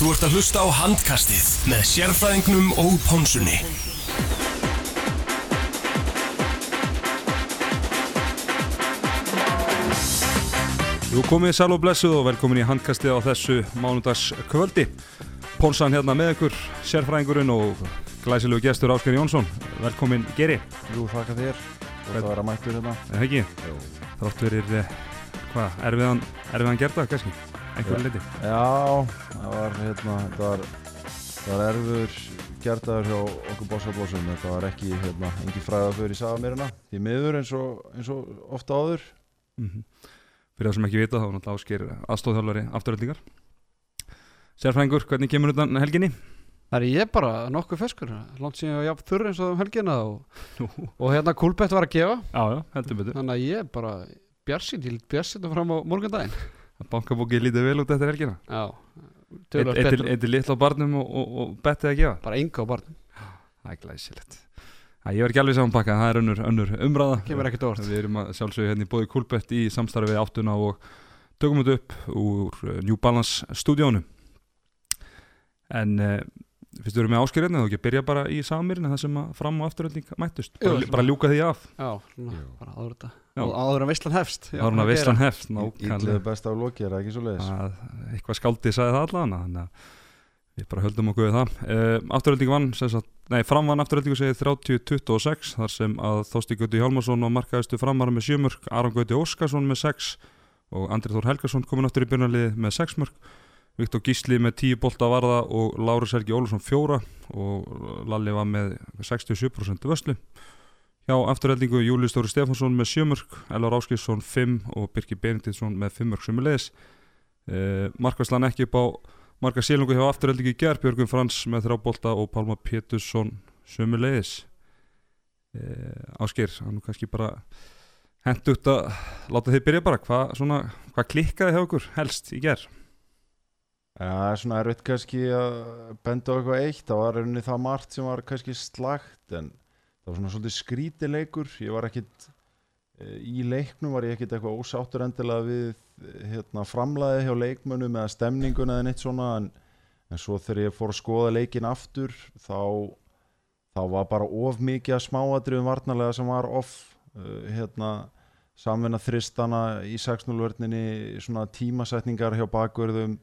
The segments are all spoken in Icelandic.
Þú ert að hlusta á handkastið með sérfræðingnum og pónsunni. Jú komið sæl og blessuð og velkomin í handkastið á þessu mánudags kvöldi. Pónsan hérna með ykkur, sérfræðingurinn og glæsilegu gestur Ásker Jónsson. Velkomin Geri, Jú, þakka þér. Þetta var að mættur hérna. eða ekki? Jú. Þrátt verir, eh, hvað, erfiðan, erfiðan gerða kannski? Einhverju leiti? Já, það var hérna, þetta var, það var erfur gertaður hjá okkur bóssablósum. Þetta var ekki, hérna, engi fræða fyrir í sagamirina. Því miður eins og, eins og ofta áður. Mm Fyrir það sem ekki vita þá er náttúrulega Ásker aðstóðhjálfari afturöldingar. Sérfræðingur, hvernig kemur þetta helginni? Það er ég bara nokkuð feskur Lánt síðan ég var jafn þurr eins og um helgina og, og hérna Kúlbett var að gefa Já, já, heldur betur. Þannig að ég bara bjarsinn, ég bjarsinn fram á morgundaginn Bankabókið lítið vel út eftir helgina. Já, Eitt tölvöld eitt- betur eitt er litla á barnum og, og, og bettið að gefa. Bara enga á barnum, Það er glæsilegt. Ég var ekki alveg samanpakkað, það er önnur, önnur umræða. kemur ekkert orð Við erum að sjálfsögja hérna í bóði Kúlbett í samstarfi við áttuna og tökum þetta upp úr eh, New Balance stúdíónu. En uh, fyrst við erum með áskýrðinu þá ekki að byrja bara í samirinn það sem að fram og afturölding mættust. Jú, Bara, bara ljúka því af. Já, svona, bara áður þetta. Og áður en veistlan hefst hann að hvað veistlan. Ídliðu nákvæmlega. best á loki, er það ekki svo leiðis? að eitthvað skáldið sagði það allan þannig að við bara höldum okkur við það uh, afturölding vann, sem sagt, nei framvann afturöldingu segið 30-26 þar sem að Þósti Gauti Hjálmarsson var markaðistu framvara með 7 mörg, Aron Gauti Óskarsson með 6 og Andri Þór Helgarsson komin aftur í byrjunarliði með 6 mörg Viktor Gísli með 10 bolta að varða og Lári Sergi Ólusson 4 og Lalli var með 67% vöslu hjá afturöldingu Júli Stóri Stefansson með 7 mörg Elvar Áskilsson 5 og Birki Benediktsson með 5 mörg sem leiðis uh, markværslan ekki upp á marga sílungu hjá afturöldingu í gerð Björgum Frans með þrjá bolta og Pálma Pétursson sömu leiðis uh, Ásker, hann kannski bara hendugt að láta þið byrja bara. Hvað svona, hvað klikkaði hjá okkur helst í gerð Já, það er svona erfitt kannski að benda eitthvað eitt. Það var rauninni það margt sem var kannski slagt en það var svona svolítið skrítileikur. Ég var ekkit, eh, í leiknum var ég ekkit eitthvað ósáttur endilega við eh, hérna, framlæði hjá leikmönnum eða stemninguna eða neitt svona en, en svo þegar ég fór að skoða leikin aftur þá, þá var bara of mikið að smáadriðum varnarlega sem var off uh, hérna, samvinna þristana í 6-0-vörninni svona tímasetningar hjá bakverðum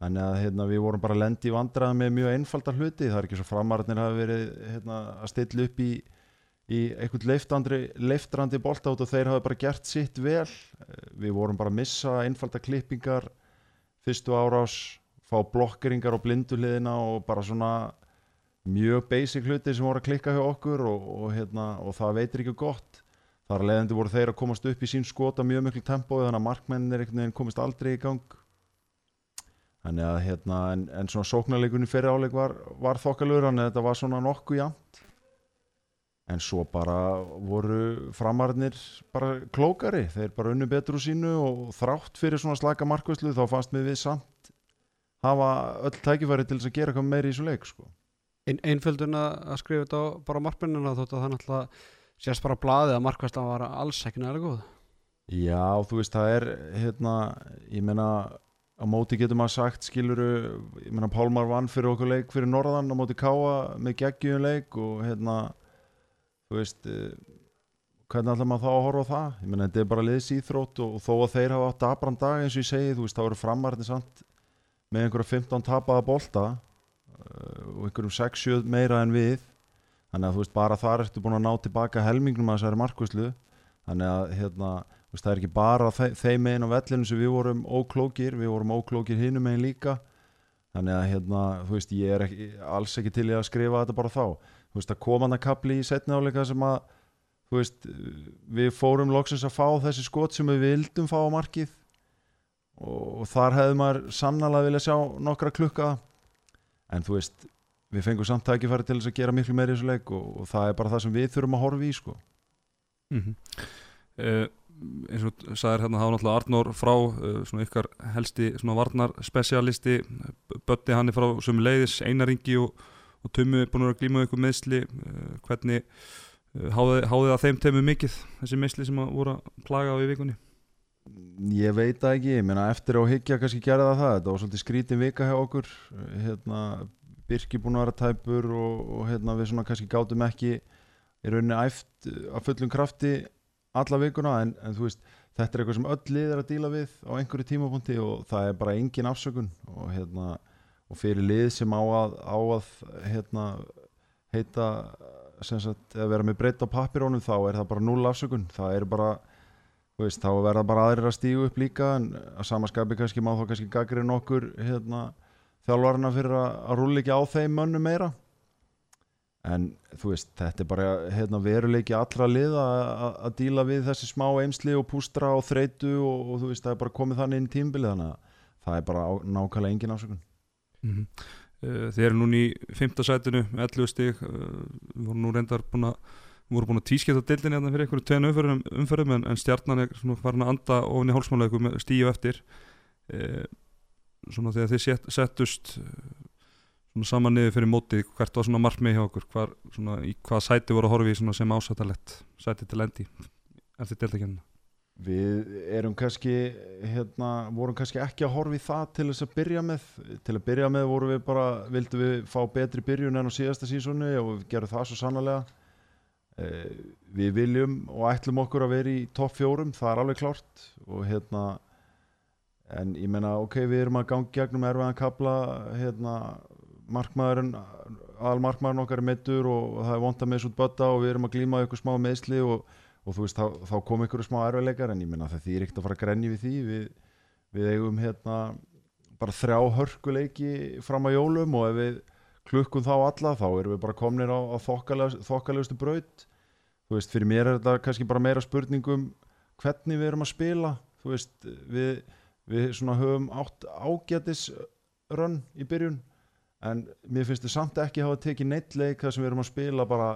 Þannig að hérna, við vorum bara að lendi í vandræða með mjög einfaldar hluti. Það er ekki svo framararnir hafa verið hérna, að stilla upp í, í einhvern leiftrandi, út og þeir hafa bara gert sitt vel. Við vorum bara að missa einfaldar klippingar, fyrstu árás, fá blokkeringar á blinduliðina og bara svona mjög basic hluti sem voru að klikka hjá okkur og, og, hérna, og það veitir ekki gott. Þar að leiðandi voru þeir að komast upp í sín skota mjög miklu tempói þannig að markmennir komist aldrei í gang. Þannig að hérna, en, en svona sóknarleikunni fyrir áleik var, var þokkalur, þannig að þetta var svona nokkuð jæmt. En svo bara voru framarnir bara klókari, þeir bara unnu betur úr sínu og þrátt fyrir svona slaka markvæslu þá fannst mér við samt hafa öll tækifæri til þess að gera eitthvað meiri í þessu leik, sko. Ein, Einföldun að skrifa þetta á bara markmennina Þótt að það náttúrulega sést bara blaðið að markvæslan var alls ekki nægilega góð Já, þú veist, það er, hérna, ég meina, á móti getur maður sagt, skiluru, ég meina, Pálmar vann fyrir okkur leik fyrir Norðan á móti Káa með geggjum leik og hérna, þú veist, eh, hvernig ætlar maður þá að horfa á það? Ég meina, þetta er bara liðsýþrótt og, og þó að þeir hafa átt abram dag eins og ég segi, þú veist, þá eru framarðin samt með einhverja 15 tapaða bolta uh, og einhverjum 6-7 meira en við, þannig að þú veist, bara þar ertu búin að ná tilbaka helmingnum að þessari markvæslu, þannig að, hérna, veist, það er ekki bara þe þeim megin á vellinu sem við vorum óklókir, við vorum óklókir hinum megin líka. Þannig að hérna, þú veist, ég er ekki, alls ekki til að skrifa þetta bara þá. Þú veist, að koma hann að kapli í setni áleika sem að þú veist, við fórum loksins að fá þessi skot sem við vildum fá á markið. Og, og þar hefði maður sannlega vilja sjá nokkra klukka. En þú veist, við fengum samt tækifæri til þess að gera miklu meiri í þessu leik og, og það er bara það sem við þurfum að horfa í sko. mm uh, eins og sagðir hérna hafa náttúrulega Arnór frá uh, svona ykkar helsti svona varnarspecialisti Bötti hann er frá sem leiðis Einaringi og, og Tummi er búin að glíma ykkur meðsli uh, hvernig uh, háði, háði það þeim teimu mikið þessi meðsli sem að voru að plaga á í vikunni? Ég veit það ekki, ég meina eftir á higgja kannski gerði það það, þetta var svolítið skrítin vika hjá okkur hérna, Birki búin að vera tæpur og, og hérna, við svona kannski gátum ekki í rauninni æft að fullum krafti alla vikuna en, en þú veist, þetta er eitthvað sem öll lið er að díla við á einhverju tímapunkti og það er bara engin afsökun og hérna og fyrir lið sem á að, á að hérna, heita sagt, að vera með breytt á pappirónum þá er það bara null afsökun. Það er bara, veist, þá verða bara aðrir að stígu upp líka en að samaskapi kannski má þá kannski gagri nokkur hérna, þjálfarina fyrir að, rúli ekki á þeim mönnum meira en þú veist, þetta er bara hérna, veruleiki allra lið að díla við þessi smá eimsli og pústra og þreitu og, og þú veist, það er bara komið þannig inn í tímbili þannig að það er bara á, nákvæmlega engin afsökun. Mm -hmm. Þið eru núni í fymta sætinu 11 stík við vorum nú reyndar búin að við vorum búin að tísketa dildin hérna fyrir einhverju tveinu umferðum, umferðum en, en stjarnan er svona farin að anda ofin í hálsmáleiku með stíu eftir. E, svona þegar þið set, settust saman niður fyrir mótið hvert var svona markmið hjá okkur hvar, svona, í hvað sæti voru að horfi í sem ásættalett sæti til endi eftir dildakennina Við erum kannski, hérna, vorum kannski ekki að horfa í það til þess að byrja með. Til að byrja með vorum við bara, vildum við fá betri byrjun enn á síðasta sísónu og við gerum það svo sannlega. Eh, við viljum og ætlum okkur að vera í topp fjórum, það er alveg klart. Og hérna, en ég menna, ok, við erum að gangi gegnum erfiðan kabla, hérna, markmaðurinn, almarkmaðurinn okkar er mittur og, það er vonda með svo bötta og við erum að glíma ykkur smá meðsli og og þú veist þá, þá kom ykkur smá erfiðleikar en ég minna það er ekkert að fara að grenja við því. Við, við eigum hérna bara þrjá hörkuleiki fram á jólum og ef við klukkum þá alla þá erum við bara komnir á, á þokkalegustu braut. Þú veist fyrir mér er þetta kannski bara meira spurningum hvernig við erum að spila. Þú veist við, við svona höfum átt ágætis rönn í byrjun en mér finnst þetta samt ekki að hafa tekið neittleik þar sem við erum að spila bara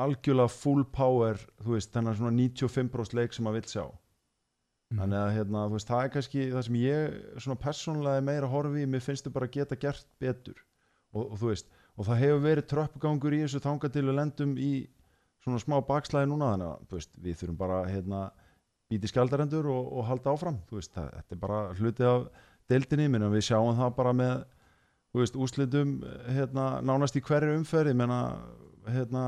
algjörlega full power þú veist, þennan svona 95% leik sem maður vil sjá mm. þannig að hérna, veist, það er kannski það sem ég svona persónulega er meira horfi mér finnst þau bara geta gert betur og, og þú veist, og það hefur verið tröppgangur í þessu þangatilu lendum í svona smá bakslæði núna þannig að, veist, við þurfum bara hérna, býti skjaldarendur og, og halda áfram veist, það, þetta er bara hluti af deildinni, menn við sjáum það bara með veist, úslitum hérna, nánast í hverju umferði, menna hérna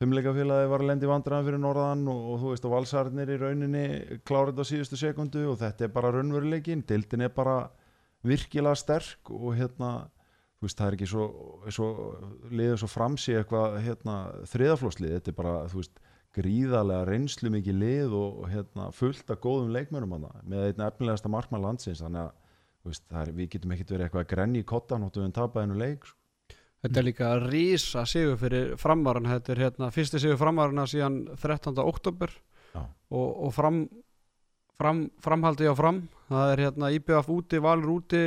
fimmleikafélagi var að lendi vandraðan fyrir norðan og, og þú veist og valsarnir í rauninni klárið á síðustu sekundu og þetta er bara raunveruleikin, dildin er bara virkilega sterk og hérna þú veist það er ekki svo, svo liður svo framsí eitthvað hérna, þriðaflóslið, þetta er bara þú veist gríðarlega reynslu mikið lið og hérna, fullt af góðum leikmönum með einn efnilegasta markmann landsins þannig að veist, er, við getum ekkert verið eitthvað að grenni í kottan og við tapaði hennu leik sko. Þetta er líka að rýsa sigur fyrir framvaran, þetta er hérna fyrsti sigur framvarana síðan 13. oktober og, og fram, fram, framhaldi á fram, það er hérna IBF úti, Valur úti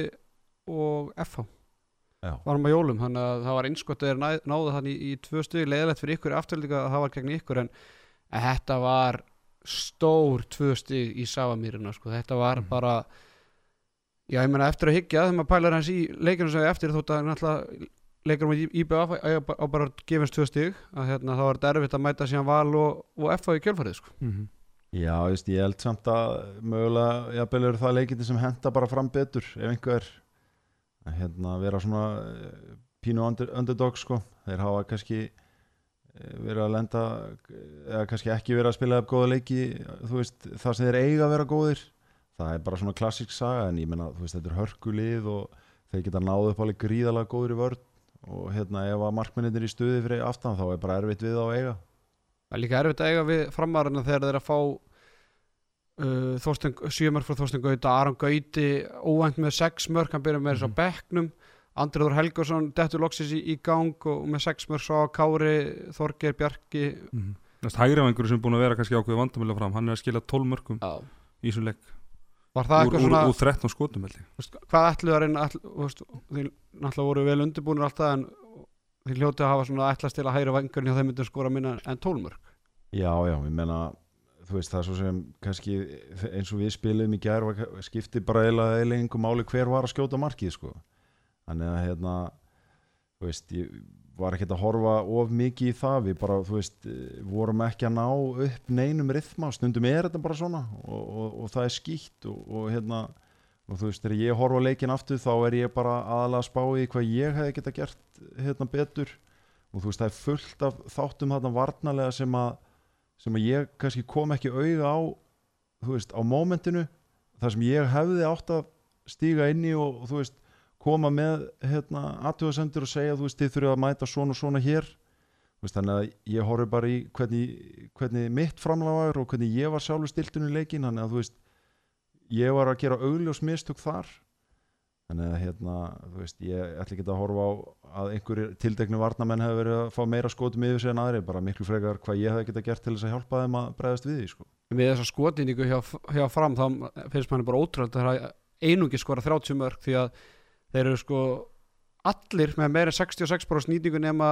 og FH varum á jólum, þannig að það var einskott að þeir náðu þannig í, í tvö stuði leðilegt fyrir ykkur afturlíka að það var gegn ykkur en þetta var stór tvö stuði í Savamýrina sko. þetta var mm. bara já ég menna eftir að higgja þegar maður pælar hans í leikinu sem eftir þótt að náttúrulega leikarum í IBF á bara gefins tvö stíg að hérna, þá er þetta erfitt að mæta síðan val og, og FA í kjölfarið sko. mm -hmm. Já, just, ég held samt að mögulega, ég belur það leikindi sem henda bara fram betur ef einhver að hérna, vera svona eh, pínu under, underdog sko. þeir hafa kannski eh, verið að lenda eða kannski ekki verið að spila upp góða leiki veist, það sem þeir eiga að vera góðir það er bara svona klassík saga en ég menna þetta er hörkulið og þeir geta náðu upp alveg gríðalega góður í vörð og hérna ef að markmennir í stuði fyrir aftan þá er bara erfitt við á að eiga. Það er líka erfitt að eiga við framarinn þegar þeir að fá uh, sjömörk frá Þorsten Gauta. Aron Gauti óvænt með sex mörk hann byrja með þess mm á bekknum. Andriður Helgarsson dettur loksis í, í gang og með sex mörk svo Kári Þorger Bjarki. Mm -hmm. Hægrifangur sem er búin að vera kannski ákveði vandamölu fram hann er að skila 12 mörkum í svo legg Var það eitthvað svona Úr 13 skotum held ég. Hvað ætluð að reyna Því náttúrulega voru vel undirbúinir alltaf en því hljótið að hafa svona ætlast til að hæra vangurinn hjá þeim myndum skora minna en tólmörk Já, já, ég menna þú veist það er svo sem kannski eins og við spilum í gerð skipti bara eiginlega eiginlega máli hver var að skjóta markið sko. Þannig að hérna þú veist, ég var ekkert að horfa of mikið í það. Við bara, þú veist, eh, vorum ekki að ná upp neinum rithma, stundum er þetta bara svona og, og, og það er skýtt og, og hérna, og þú veist, þegar ég horfa leikin aftur þá er ég bara aðalega að spá í hvað ég hefði geta gert hérna betur. Og þú veist, það er fullt af þáttum þarna varnarlega sem að sem að ég kannski kom ekki auga á þú veist, á mómentinu. Þar sem ég hefði átt að stíga inn í og, og þú veist koma með hérna, aðtjóðasendur og segja þú veist, þið þurfum að mæta svona og svona hér veist, þannig að ég horfi bara í hvernig, hvernig mitt framláðar og hvernig ég var sjálfur stiltun í leikin þannig að þú veist, ég var að gera augljós mistök þar þannig að hérna, þú veist, ég ætla ekki að horfa á að einhverjir tildeknu varnamenn hefur verið að fá meira skotum yfir sig en aðri, bara miklu frekar hvað ég hef geta gert til þess að hjálpa þeim að bregðast við því sko. Með þessa skotinningu hjá, hjá fram þá finnst manni bara ótrúlega að einungi skora 30 mörg því að þeir eru sko allir með meira 66% nýtingu nema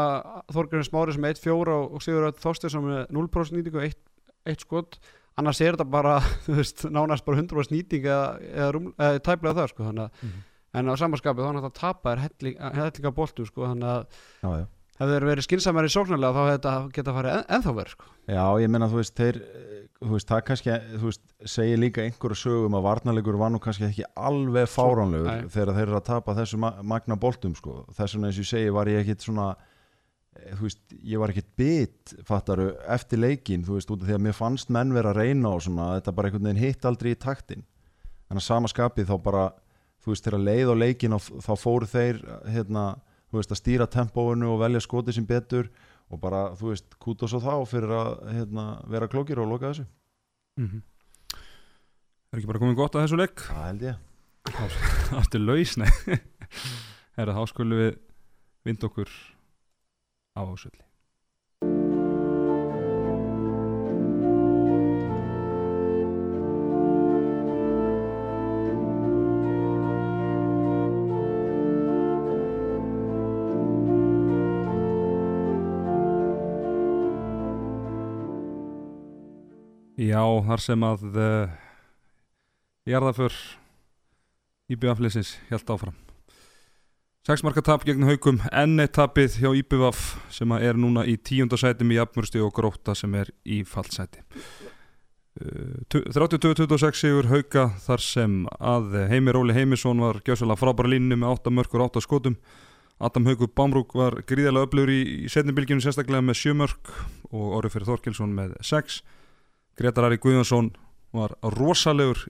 Þorgjörn Smári sem er 1-4 og Sigurður Þorstinsson með 0% nýtingu og 1 skot annars er þetta bara, þú veist, nánast bara 100% nýting eða, eða, eða tæplega það sko, þannig að mm -hmm en á samanskapið þá náttúrulega tapar hellinga bóltu sko þannig að. Hefur þeir verið skinsamari sóknarlega þá hefur þetta geta farið en, ennþá verið sko. Já, ég menna þú veist, þeir þú veist, það kannski, þú veist, segir líka einhverju sögum að varnalegur var nú kannski ekki alveg fáránlegur þegar þeir eru að tapa þessu magna bóltum sko. Þess vegna eins og ég segi var ég ekkit svona eh, þú veist, ég var ekkit bit fattaru, eftir leikin, þú veist, út af því að mér fannst menn vera að reyna og svona, þetta bara einhvern veginn hitt aldrei í taktin. Þannig að sama skapið þá bara þú veist, þegar leið og leikin og þá fóru þeir hérna, þú veist, að stýra tempóinu og velja skotið sem betur og bara, þú veist, kúta svo þá fyrir að hérna, vera klókir og loka þessu mm -hmm. Er ekki bara komið gott að þessu leik? Það held ég Aftur laus, nei Er það áskölu við vind okkur á ásöldi Já, þar sem að uh, eh, Jarðaför Íbjöfaflisins held áfram. Sexmarka tap gegn haugum enn eitt tapið hjá Íbjöfaf sem er núna í tíundasætum í Abmursti og Gróta sem er í fallsæti uh, 32-26 sigur hauga þar sem að Heimir Óli Heimisson var gjössalega frábæra línu með 8 mörgur og 8 skotum. Adam Haugur Bámrúk var gríðilega öflugur í, í setnibilginu sérstaklega með 7 mörg og Orri Fyrir Þorkilsson með 6 Gretar Ari Guðjónsson var rosalegur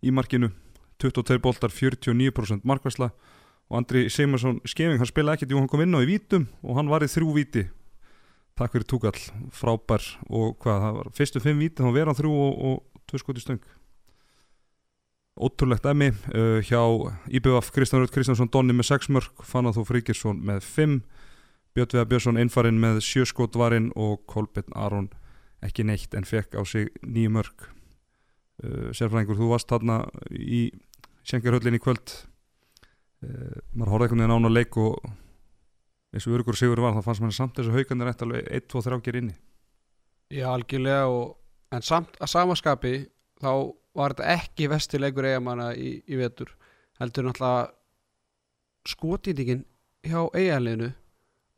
í markinu. 22 boltar, 49% markværsla og Andri Seymarsson skefing, hann spilaði ekkert, jú hann kom inn á í vítum og hann var í þrjú víti. Takk fyrir túkall, frábær og hvað, það var fyrstu fimm víti þá verðan þrjú og, og tvö skoti stöng. Ótrúlegt emmi uh, hjá IBF Kristján Rödd Kristjánsson Donni með 6 mörg, Fannar Þó Fríkirsson með 5 Björn Björnsson einfarinn með 7 skot varinn og Kolbjörn Aron ekki neitt en fekk á sig nýju mörg uh, sérfræðingur, þú varst þarna í Sjengarhöllinni kvöld. Uh, maður horfði einhvern veginn án á leik og eins og örgur sigur var, þá fannst maður samt þessu haugandir eftir alveg 1-2-3 ger inni. Já, algjörlega og, en samt að samaskapi þá var þetta ekki vestilegur eigamanna í, í vetur. Heldur náttúrulega skotýtingin hjá eigaleginu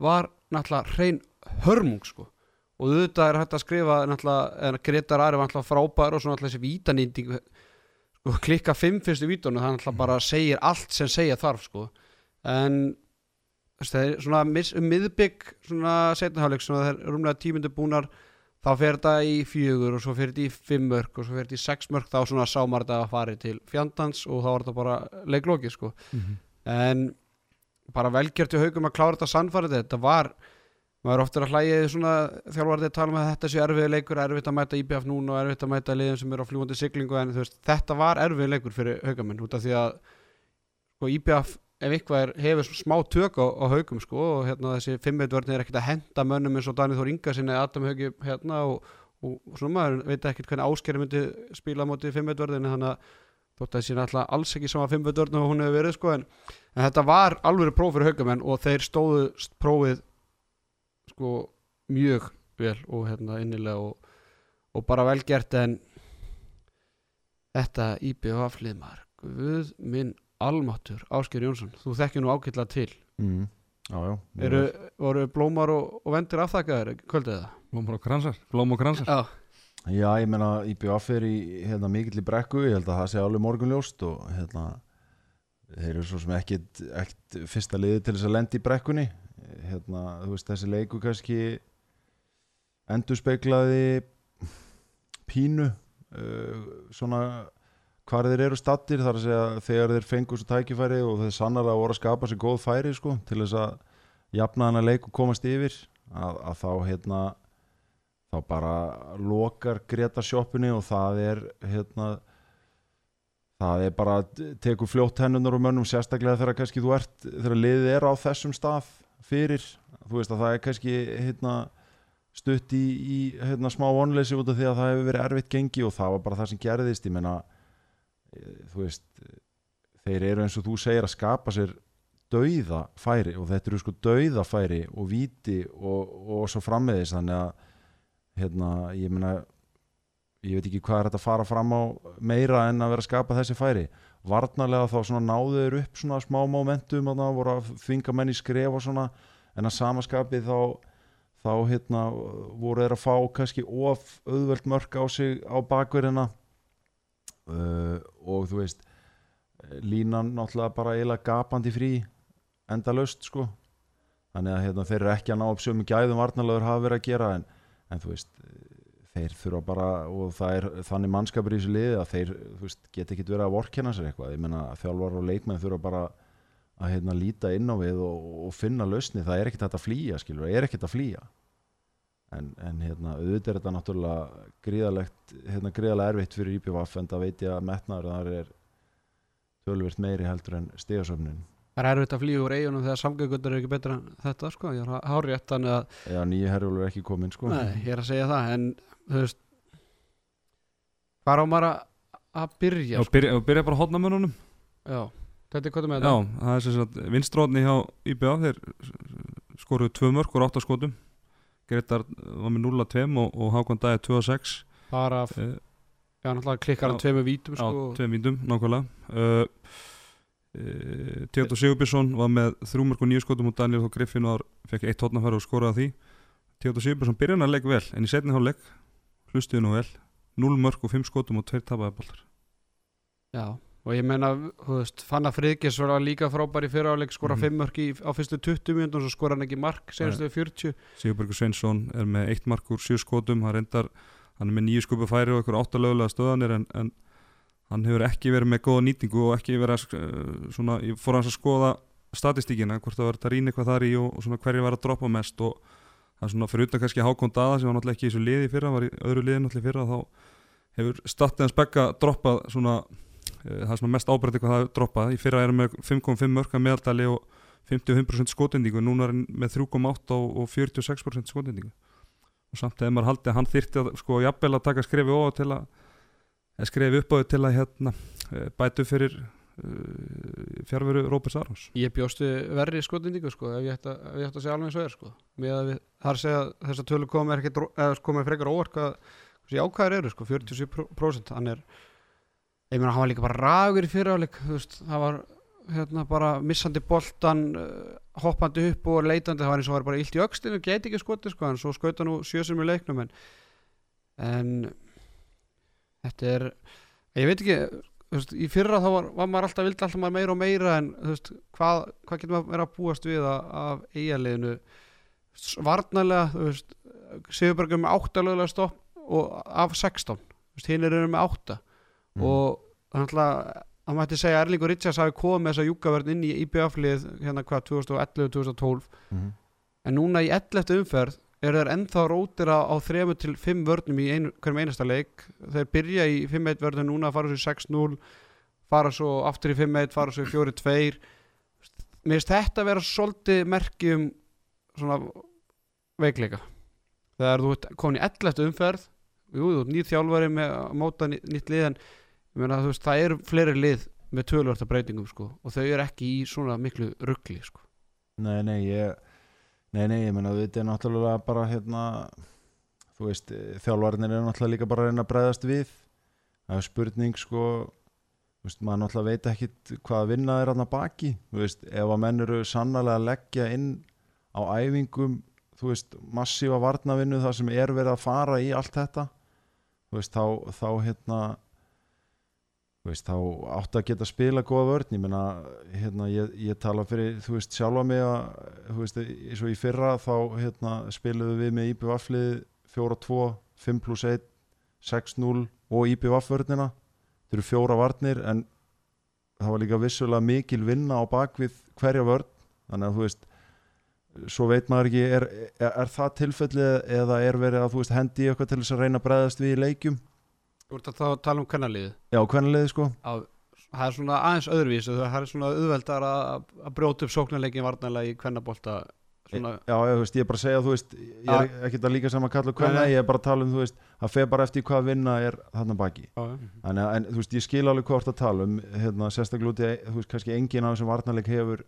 var náttúrulega hrein hörmung sko og auðvitað er hægt að skrifa náttúrulega, Gretar Ari var náttúrulega frábær og svo náttúrulega þessi vítanýnding sko, klikka fimm fyrstu vítunum það náttúrulega bara segir allt sem segja þarf sko. en það er svona um miðbygg svona setnahálleg svona það er rúmlega tímundu búnar þá fer þetta í fjögur og svo fer þetta í fimm mörg og svo fer þetta í sex mörg þá svona sámar þetta að fari til fjandans og þá er þetta bara leiklóki sko mm -hmm. en bara velgjört í haugum að klára þetta sannfarið þetta var maður ofta er að hlæja í svona þjálfvarðið að tala um að þetta sé erfið leikur erfitt að mæta IBF núna og erfitt að mæta liðin sem eru á fljúandi siglingu en veist, þetta var erfið leikur fyrir haugamenn út af því að sko, IBF ef eitthvað er, hefur smá tök á, á haugum sko, og hérna, þessi fimmveitvörni er ekkert að henda mönnum eins og Dani Þór Inga sinni Adam Haugi hérna, og, og, og svona maður veit ekki hvernig áskeri myndi spila motið fimmveitvörðin þannig að þótt að það sé náttúrulega alls ekki sama fimmveitvörn og hún hefur verið sko, en, en þetta var alveg próf fyrir haugamenn og þeir stóðu prófið sko mjög vel og hérna innilega og, og bara velgert en þetta íbjöð afliðmar Guð minn almatur Ásker Jónsson, þú þekkir nú ákveðla til. Mm. já, já, Eru, voru blómar og, og vendir afþakkaðir kvöldið það? Blóm og kransar, blóm og kransar. Já, Já, ég meina IBF er í hérna, mikill í brekku, ég held að það sé alveg morgunljóst og hérna þeir eru svo sem ekkit, ekkit fyrsta liði til þess að lenda í brekkunni hérna, þú veist, þessi leiku kannski endurspeiklaði pínu uh, svona hvar þeir eru stattir þar að segja þegar þeir fengu svo tækifæri og þeir sannarlega voru að skapa sér góð færi sko, til þess að jafna hana leik og komast yfir að, að þá hérna þá bara lokar Greta sjoppunni og það er hérna það er bara tekur fljótt hennunar og mönnum sérstaklega þegar kannski þú ert þegar liðið er á þessum stað fyrir, þú veist að það er kannski hérna stutt í, í hérna, smá vonleysi út af því að það hefur verið erfitt gengi og það var bara það sem gerðist ég meina, eh, þú veist þeir eru eins og þú segir að skapa sér dauða færi og þetta eru sko dauða færi og víti og, og svo frammeðis þannig að hérna, ég meina ég veit ekki hvað er þetta að fara fram á meira en að vera að skapa þessi færi varnarlega þá svona náðu þeir upp svona smá momentum að það voru að þvinga menn í skref og svona en að samaskapið þá þá hérna voru þeir að fá kannski of auðvelt mörk á sig á bakverðina. Uh, og þú veist línan náttúrulega bara eiginlega gapandi frí endalaust sko. Þannig að hérna, þeir eru ekki að ná upp sömu gæðum varnarlegur hafa verið að gera en, en þú veist þeir þurfa bara og það er þannig mannskapur í þessu liði að þeir veist, geta ekki verið að vorkjana sér eitthvað. Ég menna þjálfar og leikmenn þurfa bara að hérna, líta inn á við og, og finna lausni, það er ekkert að flýja skilur, það er ekkert að flýja. En, en hérna, auðvitað er þetta náttúrulega gríðalegt, hérna, gríðalega erfitt fyrir IPVF en það veit ég að metnaður þar er tölvirt meiri heldur en stegasöfnin það er erfitt að flýja úr eigunum þegar samgöngundur er ekki betra en þetta sko, ég er hárið þannig að, eða nýju herjúlur er ekki komin sko. Nei, ég er að segja það en þú veist hvað á maður að, að byrja og sko? byrja, byrja bara hodnamönunum já, þetta er hvað með Já, þetta. það er sem sagt vinstróðni hjá IBA þeir skoruðu tvö mörg og átta skotum. Gretar var með 0-2 og, og Hákon Dæði 2-6 bara, f- uh, já, náttúrulega klikkar hann Já. tveimur vítum á sko, tveim víndum nákvæmlega. Uh, uh, Theodor Sigurbjörnsson var með þrjú mörg og nýju skotum og Daniel Griffin var, fekk eitt hodnafæri og skoraði að því. Theodor Sigurbjörnsson byrjaði að leik vel en í setni hálfleik hlustuði nú vel. 0 mörg og 5 skotum og 2 tapaði boltar. Já, og ég meina þú veist, Fanna Friðgis var líka frábær í fyrraáleik skora Mhm. fimm mörk í, á fyrstu 20 mínútur og skora hann ekki mark, senstu 40 Sigurbergur Sveinsson er með eitt mark úr 7 skotum hann reyndar, hann er með nýju skupu færi og einhver áttalögulega stöðanir en, en hann hefur ekki verið með góða nýtingu og ekki verið að eh, svona, ég fór hans að skoða statistíkina, hvort það verið að rýna eitthvað þar í og, og svona hverju var að droppa mest og það er svona fyrir utan kannski Hákon Dada sem var náttúrulega ekki í þessu liði fyrra, var í öðru liði náttúrulega fyrra þá hefur statið hans begga droppað svona, uh, það er svona mest ábreytti hvað það hefur droppað, í fyrra er hann með 5,5 mörg að meðaldali og 55% skotendingu, núna er með 3,8 og, og 46% skotendingu. Og samt ef maður haldi að hann þyrti að sko jafnvel að taka skrefi ofar til að skrefi upp á því til að hérna eh, bætu fyrir fjárveru Róbert Sarons ég bjóstu verri skotindíku sko, ef ég ætti að, að segja alveg eins og er sko. með að við, að segja að þessar tölu komið komið frekar hvað þessi ákvæður eru, sko, 47% hann er, ég meina hann var líka bara ragur í fyriráleik, þú veist. Það var hérna bara missandi boltan uh, hoppandi upp og leitandi. Það var eins og var bara illt í öxlinu, geti ekki skotið sko, en svo skauta nú sjösum í leiknum en, en þetta er ég veit ekki, veist, í fyrra þá var, var maður alltaf, vildi alltaf maður meira og meira en veist, hvað, hvað getur maður að búast við af eigaliðinu varnarlega, þú veist Sigurbergur með 8 lögulega stopp og af 16, þú veist, hinn eru með 8 Mm. og þannig að það mætti segja Erlingur Richards hafi komið með þessa júkaverð inn í IBF-lið hérna hvað 2011-2012 Mhm. en núna í 11. umferð eru þeir ennþá rótir á, á 3 til 5 vörnum í einu, hverjum einasta leik þeir byrja í 5-1 vörnum núna fara svo í 6-0 fara svo aftur í 5-1, fara svo í 4-2 mér finnst þetta vera svolítið merki um svona veikleika þegar þú komin í 11. umferð jú, þú ert nýr þjálfari með að móta ný- nýtt lið en meina, veist, það eru fleiri lið með tölvörta breytingum sko, og þau eru ekki í svona miklu ruggli sko. Nei, nei, ég Nei, nei, ég meina þetta er náttúrulega bara hérna þú veist, þjálfarnir eru náttúrulega líka bara að reyna að bregðast við. Það er spurning sko þú veist, maður náttúrulega veit ekkit hvað vinna er hann að baki. Þú veist, ef að menn eru sannlega að leggja inn á æfingum þú veist, massífa varnavinnu þar sem er verið að fara í allt þetta þú veist, þá, þá hérna veist, þá átt að geta spila góða vörn, ég meina hérna, ég, ég tala fyrir, þú veist, sjálfa mig að, veist, eins og í fyrra þá hérna, spiluðu við með IBVF-lið 4-2, 5 plus 1 6-0 og IBVF-vörnina þeir eru fjóra varnir en það var líka vissulega mikil vinna á bakvið hverja vörn. Þannig að þú veist svo veit maður ekki, er, er, er það tilfellið eða er verið að þú veist hendi eitthvað til þess að reyna að bregðast við í leikjum Þú ert að tala um kvennaliðið? Já, hvernig leiði sko. Að það er svona aðeins öðruvísu það er svona auðveldar að, að brjóta upp sóknarleikin varnarlega í kvennabólta svona, já, ég, veist, ég er bara að segja, veist ég er ekki að líka saman að kalla nei. ég er bara að tala um, þú veist það fer bara eftir hvað vinna er þarna baki. Að- en þú veist, ég skil alveg ert að tala um hérna, sérstaklega þú veist, kannski engin af þessum varnarleik hefur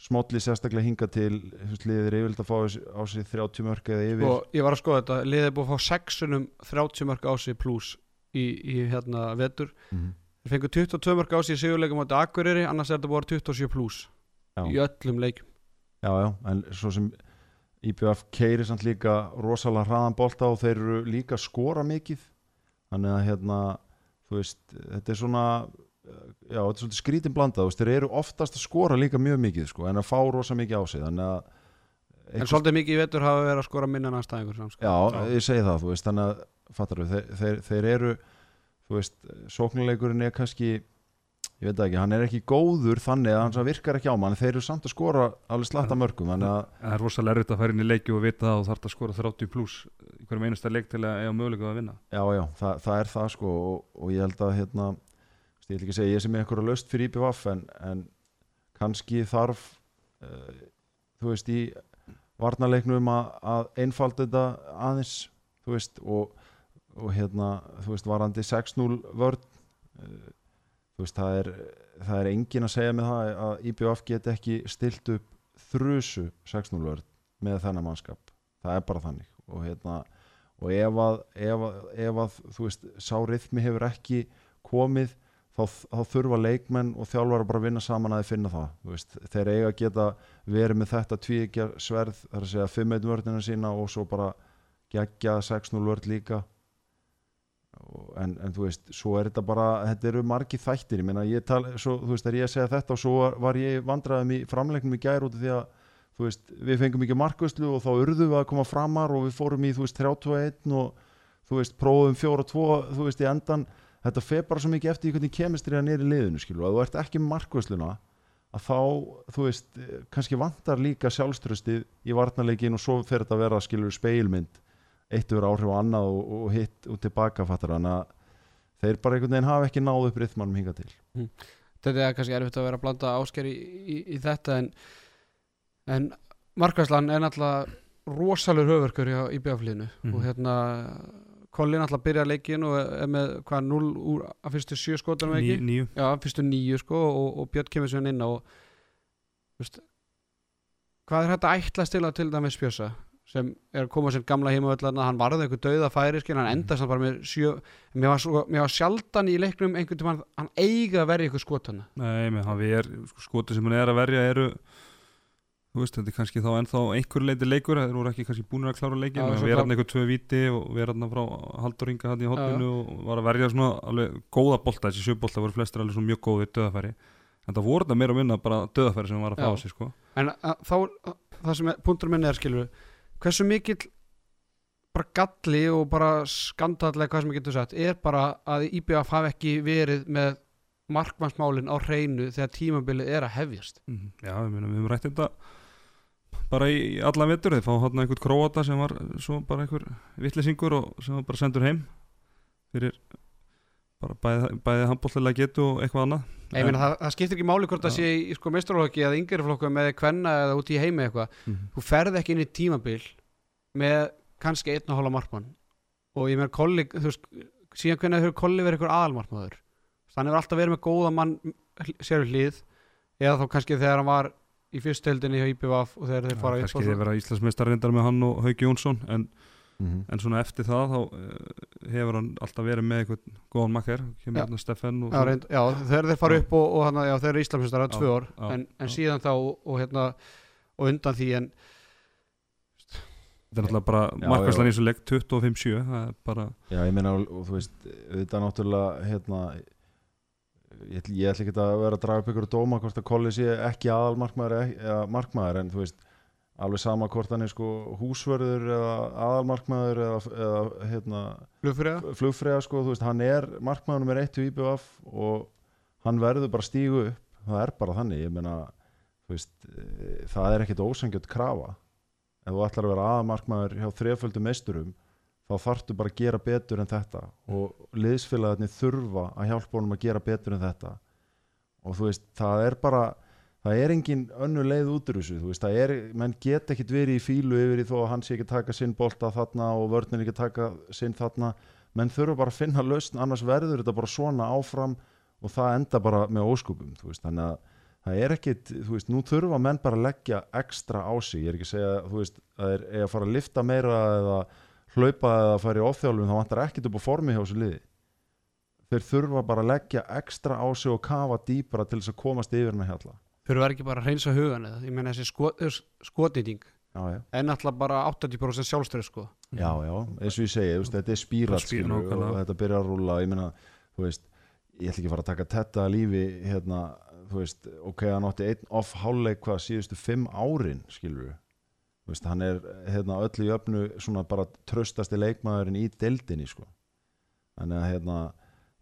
smolli sérstaklega hinga til, liðir yfirleitt að fá á sig 30 mörg eða yfir. Og ég var að skoða þetta liðið er búið að fá sexunum 30 mörg á sig pluss í, í hérna vetur Mhm. þeir fengu 22 mörg á sig í sigurleikum á Akureyri annars er þetta vera 27 pluss í öllum leikum Já, já, en svo sem IBF keiri samt líka rosalega hraðan bolta og þeir eru líka skora mikið þannig að hérna þú veist, þetta er svona já, þetta er svolítið skrítin blanda þú veist, þeir eru oftast að skora líka mjög mikið sko, en að fá rosa mikið á sig þannig að en svolítið mikið í vetur hafa verið að skora minna en aðstæðingur sko. Já, ég segi það, þú veist, þannig að fattar við, þeir, þeir, þeir eru þú veist, sóknuleikurinn er kannski ég veit ekki, hann er ekki góður þannig að hann virkar ekki á mann þeir eru samt að skora alveg slatta mörgum Það er rosalega erfitt að fara inn í leiki og vita og þarf að skora 30 pluss í hverjum einasta leik til að eiga möguleika að vinna. Já, já, það, það er það sko og, og ég held að hérna ég ætla ekki segja ég sem er einhverja löst fyrir IPVF en, en kannski þarf uh, þú veist í varnarleiknum að, að einfalda þetta aðeins þú veist og, og hérna þú veist varandi 6-0 vörn uh, þú veist það er það er engin að segja með það að IPVF get ekki stilt upp þrusu 6-0 vörn með þennan mannskap. Það er bara þannig. Og hérna og ef að, ef að, ef að þú veist, sá rithmi hefur ekki komið þá, þá þurfa leikmenn og þjálfara bara að vinna saman að finna það. Þú veist, þeir eiga að geta verið með þetta tvíkja sverð, þar að segja 5-1 vörnina sína og svo bara gegja 6-0 vörn líka en, en þú veist, svo er þetta bara þetta eru margi þættir, ég meina ég tal, svo, þú veist, þegar ég segja þetta og svo var, ég vandræðum í framleiknum í gær út af því að þú veist, við fengum ekki markvöslu og þá urðum við að koma framar og við fórum í, þú veist, 31 og þú veist, prófum 4-2 þú veist, í endan, þetta fer bara svo mikið eftir í hvernig kemistri að nýri liðinu, skilur að þú ert ekki markvösluna að þá, þú veist, eh, kannski vantar líka sjálfströstið í varnarleikin og svo fer þetta að vera, skilur, speilmynd eitt yfir áhrif á annað og, og hitt út tilbaka, fattar hann að þeir bara einhvern veginn hafa ekki náð upp rithmanum hinga til. Þetta er kannski erfitt að vera að blanda ásker í, í, í þetta en, en markvæslan er náttúrulega rosalur höfverkur í IBF-liðinu Mhm. og hérna Kolli náttúrulega byrja leikin og er með hvað 0 úr að fyrstu sjö skotunum Ní, ekki? Níu. Já, fyrstu nýju sko og, og Björn kemur sér inn á og veist, hvað er þetta til að til dæmis spjösa sem er að koma sér gamla heima hann varði einhver dauða færi skinn, hann endast hann bara með sjö mér var, svo, mér var sjaldan í leiknum einhvern tímann hann eiga að verja ykkur skotana Nei, með hann er, sko, skoti sem hann er að verja eru þú veist, þetta er kannski þá ennþá einhver leiti leikur, þeir voru ekki kannski búin að klára leikin, við erum hann eitthvað tvö viti og við erum hann frá Halldóringa hann í hotinu og var að verja svona alveg góða bolta, þessi sjöbolta voru flestir alveg svona mjög góði döðafæri, en það voru þetta meira að minna bara döðafæri sem hann var að fá sig sko. en að, þá, að, það sem punktur minni er skilur hversu mikill bara galli og bara skandallega hvað sem ég getur sagt er bara að IBF hafi ekki verið með markmannsmálin á hreinu þegar tímabilið er að hefjast Mhm. Já, við, við höfum rætt þetta bara í allan vetur, þeir fá hann einhvern króata sem var svo bara einhver vittlisingur og sem var bara sendur heim fyrir bara bæði, bæði handbóltilega getu og eitthvað annað. Ég meina, það, það skiptir ekki máli hvort það Já. sé í sko mestralokki eða yngri flokku með kvenna eða út í heimi eitthvað. Mhm. þú ferð ekki inn í tímabil með kannski einn og hóla markmann. Og ég meina kolli þú veist, síðan hvernig hefur kolli verið eitthvað aðalmarkmaður? Hann hefur alltaf verið með góða mann sér við hlið. Eða þá kannski þegar hann var í fyrstöldinni hjá IPVF og þegar þeir fara upp kannski og þið svo vera Íslandsmeistar reyndar með hann og Hauki Jónsson en, mm en svona eftir það þá uh, hefur hann alltaf verið með eitthvað góðan makkar, kemur hérna Steffen og Já, reynd, já, þegar þeir fara upp og, og hann, já, þeir eru Íslandsmestara Já, tvö ár. já, en, en já. síðan þá og, og, hérna, og undan því en þetta er náttúrulega bara markværslan í þessu leik 25-7 það er bara Já, ég meina, og, og þú veist, þetta er náttúrulega, hérna, ég, ætl- ég ætla ekki að vera að draga upp ykkur dóma hvort að Kolli sé ekki aðal markmaður eða markmaður, en þú veist, alveg sama hvort hann er sko húsvörður eða aðal markmaður eða, eða hérna, flugfriða flugfrega, sko, veist, hann er markmaður nummer 1 í IBF og hann verður bara stígu upp, það er bara þannig, ég meina, þú veist, eh, það er ekkit ósangjöld krafa, ef þú ætlar að vera aðamarkmaður hjá þreföldum meisturum þá þarftu bara að gera betur en þetta. Og liðsfélagarnir þurfa að hjálpa honum að gera betur en þetta. Og þú veist, það er bara það er engin önnu leið út úr þessu þú veist, það er, menn get ekkit verið í fílu yfir í þó að hann sé ekki að taka sinn bolta þarna og vörnir ekki að taka sinn þarna. Menn þurfa bara að finna lausn, annars verður þetta bara svona áfram og það enda bara með óskupum, þú veist, þannig að það er ekkit, þú veist, nú þurfa menn bara að leggja ekstra á sig, ég er ekki að segja þú veist, að er, er að fara að lifta meira eða hlaupa eða fara í ofþjálfum þá vantar ekkit upp á formi hjá þessu liði. Þeir þurfa bara að leggja ekstra á sig og kafa dýpra til þess að komast yfir hennar hjalla Fyrir var ekki bara að reynsa hugan eða? Ég meina þessi skot, skotnýting en alltaf bara 80% sjálfstöð sko. Já, já, eins og ég segi veist, þetta er spírat Spír- skilur, og þetta byrjar að rúla ég meina, þú veist, ég ætla ekki að fara að taka tetta að lífi hérna, þú veist, ok, hann átti einn off hálfleik hvað síðustu fimm árin skilur þú veist, hann er hérna öllu í öfnu svona bara tröstasti leikmaðurinn í deildinni sko. Þannig að hérna,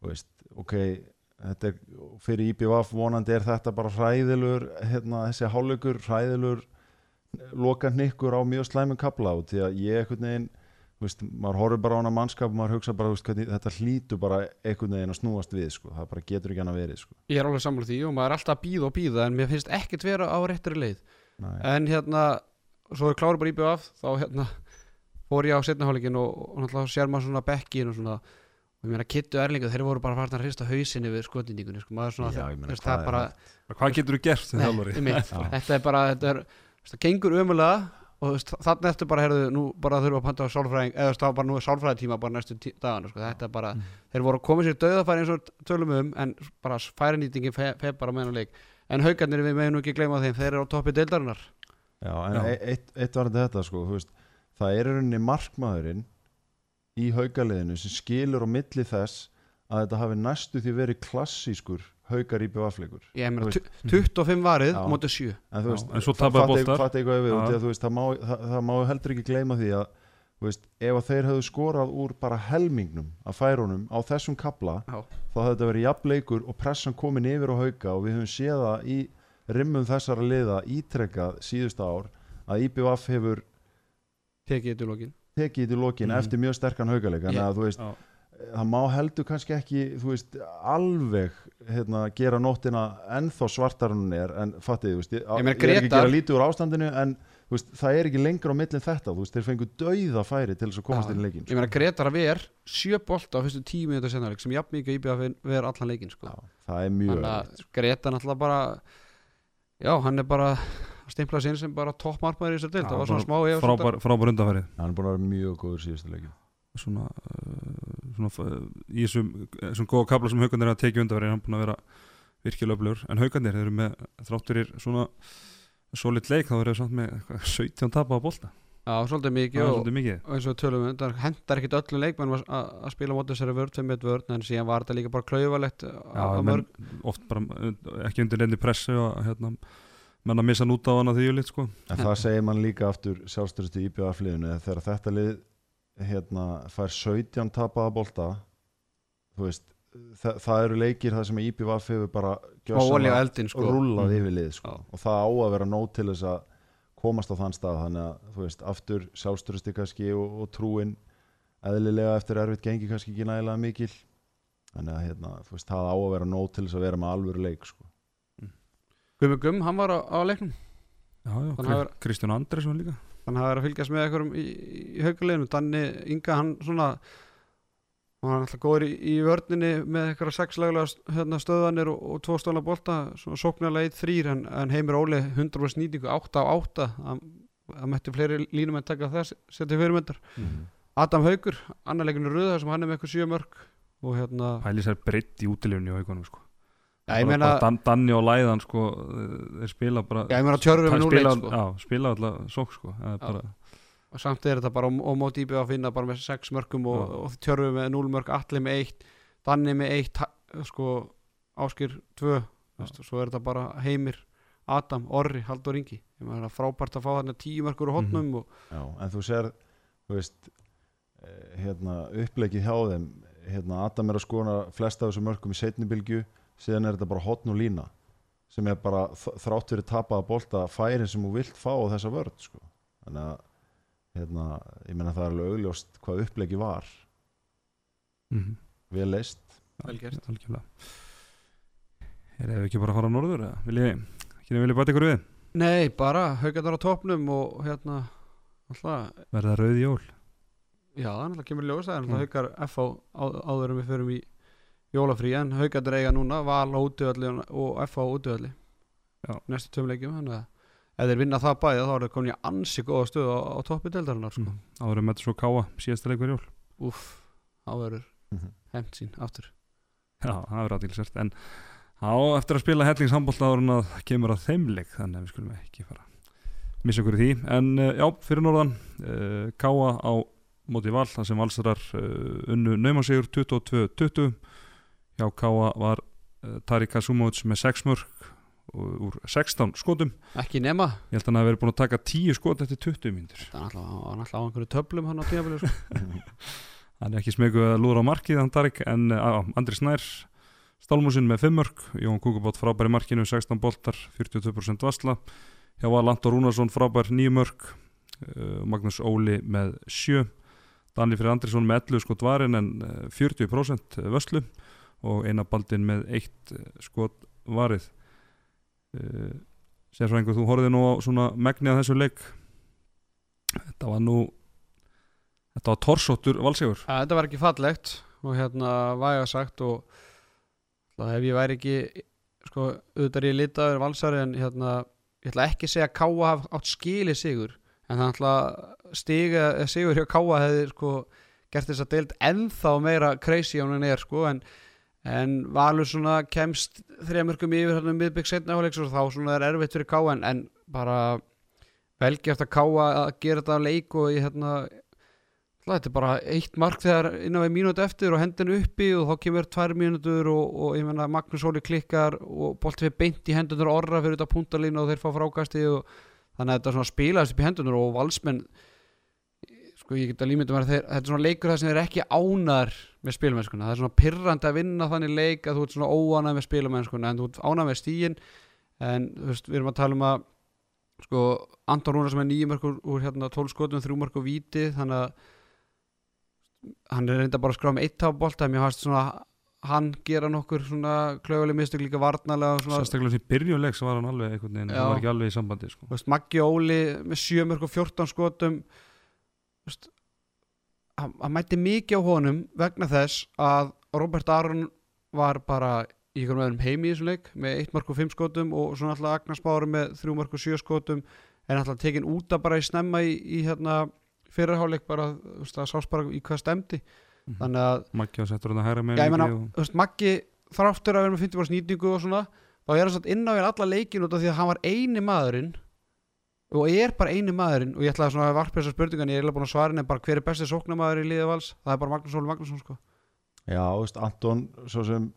þú veist, ok þetta er, fyrir IBVF vonandi er þetta bara hræðilur hérna, þessi hálfleikur, hræðilur loka hnykkur á mjög slæmum kapla og því að ég einhvern veginn þú veist, maður horfir bara á hana mannskap og maður hugsa bara, veist, hvernig, þetta hlýtur bara einhvern veginn að snúast við, sko, það bara getur ekki hann að verið, sko. Ég er alveg sammála því og maður er alltaf að býða og býða en mér finnst ekkert vera á réttri leið. Nei. en hérna, svo er kláru bara íbjöð af þá hérna fór ég á setnahálfleikin og, og sér maður svona bekkin og svona og ég meina Kittu Erlingu, þeir voru bara farin að hrista hausinni við skotnýtingunni, sko, maður svona Já, ég meina, það er bara, hvað getur þú gert sem þjálfari? þetta er bara þetta er, það gengur ömulega og þannig eftir bara, herðu, nú bara þurfa að panta á sálfræðing, eða þá bara nú er sálfræðitíma bara næstu dagana, sko, þetta er bara Mm. þeir voru að koma sér döðafæri eins og tölum um en bara færinýtingin fe, fe bara meðan á leik. En haugarnir við meðum nú ekki gleyma þeim þeir eru á toppi deildarinnar. Já, en Já. e- eitt, eitt var þetta, sko, þú veist það er rauninni markmaðurinn í haugaliðinu sem skilur á milli þess að þetta hafi næstu því verið klassískur haugar í tu- 25 varið Já. mótið 7 en þú veist, en svo það má, það, það má heldur ekki gleyma því að veist, ef að þeir hefðu skorað úr bara helmingnum af færunum á þessum kapla Já. þá hefði þetta verið jafnleikur og pressan komin yfir á hauka og við höfum séð það í rimmum þessara liða ítrekkað síðustu ár að IBVF hefur tekið þetta í lokin tekið í lokin Mhm. eftir mjög sterkan haugaleik þannig að þú veist, Já. það má heldur kannski ekki þú veist, alveg hérna, gera nóttina ennþá svartar hún er en fattið, þú veist, ég, Ég er ekki að gera lítið úr ástandinu en þú veist, það er ekki lengra á millin þetta þú veist, þeir fengu dauða færi til þess að komast Já. inn í leikin ég meina Gretar að ver 7 bolta á fyrstu 10 minútur senarleik sem jafn mikið íbjöð að vera allan leikin sko. Já, það er mjög þannig að erfitt. Greta náttúrulega bara já, hann er bara stimplað sinn sem bara toppmarkmaður í þessar dild það var svona smá frábær, frábær undanfærið hann er búin að vera mjög góður síðustu leikin svona, uh, svona uh, í þessum, þessum góða kabla sem haugarnir er að tekið undanfærið hann búin að vera virkilega öflugur. En haugarnir, þeir eru með þrátturir svona solid leik, þá eru þeir samt með eitthvað 17 tapa á bolta. Já, svolítið það mikið er og, svolítið mikið. og eins og við tölum um, það hendar ekkit öllum leikmenn að, að, að spila mótið þessari vörð sem eitt vörð, en síðan var þetta líka bara klauvalegt að oft bara uh, ekki undir nefni pressu og hérna, menn að missa nút á hana því lit sko. en það segir mann líka aftur sjálfstyrstu íbjöða fliðinu þegar þetta lið hérna, fær 17 tapaða bolta þú veist það, það eru leikir það sem IPVF hefur bara eldin sko. rúllað Mm. yfir lið sko. Og það á að vera nóg til þess að komast á þann stað þannig að þú veist, aftur sjálfstyrsti kannski og, og trúin eðlilega eftir erfitt gengi kannski ekki nægilega mikil þannig að hérna, þú veist, það á að vera nóg til þess að vera með alvöru leik sko. Gummi Gumm, hann var á, á leiknum. Kristján Andresson líka. Þannig að það er að fylgjast með einhverjum í, í hauguleginu Danni Inga hann svona hann var alltaf góður í, í vörninni með eitthvað sex laglega hérna, stöðanir og, og tvo stóla bolta. Svona sóknarlega eitt þrýr en, en Heimir Óli 100% nýtingu 8 á 8 að, að mætti fleiri línum en taka þess setja fyrirmyndar Adam Haugur, annar leikinu röða sem hann er með eitthvað sjö mörg og hérna Pæli sér breytt í útilegunni á haugunum sko. Já, ég Bara- meina, bara Dan, Danni og Læðan sko, þeir spila bara já, ég meina spila, sko. já, spila alltaf sók sko. er bara og samt er þetta bara á, á móti íbjöð að finna bara með sex mörgum og, og tjörfi með 0 mörg, allir með eitt Danni með eitt ha- sko, Áskir 2 og svo er þetta bara Heimir, Adam, Orri, Haldur Ingi ég meina það er frábært að fá þarna tíu mörgur úr hotnum Mhm. og Já, en þú veist eh, hérna, upplegið hjá þeim hérna, Adam er að skona flest af þessum mörgum í setni bylgju síðan er þetta bara hotn og lína sem er bara þrátt fyrir tapaða bolta færin sem þú vilt fá á þessa vörð sko. þannig að hérna, ég meina það er alveg augljóst hvað upplegið var Mhm. vel leist Vel gert. Algjörlega Er ef ekki bara að fara á norður ekki vilja bæta ykkur við? Nei, bara haugarnar á topnum og hérna alltaf, Verða rauð jól? já, það er alltaf kemur ljós það er alltaf Mm. haugar FH á, áður en við förum í jólafrí en haugarnar eiga núna val á útöðalli og FH á útöðalli Já. næstu tveim leikjum þannig að ef þeir vinna það bæði þá er það komin í ansi góða stöð á, á toppi deildarinnar sko. Mm. Áður en með svo káa síðasta leikur jól Úff, þá verður hefnt sín aftur Já, það er aðtilsvært En á eftir að spila hellingshandbólta áður en að kemur að þeim leik Þannig að við skulum ekki fara missa okkur í því En uh, já, fyrir norðan uh, Káa á móti val Það sem valsarar uh, unnu naumansigur 22-20 Hjá Káa var uh, Tari Kasumovic með 6 mörg úr 16 skotum. Ekki nema, Ég held að hann hafi verið búin að taka 10 skot eftir 20 mínútur. Það er alltaf, á einhverju töflum hann á tímafélag sko. Hann er ekki smegu að lúra á markið hann Tarik en uh, Andri Snær Stálmúsin með 5 mörg Jón Kúkubót frábær í markinu 16 boltar 42% vasla hjá var Lantor Rúnarsson frábær 9 mörg uh, Magnús Óli með 7 Danli fyrir Andrisson með 11 skot varin en uh, 40% vöslu og eina baldin með 1 skot varið. Uh, Sérfræðingur, þú horfið nú á svona megni að þessu leik. Þetta var nú Þetta var torsóttur valsegur að þetta var ekki fallegt og hérna væga sagt og það ef ég væri ekki sko, auðvitað ég litaður valsari en hérna, ég ætla ekki að segja að Káa haf átt skili sigur en það ætla stiga eh, sigur hjá Káa hefði sko gert þess að deild ennþá meira crazy á hann er sko en, en Valur svona kemst þrejamörkum yfir hérna miðbygg setna áleiks og þá svona er erfitt fyrir Káa en, en bara velgjart að Káa að gera þetta á leik og ég hérna þetta er bara eitt mark þegar innan við mínúti eftir og hendinu uppi og þá kemur tvær mínútur og, og ég menna Magnús Óli klikkar og bolti við beint í hendunar orra fyrir þetta puntalínu og þeir fá frákasti og þannig að þetta svona spilaðist upp í hendunar og valsmenn sko ég get að límynda mér að þeir, þetta er svona leikur það sem er ekki ánar með spilmennskuna, það er svona pirrandi að vinna þannig leik að þú ert svona óanað með spilmennskuna en þú ert ánað með stíin en þú veist, við erum að tala um að sko Anton Rúnar sem er nýjumörk úr, hérna 12 skotum, þrjúmörk og víti þannig að hann er reynda bara að skrá með eitt tapbolt en mér fannst svona hann gera nokkur svona klauðuleg mistök líka varnalega Sérstaklega sem byrjuleik svo var hann alveg einhvern veginn, hann var ekki alveg í sambandi sko. Maggi Óli með 7 mörg og 14 skotum hann, mætti mikið á honum vegna þess að Robert Aron var bara í einhverjum öðrum heimi í þessum leik með 1 mörg og 5 skotum og svona alltaf Agnars Bári með 3 mörg og 7 skotum en alltaf tekin út að bara í snemma í, í hérna fyrirháleik bara, það sást bara í hvað stemdi Mhm. þannig að Maggi á settur hann að hæra með Já, ég meina, og... veist, Maggi þráttur að vera með 50 snýtingu og svona þá er hann satt inn á hér alla leikin út af því að hann var eini maðurinn og er bara eini maðurinn og ég ætlaði svona að varpa þessar spurningan ég er eiginlega búin að svara henni bara hver er besti sóknamaður í liði vals? Það er bara Magnús Óli Magnússon sko. Já, þú veist, Anton svo sem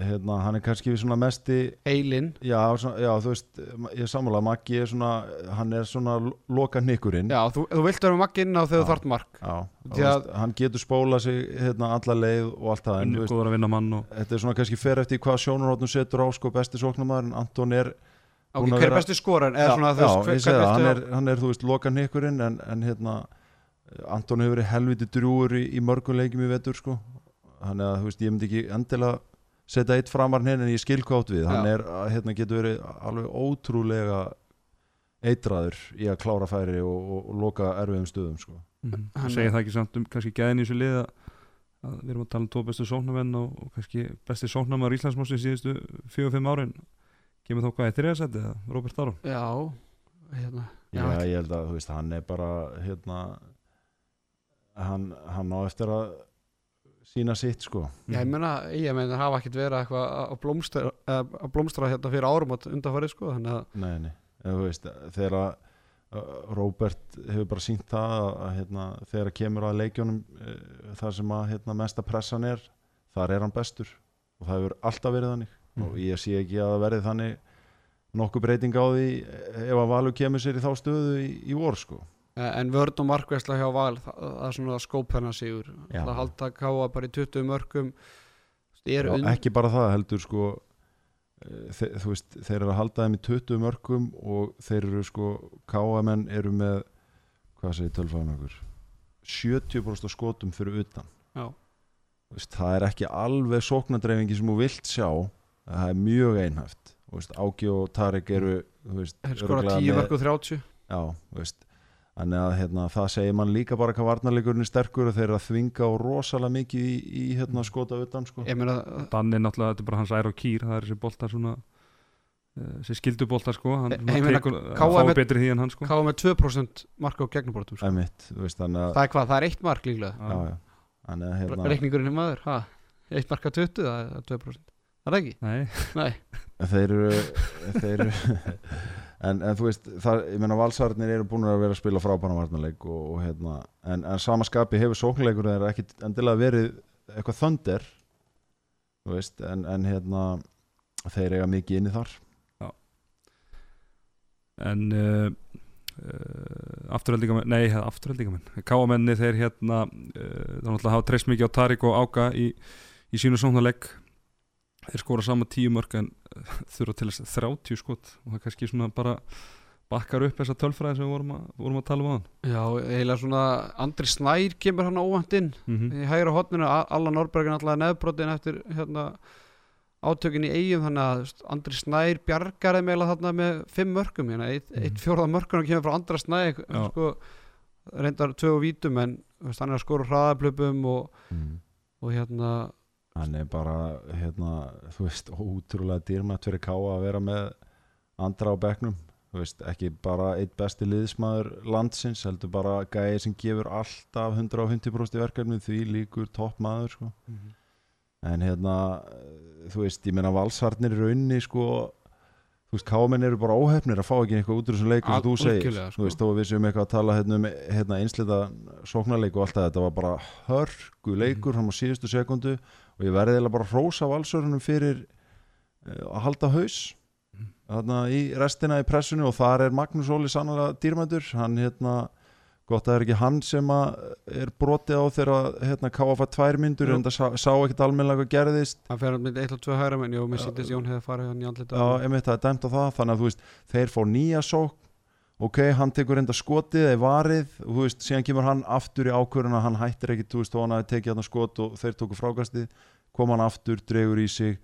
hérna, hann er kannski svona mesti Eilin, já, svona, já, þú veist ég er sammála, Maggi er svona hann er svona loka nikkurinn já, þú, þú vilt vera Maggi inn á þegar þú þart mark. Já, Því þú veist, hann getur spóla sig hérna, alla leið og allt það en, veist, góður að vinna mann og þetta er svona kannski fer eftir hvað sjónarhóttun setur á sko besti sóknarmaður en Anton er ok, hver er vera- besti skoran já, eða svona þú já, veist, ég segi það, hann er, hann er þú veist loka nikkurinn en, en hérna Anton hefur verið helviti drúur í, í mörgum leikjum í vetur sko. Þannig að þú veist ég myndi ekki endilega setja eitt framar hinn en ég skil hvað átt við. Hann Já. er, hérna getur verið alveg ótrúlega eitraður í að klára færi og, og, og loka erfiðum stöðum sko. Mm. Hann- segja það ekki samt um kannski gæðin í þessu lið að, að við erum að tala um tvo bestu sóknarmenn og, og kannski besti sóknarmar Íslandsmósi síðustu 4-5 árin kemur þá hvað í þriðasætti eða? Róbert Aron? Já, hérna. Já, Já, ég held að þú veist, hann er bara hérna hann, hann á eftir að sína sitt sko. Já, ég meina, ég meina, hafa ekkert verið eitthvað að blómstra, að blómstra hérna fyrir árum og undanfarið, sko, þannig að Nei, nei, en þú veist, þegar að Róbert hefur bara sínt það að, að hérna, þegar kemur að leikjónum uh, þar sem að hérna, mesta pressan er þar er hann bestur. Og það hefur alltaf verið þannig Mhm. og ég sé ekki að það verði þannig nokkuð breyting á því ef að Valur kemur sér í þá stöðu í, í vor sko. Eh, en vörn og markvæsla hjá Val það, það er svona skóp hennar sigur Já. það halda káa bara í 20 mörgum Já, und, ekki bara það heldur sko eh, þe þú veist, þeir eru að halda þeim í 20 mörgum og þeir eru sko káamenn eru með hvað segir tölfæðan okkur? 70% af skotum fyrir utan. Veist, það er ekki alveg sóknadreifingi sem þú vilt sjá það er mjög einhæft Þú veist, Ági og Tarek eru þú veist, er skora örugglega 10 með- mörg og 30 Já, þú veist Þannig að hérna, það segir mann líka bara hvað varnarleikurinn er sterkur og þeir eru að þvinga á rosalega mikið í, í hérna, skota utan sko. ég meina Danni náttúrulega, þetta er bara hans ær og kýr það er þessi boltar svona uh, þessi skilduboltar sko hann Ég- svona ég meina, tekur, KM fá er- betri því en hann sko káa með 2% marka á gegnubrótum sko. Æmitt, þú veist, þannig að það er hvað, það er eitt mark líklega já, já. Þannig að hérna. hérna, reikningurinn er maður, ha, eitt marka 20 það er 2% það er ekki, Nei, nei. Þeir eru þeir eru en, en þú veist, það, ég meina valsarnir eru búin að vera að spila frábæna varnarleik og, og hérna, en, en samaskapi hefur sóknleikur þeir ekki endilega verið eitthvað þöndir þú veist, en, en hérna þeir eiga mikið inni þar. En uh, uh, afturhaldingamenn nei, afturhaldingamenn káamenni þeir hérna uh, þá náttúrulega hafa treyst mikið á Tarik og Áka í, í sínu sóknarleik þeir skora sama tíu mörg en uh, þurfa til þess 30 skot og það kannski svona bara bakkar upp þessa tölfræði sem við vorum að, vorum að tala um á hann já, eiginlega svona Andri Snær kemur hann óvænt inn mm -hmm. í hægra hotninu, Allan Norbergin alltaf neðbrotin eftir hérna átökin í eigum þannig að Andri Snær bjargar þeim eiginlega þarna með fimm mörgum hérna, eitt, Mhm. eitt fjórða mörgum kemur frá Andra Snær sko, reyndar og vítum en hann er að skora úr hraðaplöpum og, mm. og hérna hann er bara hérna, þú veist, ótrúlega dýrmætt fyrir Káa að vera með andra á bekknum þú veist, ekki bara eitt besti liðsmaður landsins, heldur bara gæði sem gefur alltaf 150% í verkefni því líkur toppmaður sko. en hérna þú veist, ég meina valsarnir eru inni sko þú veist, kámenn eru bara óhefnir að fá ekki eitthvað út úr þessum leikur sem þú segir, sko. þú veist, þó að við séum eitthvað að tala hérna um hérna, einslita sóknarleik og allt það, þetta var bara hörgu leikur fram á síðustu sekundu og ég verði eiginlega bara að hrósa valsörunum fyrir uh, að halda haus þarna í restina í pressinu og þar er Magnús Óli sannlega dýrmændur hann hérna gott að það er ekki hann sem er brotið á þegar hérna KFA tvær myndur en það sá, ekkert almennilega hvað gerðist. Hann fer með eitt og tvö hægra menn. Og mér sýndist Jón hefði farið hann í andlita Já, einmitt það er dæmt á það. Þannig að þú veist, þeir fór nýja sók ok, hann tekur enda skotið eða varið og þú veist, síðan kemur hann aftur í ákvörðuna, hann hættir ekki, þú veist, og hann hafi tekið hann skot og þeir tóku frákastið kom hann aftur, dregur í sig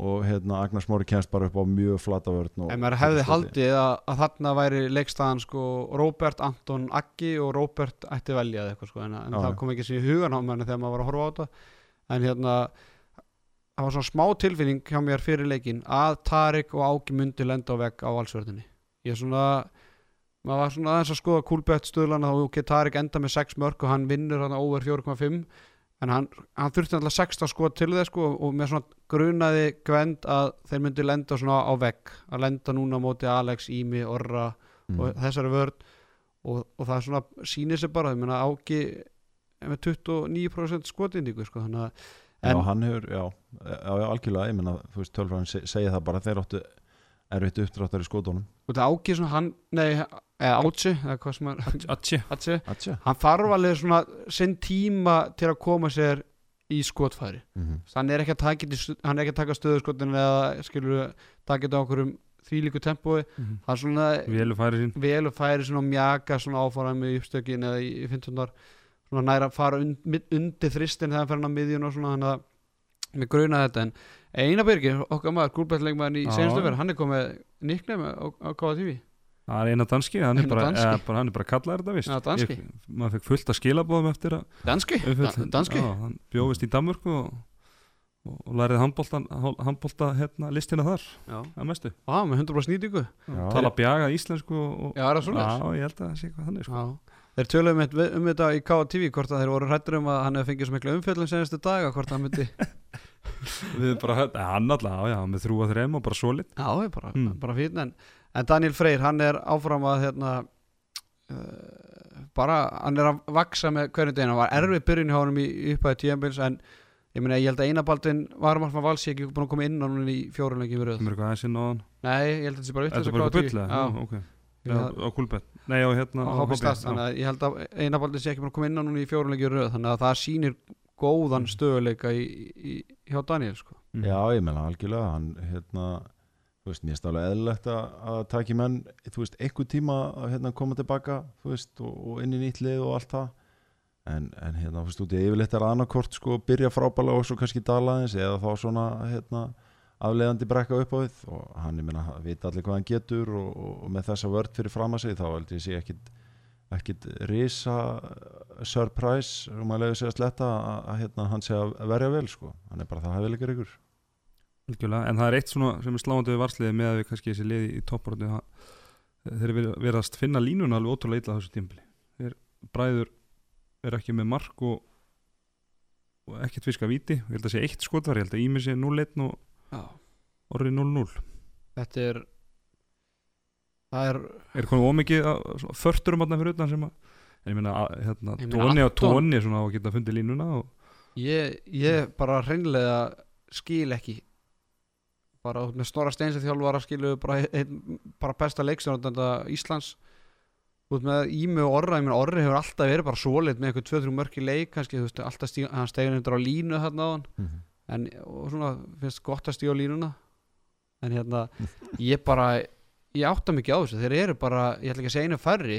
og hérna, Agnar Smári kemst bara upp á mjög flata vörn og En maður hefði haldið að, að þarna væri leikstaðan sko Róbert, Anton, Aggi og Róbert ætti velja eða eitthvað sko en, en það kom ekki sér í hugan á mér þegar maður var að horfa á þetta. En hérna það var svona smá tilfinning hjá mér fyrir leikin að Tarik og Ági myndi lenda á vegg á valsverðinni ég er svona maður var svona aðeins að skoða kúlbett stöðlana og ok, Tarik enda með 6 mörg og hann vinnur hann over 4,5 en hann, hann þurfti alltaf 16 skot til þess sko og með svona grunaði gvend að þeir myndi lenda svona á vegg að lenda núna móti Alex, Ími, Orra Mm. og þessari vörn. Og, og það er svona sýnir sér bara, meina Áki með 29% skotindíku sko þannig að Já, hann hefur, já, já, já algjörlega ég menna, þú veist, tölfræðin segja það bara þeir áttu erfitt uppdráttar í skotunum. Og það Áki svona hann, nei, eða Átsi eða hvað sem er, Átsi Atja hann þarf alveg svona sinn tíma til að koma sér í skotfæri. Mm -hmm. hann er ekki að taka, í- hann er ekki að taka stöðuskotin eða skilur taka þetta á okkur þvílíku tempói það er svona Vélu færi sín. vel og færi svona mjaka svona áfara með uppstökin eða í, í 15 svona næra að fara und, undir þristin þegar hann fer hann á miðjun og svona þannig að með gruna þetta. En Einar Birgir, okkar maður, gúlbættleikmaðurinn í Já. senstu verð, hann er komið nickname á, á KTV Það er eina danski, hann er bara, danski. eða, bara, hann er bara kallaður þetta vist Já, danski. Ég, Maður fekk fullt að skilabóðum eftir að Danski, Da- danski Já, hann bjóðist í Danmörku og, og, og lærið handbólta, hérna, listina þar Já, að mestu Á, með 100% snýtingu Já. Tala bjaga íslensku og, og Já, er það svona? Já, ég held að það sé eitthvað þannig sko. Já Þeir töluðum um, um þetta í KTV hvort að þeir voru hrættur um að hann hefði fengið svo miklu umfjöllum senastu daga hvort að hann myndi Við bara, ja, hann alltaf, já, já, með þrjú að þreim og bara solid Já, bara, Mm. bara fín en, en Daniel Freyr, hann er áfram að hérna, uh, bara hann er að vaksa með hverjum deginn hann var erfið byrjun hjá honum í upphæði tíðanbils en ég meina ég held að einabaldin varum alltaf valsi ekki búin að koma inn á núna í fjórunleiki við röð Kemur eitthvað aðeins inn á hann? Nei, ég held að þetta sé bara Þetta er vitlaus bara að eitthvað byll já, ok. Já, Já. á Kúlbett Nei, á hérna á Hobby Stars þannig að ég held að einabaldin sé ekki búin að koma inn á núna í fjórunleiki við röð þannig að það sýnir góðan stöðuleika í, í, hjá Daniel sko. Mhm. Já, ég meina algjörlega hann, hérna, þú veist, mér er stálega eðlilegt að, að taki menn, þú veist, einhver tíma að hérna, koma tilbaka, þú veist, og, og inn í nýtt lið og allt það. En, en hérna, þú veist, út í yfirleitt er annarkort sko, byrja frábælega og svo kannski dalaðins eða þá svona, hérna afleiðandi brekka upp á við. Og hann, ég meina, vita allir hvað hann getur og, og, og með þessa vörd fyrir fram að sig þá heldur ég sé ekkit ekkit risa surprise, um að leiðu sig að sletta að, að hérna, hann sé að verja vel sko. hann er bara það hæfilegur ykkur en það er eitt svona sem er sláandi við varsliði með að við kannski þessi liði í topparöndi þeir eru verið að finna línuna alveg ótrúlega illa á þessu tímpli þeir bræður er ekki með mark og, og ekkert fiska viti ég held að sé eitt skotvar, ég held að Ími sé 0-1 og Já. Orri 0-0 þetta er það er er konum ómikið förturum átna fyrir utan sem að en ég meina að, hérna, tóni og Anton- tóni svona á að geta fundið línuna og ég, ég bara hreinlega skil ekki bara með Snorra Steinsi þjálfara skilu bara, ein, bara besta leikstjórnanda Íslands. Út með Ími og Orra, ég meina Orri hefur alltaf verið bara svoleitt með eitthvað 2-3 mörk í leik kannski, þú veist, alltaf stíg, hann stegin undir á línu þarna á hann, en og svona finnst gott að stíga á línuna. En hérna, ég bara ég átta mikið á þessu, þeir eru bara ég ætla ekki að segja einu færri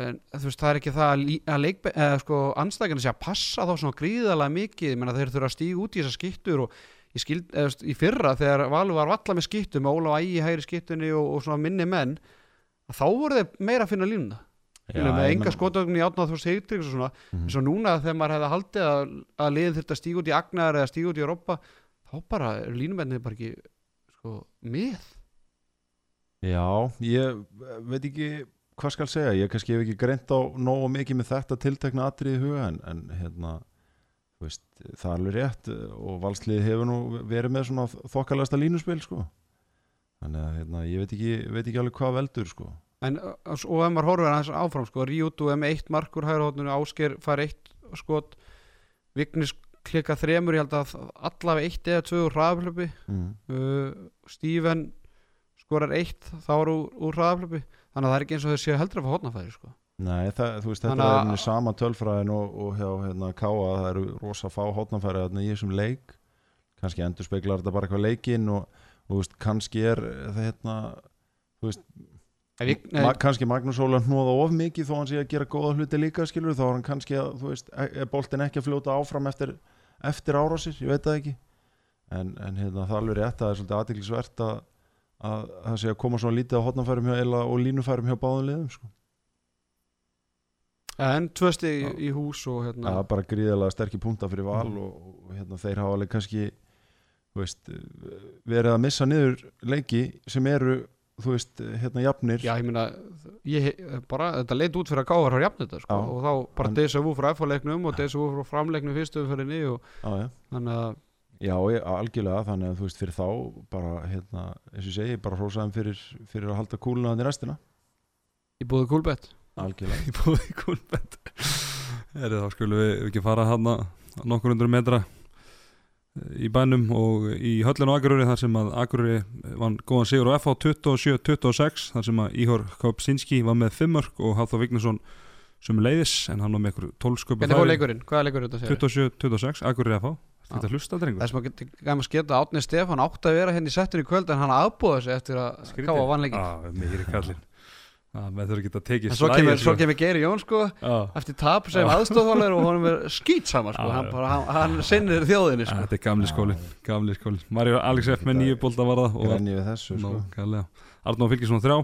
en þú veist, það er ekki það að, að leik, eða sko, anstækjana sé að passa þá svona gríðalega mikið, ég menna þeir þurfa að stíga út í þessar skittur og skild, eða, þú veist, í fyrra þegar Valur var valla með skittu með Óla og Ægi í hægri skittunni og, og svona minni menn þá voru þeir meira að finna línuna. Með enga skotögn í átnáð þú veist heitriks og svona. Mhm. eins og núna þegar maður hefði haldið að, að liðin þurfti að stíga út í Agnar eða stíga út í Europa þá bara er línumennið bara ekki sko, með. Já, ég veit ekki hvað skal segja, ég kannski hef ekki greint á nógu mikið með þetta tiltekna atrið í huga en, en hérna veist, það er alveg rétt og valsliði hefur nú verið með svona þokkalegasta línuspil sko þannig að hérna, ég veit ekki, veit ekki alveg hvað veldur sko en, og ef maður horfir aðeins áfram sko, Ríútu er með eitt markur hægur hóttunni Ásker fær eitt skot Vignis klika þremur ég held að allavega eitt eða tvö úr hraðaflöpi mm. uh, Steven skorar eitt þá er úr, hraðaflöpi þannig að það er ekki eins og þeir séu heldur að fá hotnafæri sko. Nei, það, veist, þetta er einnig sama tölfræðin og, og hjá hérna, Káa, það eru rosa fá hotnafæri þarna í þessum leik. Kannski endur speklar þetta bara eitthvað leikinn og, og veist, kannski er það hérna veist, nei, Ma kannski Magnús Óla hnóða of mikið þó hann sé að gera góða hluti líka skilur þá er hann kannski að, e- er boltin ekki að fljóta áfram eftir, eftir árásir, ég veit það ekki. En, en hérna, það er alveg rétt að það er svolítið aðtiklisvert að, að það sé að koma svona lítið á hotnafærum hjá Ela og línufærum hjá báðum liðum sko. En tvö stig Já. í, hús og hérna er bara gríðarlega sterkir punta fyrir val Mhm. og, og hérna, þeir hafa alveg kannski veist, verið að missa niður leiki sem eru þú veist, hérna jafnir Já, ég meina, ég, bara, þetta leit út fyrir að gáðar á jafn þetta, sko, Já. og þá bara vu frá F-leiknum og vu frá framleiknum fyrstu umfyrinni og Já, já. þannig að, Já, ég, algjörlega, þannig að þú veist fyrir þá bara, hérna, eins og segi, bara hrósaðum fyrir, fyrir að halda kúluna þannig restina ég búið kúlbett algjörlega. Í búið kúlbett er þá skulum við ekki fara hann nokkur undur metra í bænum og í höllinu á Akureyri þar sem að Akureyri vann góðan sigur á FH 27-26 þar sem að Íhor Kopsinski var með 5 mörg og Hafþór Vignesson sem leiðis en hann var með ykkur 12 sköpu Hvernig fór leikurinn? Hvaða leikur er þetta segir? 27-26 Akureyri FH Þetta Já. hlusta drengur? Þess maður getur gæm að sketa Átni Stefán átti að vera hérna í settur í kvöld en hann aðbúða sig eftir að káa vannleikin með þurfa ekki að tekið En svo kemur, svo kemur Geiri Jón sko ah, eftir tap sem aðstofþálegur og honum er skýt saman sko, hann, hann, hann sinnir þjóðinni sko. Þetta er gamli skólin, gamli skólin Mario Alex F með nýju bólta var það og grenni við þessu sko. Arnóð Fylkisson þrjá.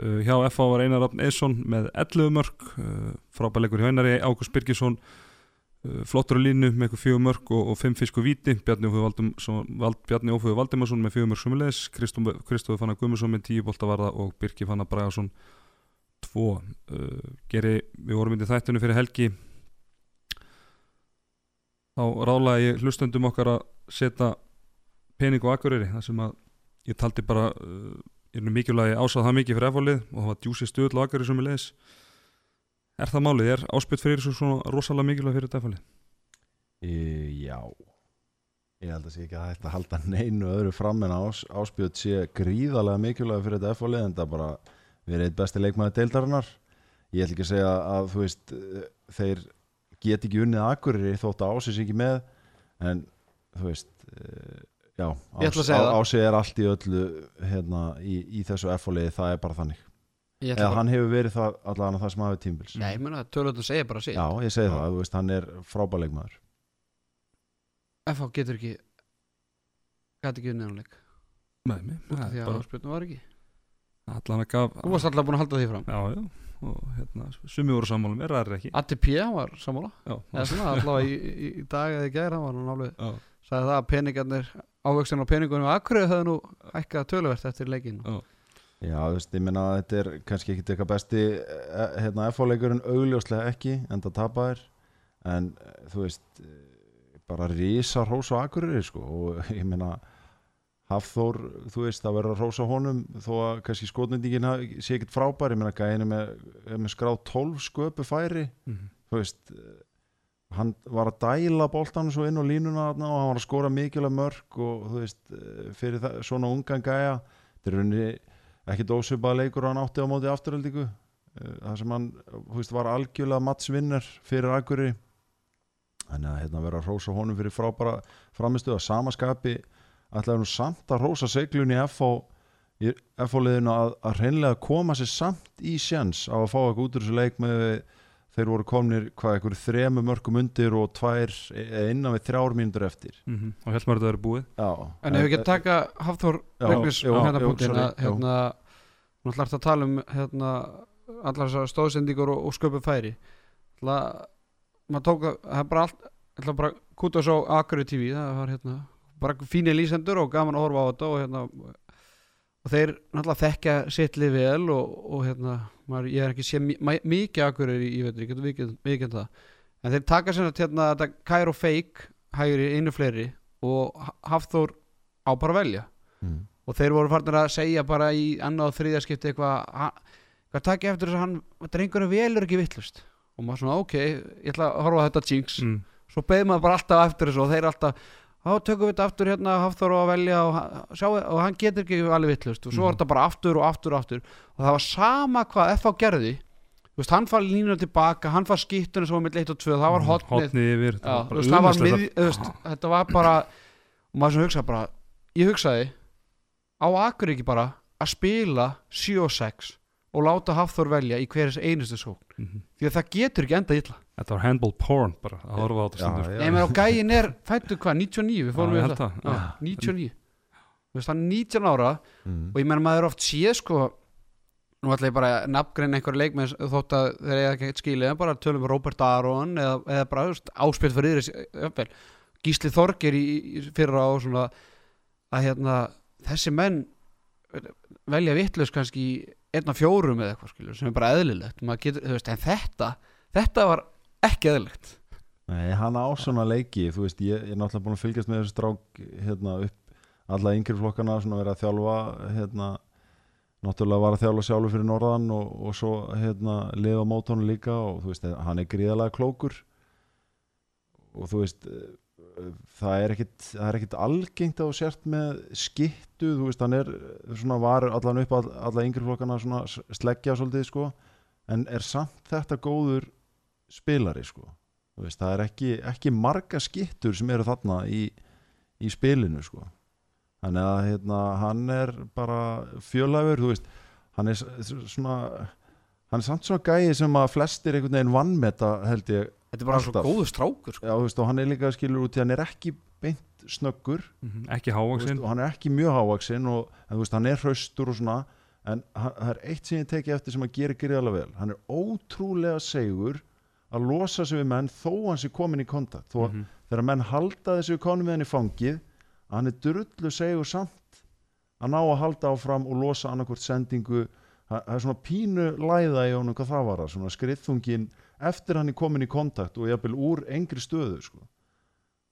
Uh, hjá FA var Einar Rafn Eðsson með 11 mörg uh, frábæleikur hjá Einari Ágúst Birgisson flottur á línu með eitthvað fjögur mörg og, og fimm fisku víti. Bjarni Óföðu Valdimarsson með fjögur mörg sumulegis Kristófi Fannar Guðmusson með 10 bólta varða og Birki Fannar Bragason 2 uh, geri, við vorum myndið þættinu fyrir helgi. Þá rálaði ég hlustendum okkar að setja pening og akureyri þar sem að ég taldi bara uh, er nú mikilvægi ásað það mikið fyrir F-fólið og það var djúsi stuðl og akkari sem er Er það málið? Er áspytt fyrir þessu svona rosalega mikilvægi fyrir F-fólið? e, Já Ég held að sé ekki að hægt að halda neinu öðru fram en ás, áspjöld sé gríðarlega mikilvæg fyrir þetta F-fólið en það bara verið eitt besti leikmaður deildarinnar Ég ætla ekki að segja að þú veist þeir get ekki unnið akkurir þótt að ásið sé ekki með en þú veist eh, já, það. ásið er allt í öllu hérna, í, í þessu F-fóliði, það er bara þannig eða bara- hann hefur verið það allan það sem hafi tímbils Nei, ég meina, tölvöldum segja bara sig já, ég segi það, þú veist, hann er frábæleikmaður FH getur ekki gæti ekki unnið leik. Með mig, út af það því er að bara áspilnum var ekki. Allan að gaf Þú varst alltaf búin að halda því fram. Já, já, og hérna, sumi voru sammála mér, það er ekki ATP var sammála. Já, eða svona allavega í, í, í dag eða í gær hann var hann alveg já, sagði það að peningarnir ávöxtin á peningunum og akkurið höfðu nú hækkað töluvert eftir leikin já, já, þú veist, ég minna að þetta er kannski ekki eitthvað besti eh, hérna, F-fóleikurinn augljóslega ekki en það tapaðir. En eh, þú veist eh, bara rísa hrós á akkurir sko, og ég minna Hafþór, þú veist, að rósa honum þó að kannski skotnendingin sé ekkert frábær, ég meina gæðin er með, með skráð 12 sköpu færi. Mhm, þú veist eh, hann var að dæla boltanum svo inn á línuna og hann var að skora mikilvæg mörg og þú veist, eh, fyrir það, svona ungan gæja. Þetta er rauninni ekkit ósvipað leikur og hann átti á móti afturöldingu það sem hann, veist, var algjörlega mattsvinner fyrir Akuri þannig að hérna vera að rósa honum fyrir frábara framistu að samaskapi ætlaði nú samt að rósa seglunni í FH-liðinu að, að hreinlega koma sér samt í sjens á að fá eitthvað út úr þessu leik með þeir voru komnir hvað eitthvað þremu mörgum undir og tvær eða innan við þrjár mínútur eftir. Mhm Og held maður að þetta er búið. Já, En ef við ekki að taka Hafþór jú, og hérna punktin að hérna, hún ætlar að tala um hérna, allar þessar stóðsendingur og, og sköpu færi. Ætla, maður tók að það er bara allt, bara kúta svo Akari TV, það var hérna bara fínir lýsendur og gaman að horfa á þetta og hérna og þeir náttúrulega þekkja sitt lið vel og, og hérna, maður, ég er ekki sé mi mikið Akari í, í veitur, ég getur vikið, vikið það. En þeir taka sér hérna þetta Cairo Fake hægri einu fleiri og Hafþór á bara velja. Mm. Og þeir voru farnir að segja bara í annað og þriðja skipti eitthvað hvað takk eftir þess að hann drengurinn velur ekki vittlust og maður svona ok, ég ætla að horfa þetta jinx. Mm. svo beð maður bara alltaf eftir þessu og þeir alltaf þá tökum við þetta aftur hérna Hafþór á að velja og, sjá, og hann getur ekki alveg vittlust og svo Mhm. var þetta bara aftur og aftur og aftur. Og það var sama hvað FH gerði. Veist, hann fær línuna tilbaka, hann fær skýttunum svo með 1 og 2, það var hotnið Hotnið var var þetta var bara og maður sem hugsa bara ég hugsaði á akkur ekki bara að spila 7 og 6 og láta Hafþór velja í hverjus einustu sókn. Mhm. því að það getur ekki enda illa. Þetta var handball porn bara að horfa á þetta Já, stundur. Nei, menn á gæin er fættu hvað, 99 við fórum við Já, 99 Þú veist, hann er 19 ára Mm. og ég menn maður oft séð sko nú ætla ég bara að nafngreina einhverju leikmenn þótt að þeir eiga ekki skilið en bara tölum við Robert Aron eða, eða bara áspilt fyrir yfir Gísli Þorger í, í fyrra og svona að hérna þessi menn velja vitlaus kannski í einn af fjórum eða eitthvað skilur sem er bara eðlilegt. Getur, veist, en þetta þetta var ekki eðlilegt. Nei, hann á svona leiki þú veist, ég ég er náttúrulega búin að fylgjast með þessu strák hérna upp alla yngri flokkana svona verið að þjálfa hérna, náttúrulega var að þjálfa sjálfur fyrir norðan og, og svo hérna liða á mótónu líka og þú veist, hann er gríðalega klókur. Og þú veist eh, það er ekkit, það er ekkit algengt þú sért með skittu þú veist, hann er svona var allan upp all, alla yngri flokkana svona sleggja svolítið sko, en er samt þetta góður spilari sko veist, það er ekki, ekki marga skittur sem eru þarna í, í spilinu sko. þannig að hérna, hann er bara fjölæfur þú veist, hann er svona hann er samt svona gæi sem að flestir einhvern veginn vannmeta held ég Þetta er bara Alltaf. svo góðu strákur sko. Já, þú veist, og hann er líka skilur út í hann er ekki beint snöggur Mhm, Ekki þú hávaksinn og hann er ekki mjög hávaksinn og en, þú veist, hann er hraustur og svona en hann, það er eitt sem ég teki eftir sem að gera gríðarlega vel hann er ótrúlega segur að losa sig við menn þó hann sé komin í kontakt þó að Mhm. þegar menn halda þessu konum með hann í fangið að hann er drullu segur samt að ná að halda áfram og losa annarkvort sendingu það það er svona pínu læða í honum hvað það var að svona skriðþungin eftir hann er komin í kontakt og jafnvel úr engri stöðu sko.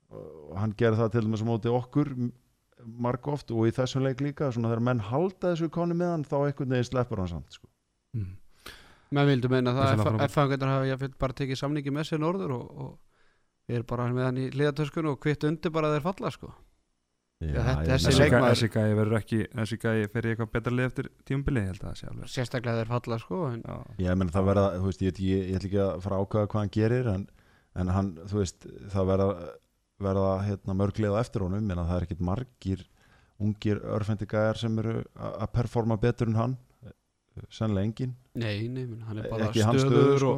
og hann gerði það til dæmis á móti okkur marg oft og í þessum leik líka svona þegar menn halda þessu konu með hann þá einhvern veginn sleppur hann samt sko. mm. menn vildu meina Það er frábært. að F-fangendur hafi jafnvel bara tekið samningi með sér norður og, og erum bara með hann í liðatöskun og kvitt undir bara þeir falla sko Já, þessi leikmaður- gæi verður ekki þessi gæi fer í eitthvað betra lið eftir tímabili ég held að það sé alveg. Sérstaklega þeir falla sko en, já, Ég menn það verða, þú veist, ég, ég, ég ætla ekki að fara að ákvæða hvað hann gerir en, en hann, þú veist, það verða verða hérna, mörglið á eftir honum. En það er ekkit margir ungir örfendi gæjar sem eru að performa betur en hann sennilega engin, nei, nei, menn, hann er bara ekki hans stöður stöðu og sko.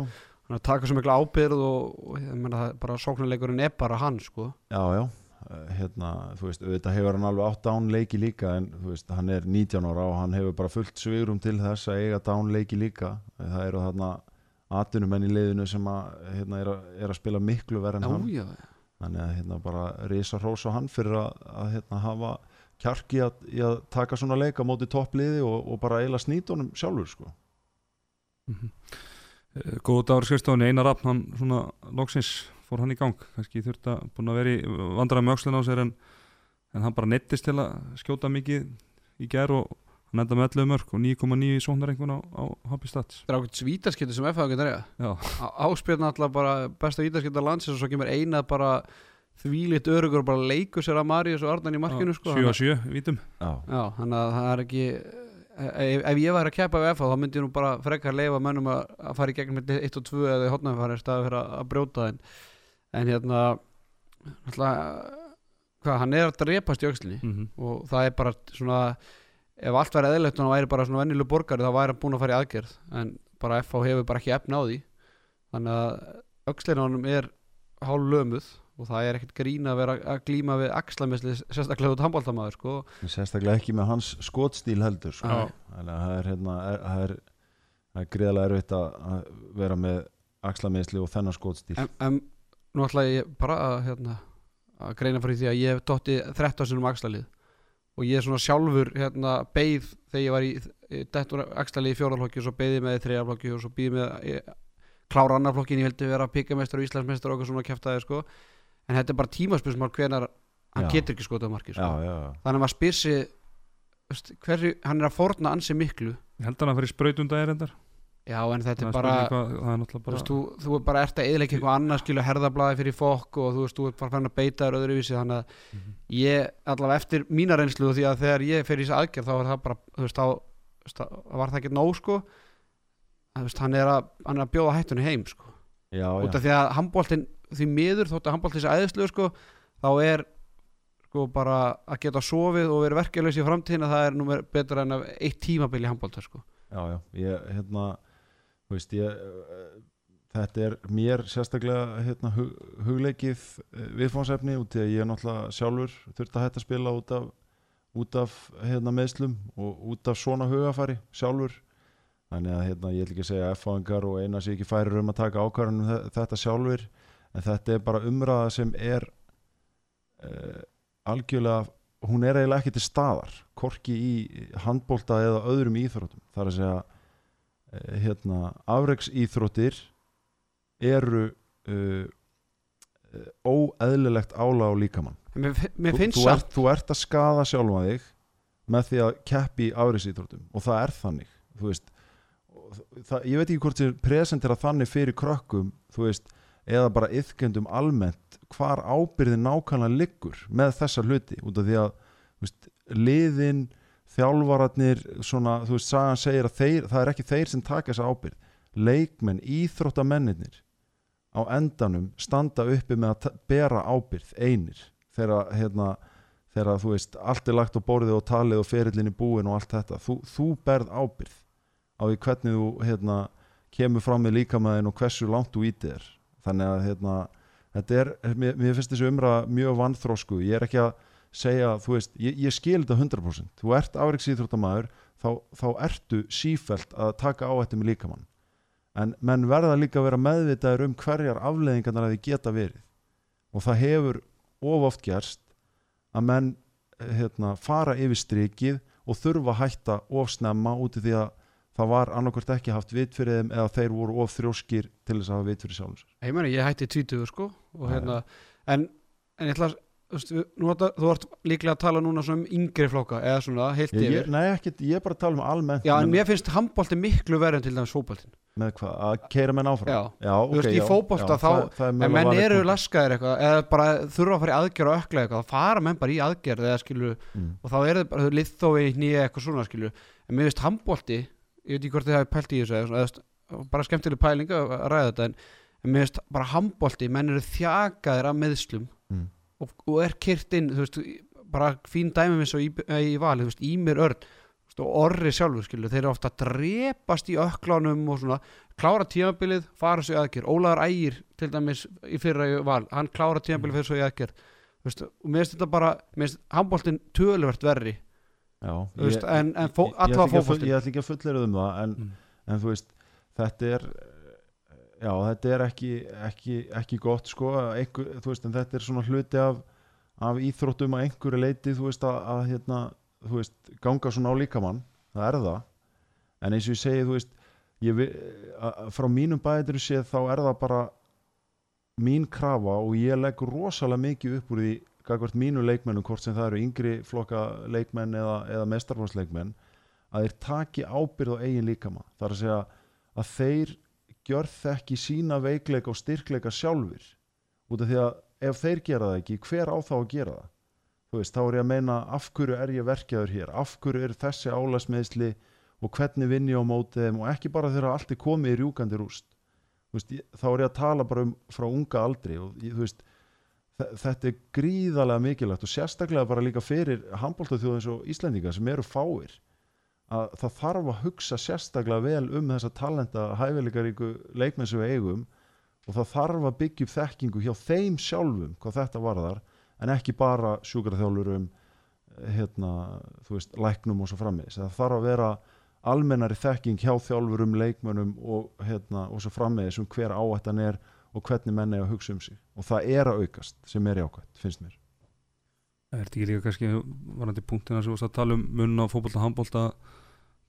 hann er að taka svo mikla ábyrð og, og ég meina það er bara sóknarleikurinn er bara hann sko. Já, já, hérna, þú veist, auðvitað hefur hann alveg átt dán leiki líka en þú veist, hann er 19 ára og hann hefur bara fullt svigrum til þess að eiga dán leiki líka það eru þarna atvinnumenn í liðinu sem að, hérna, er, að, er að spila miklu verð en hann. já, þannig að hérna bara risa hrós á hann fyrir að, að hérna hafa kjarki að, í að taka svona leik á móti toppliði og, og bara eiginlega snýta honum sjálfur sko. mm góð dagur skrifstofunni Einar Rapp hann svona loksins fór hann í gang. Kannski þurft að búin að vera í vandræða með öxlun á sér en, en hann bara nettist til að skjóta mikið í gær og hann enda með 11 mörg og 9,9 í sóknarengun á, á Happy Stats. Það er ákveðt vítaskipti sem F-fangendur eiga já, áspilna alltaf bara besta vítaskipta landsins og svo kemur eina bara þvílitt örugur og bara leikur sér að Marius og Arnan í markinu sko 7 á 7 vítum. Já, Já, þannig að það er ekki ef, ef ég væri að keppa við FH þá myndi ég nú bara frekar leifa mönnum að, að fara í gegnum 1 og 2 eða í í staði fyrir að, að brjóta en, en hérna hvað, hann er að drepast í öxlinni mm -hmm. og það er bara svona ef allt væri eðlilegt og hann væri bara svona vennileg borgari þá væri hann búin að fara í aðgerð en bara FH hefur bara ekki efna á því þannig að á honum er hálf lömuð og það er ekkert grín að vera að glíma við axlamisli sérstaklega út handbóltamaður sko. sérstaklega ekki með hans skotstíl heldur sko. Já. þannig að það er, hérna, er, það er, það er greiðlega erfitt að, vera með axlameðsli og þennan skotstíl en, en nú ætla ég bara að, hérna, að greina fyrir því að ég hef dotti 13 sinum axlalið og ég er svona sjálfur hérna, beigð þegar ég var í, dettur axlalið í fjóraflokki og svo beigði með í þriðaflokki og svo býði með í, klára annarflokkin, ég heldur vera píkamestar og íslandsmestar og eitthvað svona kæftæði sko. en þetta er bara tímaspilsmál hvenar hann Já. getur ekki skotað marki sko. já, já, já. þannig að maður spyr sig veist, hverju, hann er að forna ansi miklu ég held að hann fyrir sprautunda er endar já en þetta það er er, bara hvað, það er bara þú, þú er bara ert að eðleika eitthvað annað skilu herðablaði fyrir fokk og þú veist, þú ert bara fann að beita þér öðruvísi þannig að Mhm. ég, allavega eftir mína reynslu og því að þegar ég fer í þessi aðgerð þá var það bara, þú veist, þá var það ekki nóg sko að, veist, hann, er að, hann er að bjóða hættunni heim sko, já, út já. af því að handbóltin því miður, þótt að handbóltin sé æðislu sko, þá er sko bara að geta sofið og verið verkeflaus í framtíðina, það er nú betra en að eitt tímabil í handbólta sko já, já, ég, hérna þú veist, ég eh, þetta er mér sérstaklega hérna, hug, hugleikið eh, viðfónsefni út í að ég er náttúrulega sjálfur þurft að hætta að spila út af út af hérna, meðslum og út af svona hugafari sjálfur. Þannig að hérna, ég ætla ekki segja að F-fáingar og eina sé ekki færir um að taka ákvarðanum þetta sjálfur en þetta er bara umræða sem er uh, algjörlega hún er eiginlega ekki til staðar korki í handbólta eða öðrum íþróttum. Þar að segja hérna, afreiks íþróttir eru uh, uh, óeðlilegt ála á líkamann. Mér, mér þú, þú, ert, þú ert að skada sjálfa þig með því að keppi í afreiksíþróttum og það er þannig veist. Það, ég veit ekki hvort þið presentera þannig fyrir krökkum veist, eða bara yðkendum almennt hvar ábyrðin nákvæmlega liggur með þessa hluti út af því að veist, liðin þjálfararnir svona, þú veist, sagan segir að þeir, það er ekki þeir sem taka þessa ábyrð leikmenn, íþróttamennir á endanum standa uppi með að bera ábyrð einir þegar hérna þegar þú veist, allt er lagt á borðið og talið og ferillinni búin og allt þetta. Þú, þú berð ábyrð á því hvernig þú hérna, kemur fram með líkamæðin og hversu langt þú ítið er þannig að hérna, þetta er mér, mér finnst þessu umræða mjög vannþrósku ég er ekki að segja, þú veist ég, ég skil þetta 100% þú ert afriksýþróttamæður þá, þá ertu sífelt að taka áhættu með líkamann. En menn verða líka að vera meðvitaður um hverjar afleðingarnar að því geta verið. Og það hefur of oft gerst að menn eh, hérna, fara yfir strikið og þurfa að hætta of snemma út í því að það var annarkvort ekki haft vit fyrir þeim eða þeir voru of þrjóskir til þess að hafa vit fyrir sjálfum sér. Ég, meni, ég hætti tvítugur sko og, hérna, en, en ég ætla að þú þú ert líklega að tala núna um yngri flokka eða svona heilt yfir. nei, ekkert, ég er bara að tala um almennt Já, en mér finnst handbólti miklu verið en til dæmis fótboltin með hvað, að keira menn áfram? Já, já ok, veist, í já, þá- það, það er en menn eru laskaðir eitthvað eða bara þurfa að fara í aðgerð og ökla eitthvað þá fara menn bara í aðgerð eða skilu mm. og þá er það bara liðþói í nýja eitthvað svona skilu en mér finnst handbólti ég veit ekki hvort þið hafi pælt í þessu bara skemmtileg pæling að ræða þetta en, mér finnst bara handbólti menn eru þjakaðir af meðslum. Og, og er kyrt inn veist, bara fín dæmi eins og í, í vali, veist, Ímir Örn veist, og Orri sjálfur, skilu, þeir eru ofta að drepast í öklánum og svona klára tímabilið, fara svo í aðgerð. Ólaður Ægir, til dæmis, í fyrra í val hann klára tímabilið fyrir svo í veist, og mér finnst þetta bara mér finnst handbóltin töluvert verri. Já, veist, en- en fó- ég, ég, ætla full- ég ætla ekki að fullera um það en, Mm. en þú veist þetta er já, þetta er ekki, ekki, ekki gott sko, einhver, veist, þetta er svona hluti af, af íþróttum að einhverju leiti, þú veist, að, að hérna, þú veist, ganga svona á líkamann. Það er það, en eins og ég segi, þú veist ég, að- frá mínum bæðir séð þá er það bara mín krafa og ég legg rosalega mikið upp úr því gagvart mínu leikmennum, hvort sem það eru yngri flokka leikmenn eða, eða mestarflóksleikmenn að þeir taki ábyrð á eigin líkama. Það er að segja að þeir gjör þekki sína veikleika og styrkleika sjálfur út af því að ef þeir gera það ekki, hver á þá að gera það? Þú veist, þá er ég að meina af hverju er ég verkjaður hér, af hverju er þessi álasmeðsli og hvernig vinn ég á mótið og ekki bara þegar allt er komið í rjúkandi rúst. Veist, þá er ég að tala bara um frá unga aldri og þú veist þe- þetta er gríðarlega mikilvægt og sérstaklega bara líka fyrir handbóltaþjóð eins og Íslendinga sem eru fáir að það þarf að hugsa sérstaklega vel um þessa talenta hæfileikaríku leikmenn sem við eigum og það þarf að byggja upp þekkingu hjá þeim sjálfum hvað þetta varðar en ekki bara sjúkraþjálfurum hérna, þú veist, læknum og svo frammeðis það þarf að vera almennari þekking hjá þjálfurum, leikmönnum og, hérna, og svo frammeðis um hver áættan er og hvernig menn er að hugsa um sig. Og það er að aukast sem er jákvæmt, finnst mér. Það er þetta ekki líka kannski varandi punktina sem þú varst að tala um munna á fótbolta, handbolta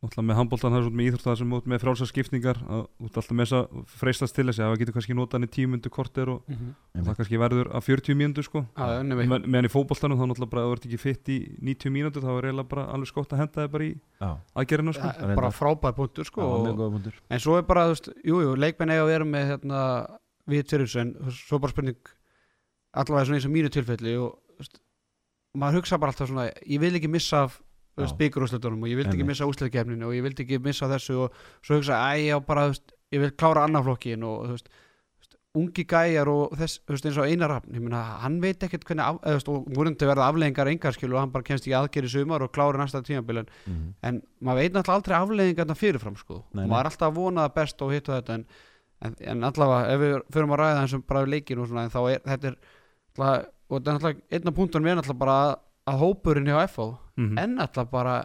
náttúrulega með handboltan það er svona með íþrótta sem út með frálsar skiptingar að út alltaf með þess að freistast til þessi að það getur kannski notað hann í tíu myndu korter og, og það kannski verður að 40 myndu sko. Já, nefnir Men, meðan í fótboltanum þá náttúrulega bara að þú ert ekki fitt í 90 mínútur þá er eiginlega bara alveg skott að henda þig bara í Já, aðgerina sko. Það er bara frábær punktur sko já og, mjög góða punktur. en svo er bara, þú veist, jú, jú, leikmenn eiga að vera með hérna, við veist, svo bara spurning allavega svona eins og og ég og ég vildi ekki missa úsleikefninu og ég vildi ekki missa þessu og svo hugsa, æ, já, bara, þú veist, ég vil klára annarflokkin og þú veist, ungi gæjar og þess, þú veist, eins og einar rafn, ég meina, hann veit ekkert hvernig, af, eða, þú veist, og múrindi verða afleggingar engarskilu og hann bara kemst ekki aðgerið sumar og klára næsta tímabil en mm. en maður veit náttúrulega aldrei afleiðingarna fyrirfram sko. Nei, og maður er alltaf að vona það best og hitta þetta en, en, en allavega ef við förum að ræða og bara við leikin og svona þá er þetta er alltaf, og þetta er alltaf einna punktunum er alltaf bara að, hópurinn hjá FH mm en alltaf bara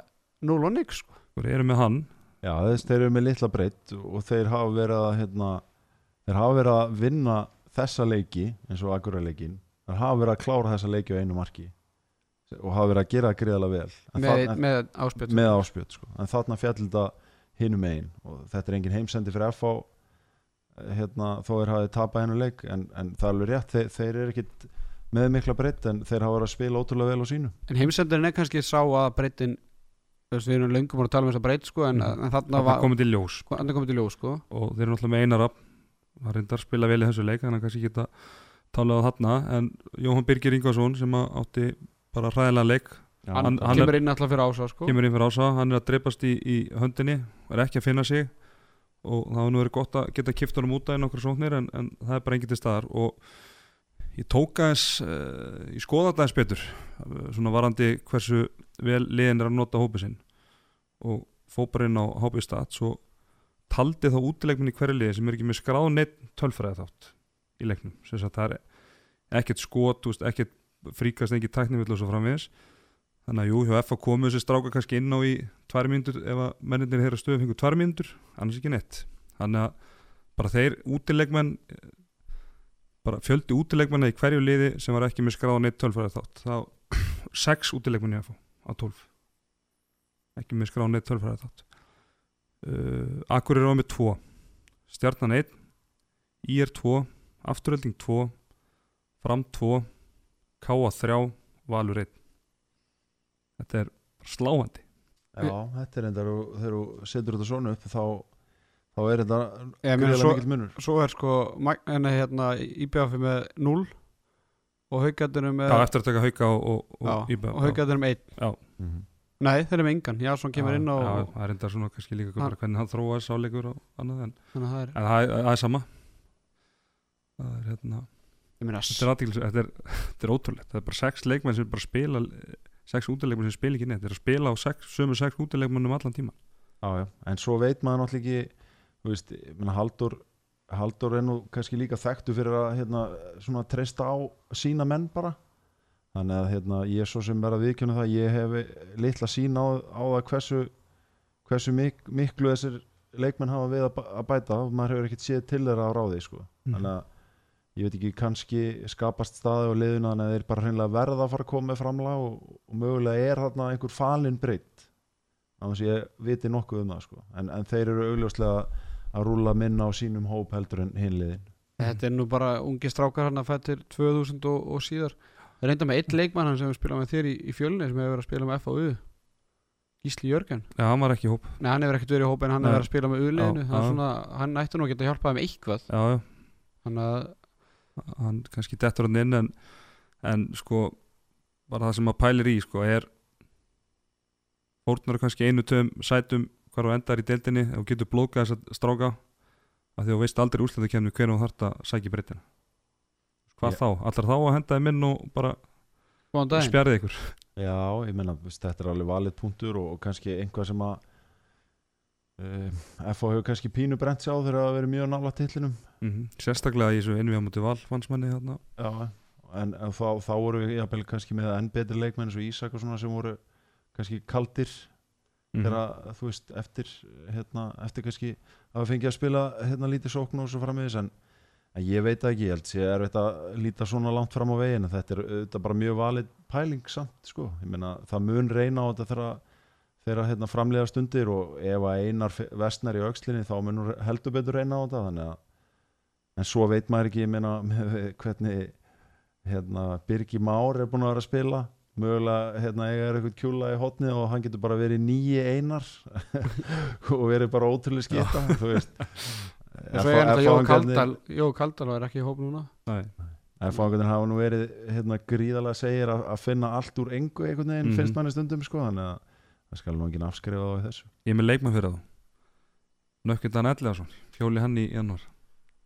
0 og nix sko. Við erum með hann Já, þess þeir eru með litla breytt og þeir hafa verið að hérna, þeir hafa verið að vinna þessa leiki eins og Akureyleikin þeir hafa verið að klára þessa leiki á einu marki og hafa verið að gera það greiðlega vel En með, þarna- með áspjöld með áspjöld sko. en þarna fjall þetta hinum einn og þetta er engin heimsendi fyrir FH eh, hérna, þó þeir hafið tapað hennu leik en, en það er alveg rétt, þeir, þeir eru ekkit með mikla breytt en þeir hafa verið að spila ótrúlega vel á sínu en heimsendurinn er kannski sá að breytin við erum löngum að tala um þessa breyt sko, en, Mhm. en þarna það var komið til ljós hann er komið til ljós sko. og þeir eru náttúrulega með einar það reyndar að spila vel í þessu leik þannig að kannski geta talað á þarna en Jóhann Birgir Ingvarsson sem að átti bara hræðilega leik Já, hann, hann- hann kemur inn alltaf fyrir ása sko. kemur inn fyrir ása, hann er að dreipast í, í höndinni er ekki að finna sig og það ég tók aðeins uh, ég skoða þetta aðeins betur eh, svona varandi hversu vel liðin er að nota hópið sinn og fóparinn á hópið stats og taldi þá útileikminn í hverju liði sem er ekki með skráð neitt tölfræði þátt í leiknum. Sem sagt það er ekkert skot, ekkert fríkast ekki tæknivill og svo framvegis. Þannig að jú, hjá F að komu þessi stráka kannski inn á í tvær mínútur ef að mennindir heyra stöðu fengur tvær mínútur annars ekki neitt. Þannig að bara þeir útilegmenn bara fjöldi útilegmenn í hverju liði sem var ekki með skráða neitt tölfræði þátt. Þá sex útilegmenn í F á tólf. Ekki með skráða neitt tölfræði þátt. Uh, Akkur er á með tvo. Stjarnan 1 IR 2 Afturölding 2 Fram 2 Káa 3, Valur 1 þetta er sláandi. Já, þetta er enda þegar þú setur þetta svona upp þá, þá er þetta svo, mikill munur. svo er sko en hérna IBF með 0 og haugarnir með Já, eftir að taka hauka og, og, og, IBF, og með 1 já, Mhm. Nei, þeir eru með engan, já, svona kemur já, inn á já, það er enda svona kannski líka bara hvernig hann þróa sáleikur og annað en, að það er, en það, er, það er sama. Það er hérna þetta er aðtíklis, þetta er, þetta er ótrúlegt. Það er bara sex leikmenn sem bara spila sex útileikmenn sem spila ekki neitt, þeir eru að spila á sex, sömu sex útileikmennum allan tíma Já, já, en svo veit maður náttúrulega ekki veist, Haldur Haldur er nú kannski líka þekktu fyrir að hérna, svona treysta á sína menn bara þannig að hérna, ég er svo sem er að viðkjöna það ég hef litla sín á, á það hversu, hversu mik miklu þessir leikmenn hafa við að, bæ- að bæta og maður hefur ekkert séð til þeirra á ráði sko. þannig að ég veit ekki kannski skapast staði og liðuna þannig að þeir bara hreinlega verða að fara að koma með framlag og, og mögulega er þarna einhver falin breytt annars ég viti nokkuð um það sko. en, en þeir eru augljóslega að rúla minna á sínum hóp heldur en hinliðin Þetta er nú bara ungi strákar hann að fættir 2000 og, og síðar. Það er enda með eitt leikmann hann sem spilað með þér í, í fjölni sem hefur verið að spila með FAU Gísli Jörgen. Já, hann var ekki í hóp. Nei, hann hefur ekkert verið í hóp en hann hefur verið að spila með U-liðinu. Já, Hann, já. svona, hann ætti nú að geta hjálpað með eitthvað. Já, já, Þannig að hann kannski dettur hann inn en, en sko bara það sem maður pælir í sko er fórnar kannski einu töm sætum hvar þú endar í deildinni og getur blókað þess að stráka af því að þú veist aldrei úslega hvernig þú þarft að sækja breytina. Hvað þá? Allar þá að henda þeim inn og bara spjarið ykkur? Já, ég meina, veist, þetta er alveg valið punktur og, og kannski einhvað sem að uh, FH hefur kannski pínu brent sig á þegar að vera mjög nála tillinum mm sérstaklega í þessu innvíða mútið valfansmanni þarna. Já, en, en þá, þá voru við jafnvel kannski með enn betri leikmenn eins og Ísak og svona sem voru kannski kaldir Þegar að, þú veist, eftir hérna, eftir kannski að fengið að spila hérna lítið sókn og svo frammiðis en, en ég veit ekki, ég held sé er þetta að líta svona langt fram á veginn þetta er auðvitað bara mjög valið pæling samt sko, ég meina það mun reyna á þetta þegar þegar hérna framlega stundir og ef að einar versnar í aukslinni þá mun heldur betur reyna á þetta þannig að en svo veit maður ekki, ég meina hvernig hérna Birgi Már er búin að vera að spila mögulega hérna eiga er eitthvað kjúla í hotni og hann getur bara verið nýji einar og verið bara ótrúlega skita þú veist. Og svo er þetta Jó Kaldal var ekki í hóp núna. Nei. F-fangarnir hafa nú verið hérna, gríðalega segir að, að finna allt úr engu einhvern veginn Mhm. finnst manni stundum sko þannig að það skal nú ekki afskrifa í þessu. Ég er með leikmann fyrir þá. Nökkvildan Elliðarsson, fjóli hann í januar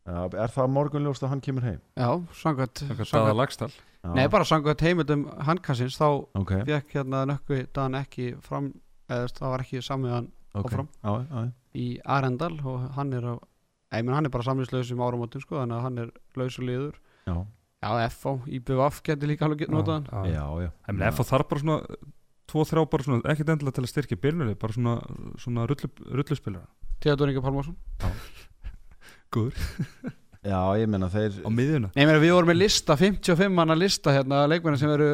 ja, Er það morgunljóst að hann kemur heim? Já, samkvæmt Daða samkvæmt- Lagstall Já, Nei, bara samkvæmt heimildum handkassins þá Ok, fekk hérna nökkvi Dan ekki fram eða það var ekki samiðan ok. áfram. Já, já, já. í Arendal og hann er á Nei, menn hann er bara samlýslaus um áramótum sko, þannig að hann er lausu liður. Já, Já, FO, IBVF getur líka alveg notað hann. Já, já. Það er F þarf bara svona tvo, þrjá bara svona, ekkert endilega til að styrkja byrjunni, bara svona, svona rullu, rulluspilara Theodor Inga Pálmarsson Góður Já, ég meina þeir Á miðjuna? Nei, meni, við vorum með lista, 55 manna lista hérna, leikmennar sem eru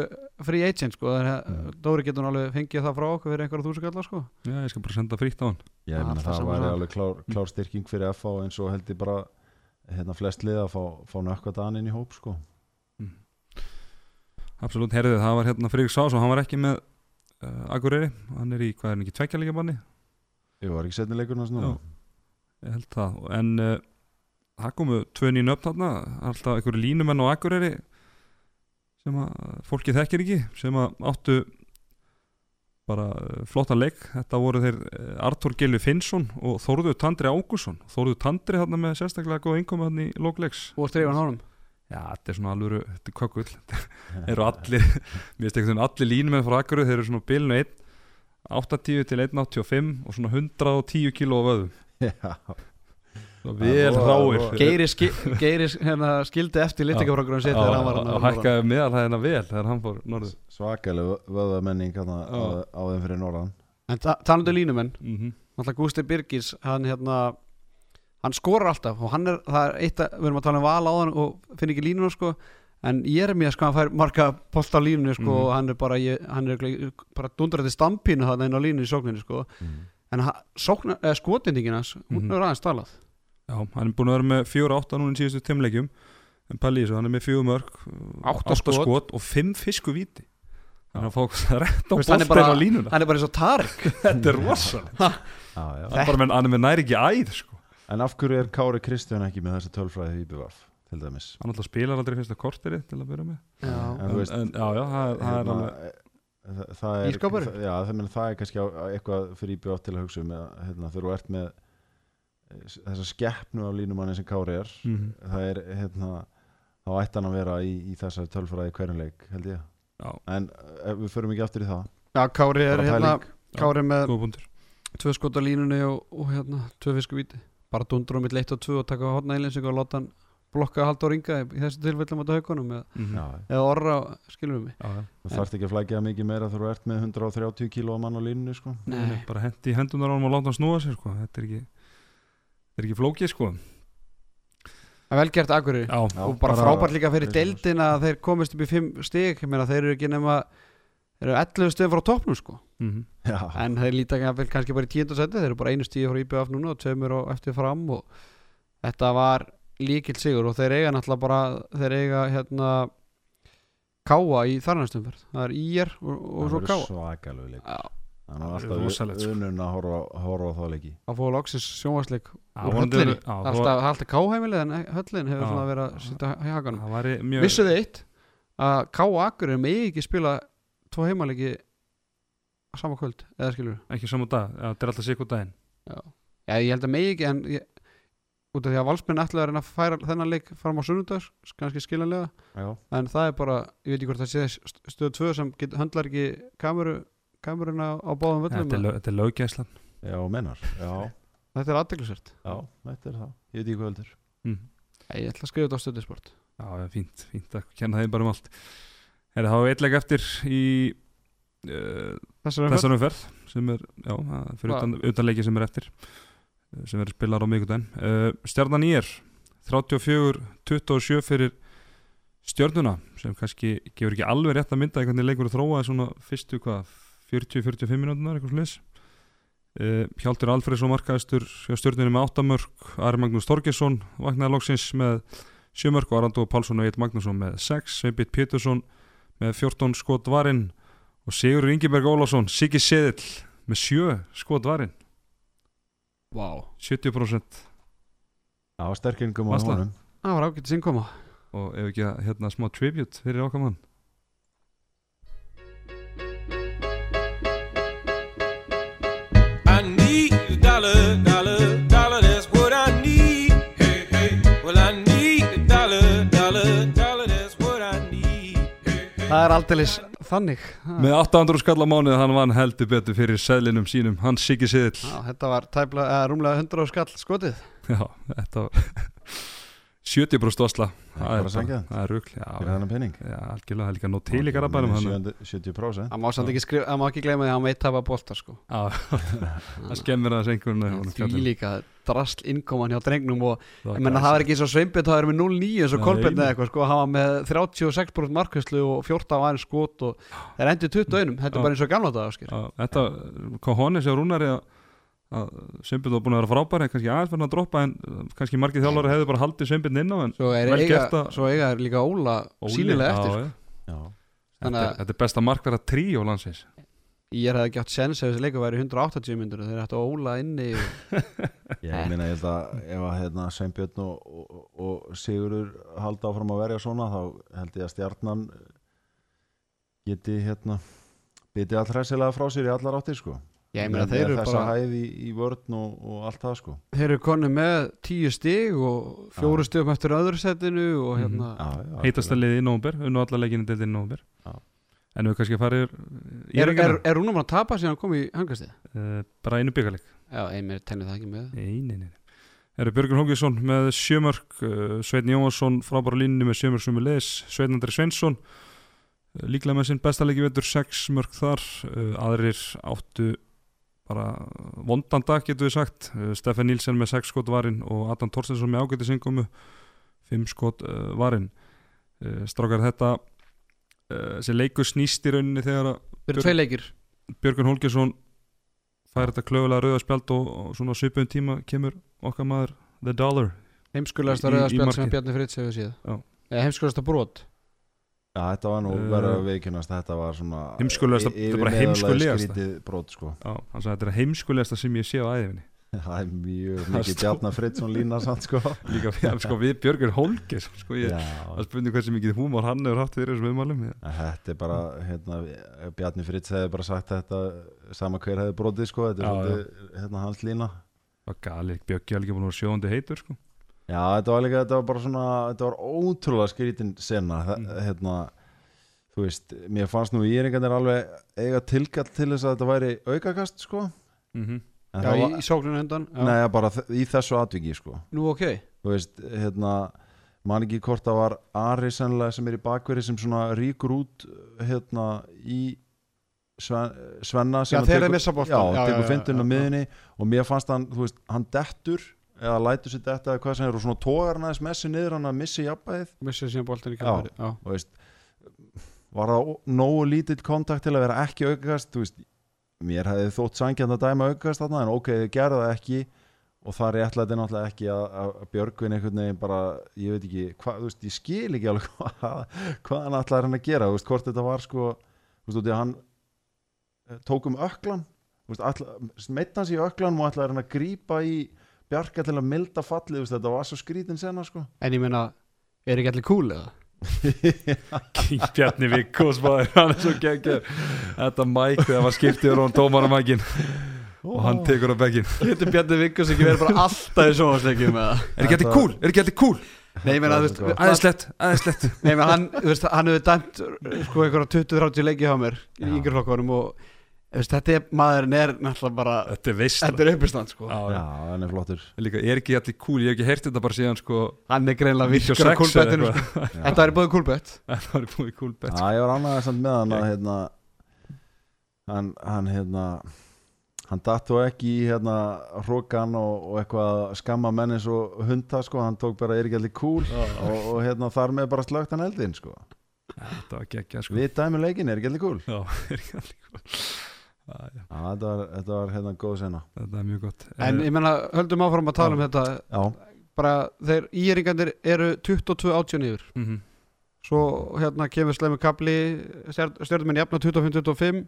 free agent sko, þannig að Mm. Dóri getur alveg fengið það frá okkur fyrir einhverja þúsugallar sko. Já, ég skal bara senda frítt á hann. Já, ég meina Alltaf það sama væri alveg klár, klár styrking fyrir FH eins og held ég bara hérna flest lið að fá, fá nökkva dan inn í hóp sko. Absolutt, herðið, það var hérna Friðrik Sás og hann var ekki með uh, Akureyri, hann er í, hvað er hann ekki, tveggja líka banni? Ég var ekki setni leikurinn hans núna Já. Ég held það, komu tvö nýjum upp þarna alltaf einhverju línumenn á Akureyri sem að fólki þekkir ekki sem að áttu bara uh, flottan leik. Þetta voru þeir uh, Artur Gilvi Finnsson og Þórður Tandri Ágússon Þórður Tandri þarna með sérstaklega góð innkomi þarna í lókleiks og strifan honum? Já, þetta er svona alvöru, þetta er kökull. Eru allir, mér finnst einhvern veginn allir línumenn frá Akureyri, þeir eru svona bilinu 1 80 til 185 og svona 110 kíló af öðum Já, vel ráir Geiri, hérna, skildi eftir litikafrágrum sitt þegar hann var og hækkaði meðal það hérna vel þegar hann fór norður. Svakalega vöðamenning hérna á, þeim fyrir norðan. En ta talandu línumenn. Mm -hmm. Náttúrulega Gústi Birgis hann hérna hann skorar alltaf og hann er, það er eitt að við erum að tala um val á hann og finn ekki línuna sko en ég er mér sko hann fær marga post á línunni sko Mhm. og hann er bara ég, hann er bara dundraði stampínu inn á línunni í sókninni sko. En ha- sókna, eh, skotendingin hans hún Mhm. er aðeins talað Já, hann er búin að vera með 4-8 núna í síðustu timleikjum en pæli í þessu, hann er með fjögur mörg Átta skot. og fimm fisku víti hann er að fá rétt á er bara- á línuna hann er bara eins og Tarek þetta er já. hann, er bara með, hann er með næri ekki æð sko. En af hverju er Kári Kristján ekki með þessi tölfræði í BVF til dæmis? hann alltaf spilar aldrei fyrsta korteri til að byrja með En já, þú en, veist, en, já, já, það, er- það er hérna, alveg það, það er, Ísskápur? það, já, það, það er kannski eitthvað fyrir IBF til að hugsa um eða, hérna, þegar þú ert með eh, þessa skeppnu á línumanni sem Kári er mm það er hérna þá ætti hann að vera í, í þessari tölfræði hverjanleik held ég. Já, en ef við förum ekki aftur í það. Já, Kári er hérna. Kári með tvö skot á línunni og, og hérna tvö fisku víti bara dundur á mitt leitt og tvö og taka hotna einlýsing og láta hann blokka að halda og ringa í þessu tilfellum á haugunum eða, mm já, eða orra, skilum við mig þú þarft ekki að flækja mikið meira þú ert með 130 kíló mann á línunni sko. Bara hendi í hendunar á hann og láta hann snúa sér sko. þetta er ekki þetta er ekki flókið sko. Það er vel gert Akureyri. Já, og bara bara- frábært líka fyrir deildina að þeir komist upp í 5 stig. Ég meina þeir eru ekki nema þeir eru 11 stigum frá toppnum sko. Mm já, en þeir líta jafnvel kannski bara í 10. seti þeir eru bara einu stíði frá IBF núna og tveimur og eftir fram og þetta var líkild sigur. Og þeir eiga náttúrulega bara þeir eiga hérna Káa í þarnastumferð það er IR og, og svo Káa þannig að Það er alltaf sko. unun að horfa, horfa á þá leiki. Að fóða loksins sjónvarsleik úr höllinni. Það er alltaf, það alltaf Káheimilið en höllin hefur svona verið að sitja í hakanum. Það væri mjög Vissu þið eitt? Að Káa Akureyri megi ekki spila tvo heimalegi á sama kvöld eða skilur ekki saman dag, þetta er alltaf sikur daginn. Já, Já ég held að megi ekki en ég, út af því að valsmenn ætlaði að reyna að færa þennan leik fram á sunnudags kannski skiljanlega. Já, en það er bara, ég veit ekki hvort það sé st- stöð 2 sem get, höndlar ekki kameru, kameruna á báðum Ja, völlum þetta er, lög- þetta er löggæslan. Já, mennar já, þetta er aðdeglisvert já, þetta er það. Ég veit ekki hvað heldur mm. ég ætla að skrifa þetta á stöðisport já, já, fínt, fínt. Að kenna þeim bara um allt. Er það eitthvað eftir í uh, þessar þessar umferð sem er, já, það er fyrir utan, utan leiki sem er eftir eh, sem verður spilar á miðgudaginn uh, Stjarnan í er 34-27 fyrir stjörnuna sem kannski gefur ekki alveg rétt að mynda hvernig leikur að þróa svona fyrstu hvað 40-45 minútunar eitthvað slis uh, Hjaltur Alfredsson markaðistur hjá stjörnunni með 8 mörg Ari Magnús Torgesson vaknaði loksins með 7 mörg og Arandó Pálsson og Eitt Magnússon með 6 Sveinbjörn Pétursson með 14 skot varinn og Sigur Ingeberg Ólafsson Siggi Seðill með 7 skot varinn wow. 70% já, sterkingum á honum það var ágætið sinnkoma og ef ekki að hérna smá tribute fyrir okkar mann dollar, dollar, dollar, that's what I need. Hey, hey. Well, I need a dollar, dollar, dollar, that's what I need. Hey, hey. það er aldeilis þannig Ha. með 800 skall á mánuð hann vann heldur betur fyrir seðlinum sínum hann Siggi Seðill Já, þetta var tæpla, eða, rúmlega 100 skall skotið já, þetta var 70% osla Það er það er rugl já, fyrir þennan penning já, algjörlega, það er líka nóg til í garabænum hann 70% það má samt ekki skrifa, það má ekki gleyma því að hann veit tapa bolta sko. Já, það skemmir aðeins einhvern því líka drasl innkoman hjá drengnum og ég menna það var ekki svo sveimbjörn það er með 0-9 eins og Kolbjörn eða eitthvað sko hann var með 36% markvæslu og 14 var skot og það er endur 21 þetta Já. er bara eins og gamla dag þetta, hvað honni sér rúnari að, að Sveinbjörn var búin að vera frábæri kannski aðeins fyrir að droppa en uh, kannski margir þjálfari hefðu bara haldið Sveinbjörn inn á en svo er Vel eiga, gert að- svo eiga er líka Óla já, eftir. já. já, Þetta, er, að- þetta er besta markverða tríó landsins. Ég er það ekki átt sens ef þessi leikur væri 180 myndur þeir ættu Óla inni og... ég meina ég held að ef að hérna, Sveinbjörn og, og, og Sigurður halda áfram að verja svona þá held ég að stjarnan geti hérna biti all hressilega frá sér í allar áttir sko ég meina þeir eru bara hæð í, í vörn og, og allt það sko þeir eru konni með 10 stig og fjóru Já. stigum eftir öðru setinu og Mhm. hérna já, já, heitasta liði í nómber, unnu alla leikinu deildin í nómber Já. en við kannski farið í er, er, er Rúnum að tapa síðan hann kom í hangastið? uh, bara einu byggaleg Já, einmér tennir það ekki með nei, nei, nei eru Björgun Hókisson með sjömörk uh, Sveitn Jónsson frábæra línni með sjömörk sem er leis Sveitn Andri Sveinsson uh, líklega með sinn besta leiki vetur sex mörk þar uh, aðrir áttu bara vondan dag getur við sagt. Uh, Stefan Nílsen með sex skot varinn og Adam Torstensson með ágæti singumu fimm skot uh, varinn. Uh, strákar þetta uh, þessi leikur snýst í rauninni þegar að leikir. Björgun Holgersson fær þetta klöfulega rauða spjald og, og svona svipum tíma kemur okkar maður The Dollar í- í rauðarspjald sem. Bjarni Fritz hefur síðan eða heimskulegasta brot Já, þetta var nú Uh, verið að viðkynast Þetta var svona y- þetta er bara skrítið brot sko. Já, hann sagði þetta er heimskulegasta sem ég sé á æðinni Það er mjög mikið Bjarnar Friðsson lína samt sko. Líka við, sko, við Björgur Hólkes sko, ég, Já, Það spurning hversu mikið húmor hann hefur haft fyrir þessum En Þetta er bara, hérna, Bjarni Fritz hefði bara sagt þetta sama hver hefði brotið sko, þetta er svolítið hérna, hans lína. Það var galið, Björgi alveg búin að vera sjóðandi heitur sko. Já, þetta var líka, þetta var bara svona, þetta var ótrúlega skrítin sena, mm. Hérna, þú veist, mér fannst nú íringarnir alveg eiga tilkall til þess að þetta væri aukakast sko, mm en Já, í, var, í sókninu undan já. nei, bara þ- í þessu atviki sko, Nú ok þú veist, hérna, man ekki hvort það var Ari sennilega sem er í bakveri sem svona ríkur út, hérna, í Sven, Svenna Já, að þeir eru tekur- að missa boltann. já, Já, já, tekur já, fyndun á já, miðinni og mér fannst hann, þú veist, hann dettur eða lætur sér detta eða hvað sem er og svona tógar hann aðeins messi niður hann að missi jafnbæðið Missið síðan boltin í veist var það nógu lítill kontakt til að vera ekki aukast? Þú veist, mér hefði þótt sangjand að dæma aukast þarna en ok, þið gerðu það ekki. Og það er réttlega náttúrulega ekki að, að Björgvin einhvern veginn bara, ég veit ekki hvað, þú veist, ég skil ekki alveg hvað, hvað hann ætlaði hann að gera, þú veist, hvort þetta var sko, þú veist, út í að hann eh, tók um öklan þú veist, meitna hans í öklan og ætlaði hann að grípa í Bjarka til að milda fallið, þú veist, þetta var svo skrítin sena sko En ég meina, er ekki allir cool eða? Bjarni Vikkos hann er svo geggjör Þetta mæk þegar maður skiptið og hann tómar á mækin og hann tekur á bekkin Getur Bjarni Vikkos ekki verið bara alltaf í sjónvarsleikjum eða? Er ekki alltaf cool? Er ekki alltaf cool? Nei, ég meina, þú veist Þetta er Æðislegt, æðislegt Nei, menn hann, veist, hann hefur dæmt sko einhverja 20-30 leiki hjá mér í Já. yngri flokkarum og þetta er, maðurinn er náttúrulega bara Þetta er veist þetta er uppistand sko. Já, Já, hann er flottur. Líka, er ekki allir cool, ég hef ekki heyrt þetta bara síðan sko. Hann er greinlega virkur 96 á kúlbettinu sko. Þetta er búið kúlbett Það var búið cool bet Já, ég var ánægðið samt með hann að hérna hann, hann hérna hann datt þó ekki í hérna hrókan og, og eitthvað að skamma menn eins og hunda sko, hann tók bara er ekki allir cool? Og, og hérna þar með bara slögt hann eldin sko. Þetta var geggja sko. Við dæmi leikin er ekki allir cool? Já, er ekki allir cool Já, já, Já, þetta var, þetta var hérna góð sena. Þetta er mjög gott. En Eh, ég menna, höldum áfram að tala um þetta. Já, bara þeir íringandir eru 22 átján yfir. Mhm. svo hérna kemur slemmu kapli stjórnum jafna 25-25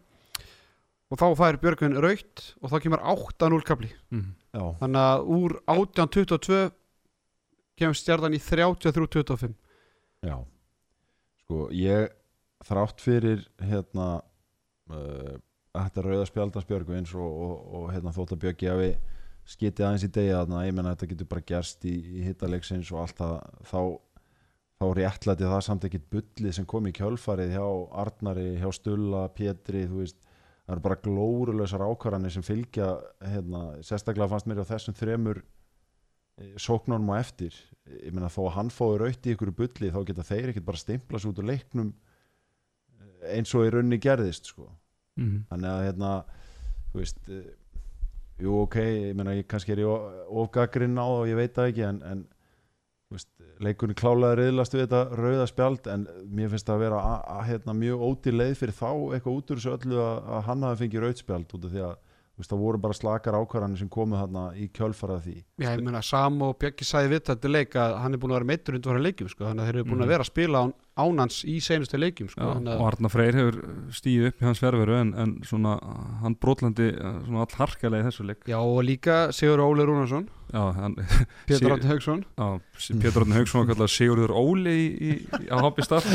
og þá fær Björgvin raukt og þá kemur 8-0 kapli. Mhm. já, þannig að úr 18-22 kemur stjarnan í 33-25 já. Sko, ég þrátt fyrir hérna uh, þetta rauða spjaldansbjörgu eins og, og, og hérna þótt að Björgi hafi skitið aðeins í degi þarna, ég menna þetta getur bara gerst í, í hittalegsins og allt það. Þá, þá réttlæti það samt ekkit bullið sem kom í kjölfarið hjá Arnari, hjá Stulla, Pétri veist, það eru bara glórulausar ákvarðanir sem fylgja hérna, sérstaklega fannst mér á þessum þremur eh, sóknunum á eftir. Ég meina þó að hann fái raut í ykkur bulli þá geta þeir ekkert bara stimpla svo út úr leiknum eh, eins og í raunni gerðist sko. Mhm. þannig að hérna þú veist eh, jú ok, ég meina ég kannski er ég ofgagrinn á það og ég veit það ekki en, en veist, leikunni klálega reyðlast við þetta rauða spjald en mér finnst það að vera a, a, hérna, mjög ódýr leið fyrir þá eitthvað út úr þessu öllu að, að hann hafi fengið rauðspjald út af því að veist, það voru bara slakar ákvarðanir sem komu þarna í kjölfarað því Já, ég meina, Sam og Björki sagði við þetta leik að hann er búin að vera meittur undir að leikjum sko, þannig að þeir eru búin Mhm. að vera að spila án, ánans í seinustu leikjum sko, Já, og að, Arna Freyr hefur stíð upp í hans fjárveru en, en svona hann brotlandi svona all harkalega í þessu leik Já, og líka Sigur Óli Rúnarsson Pétur Átni Haugsson Pétur Átni Haugsson var kallað Sigurður Óli í, í, í, á hoppi stað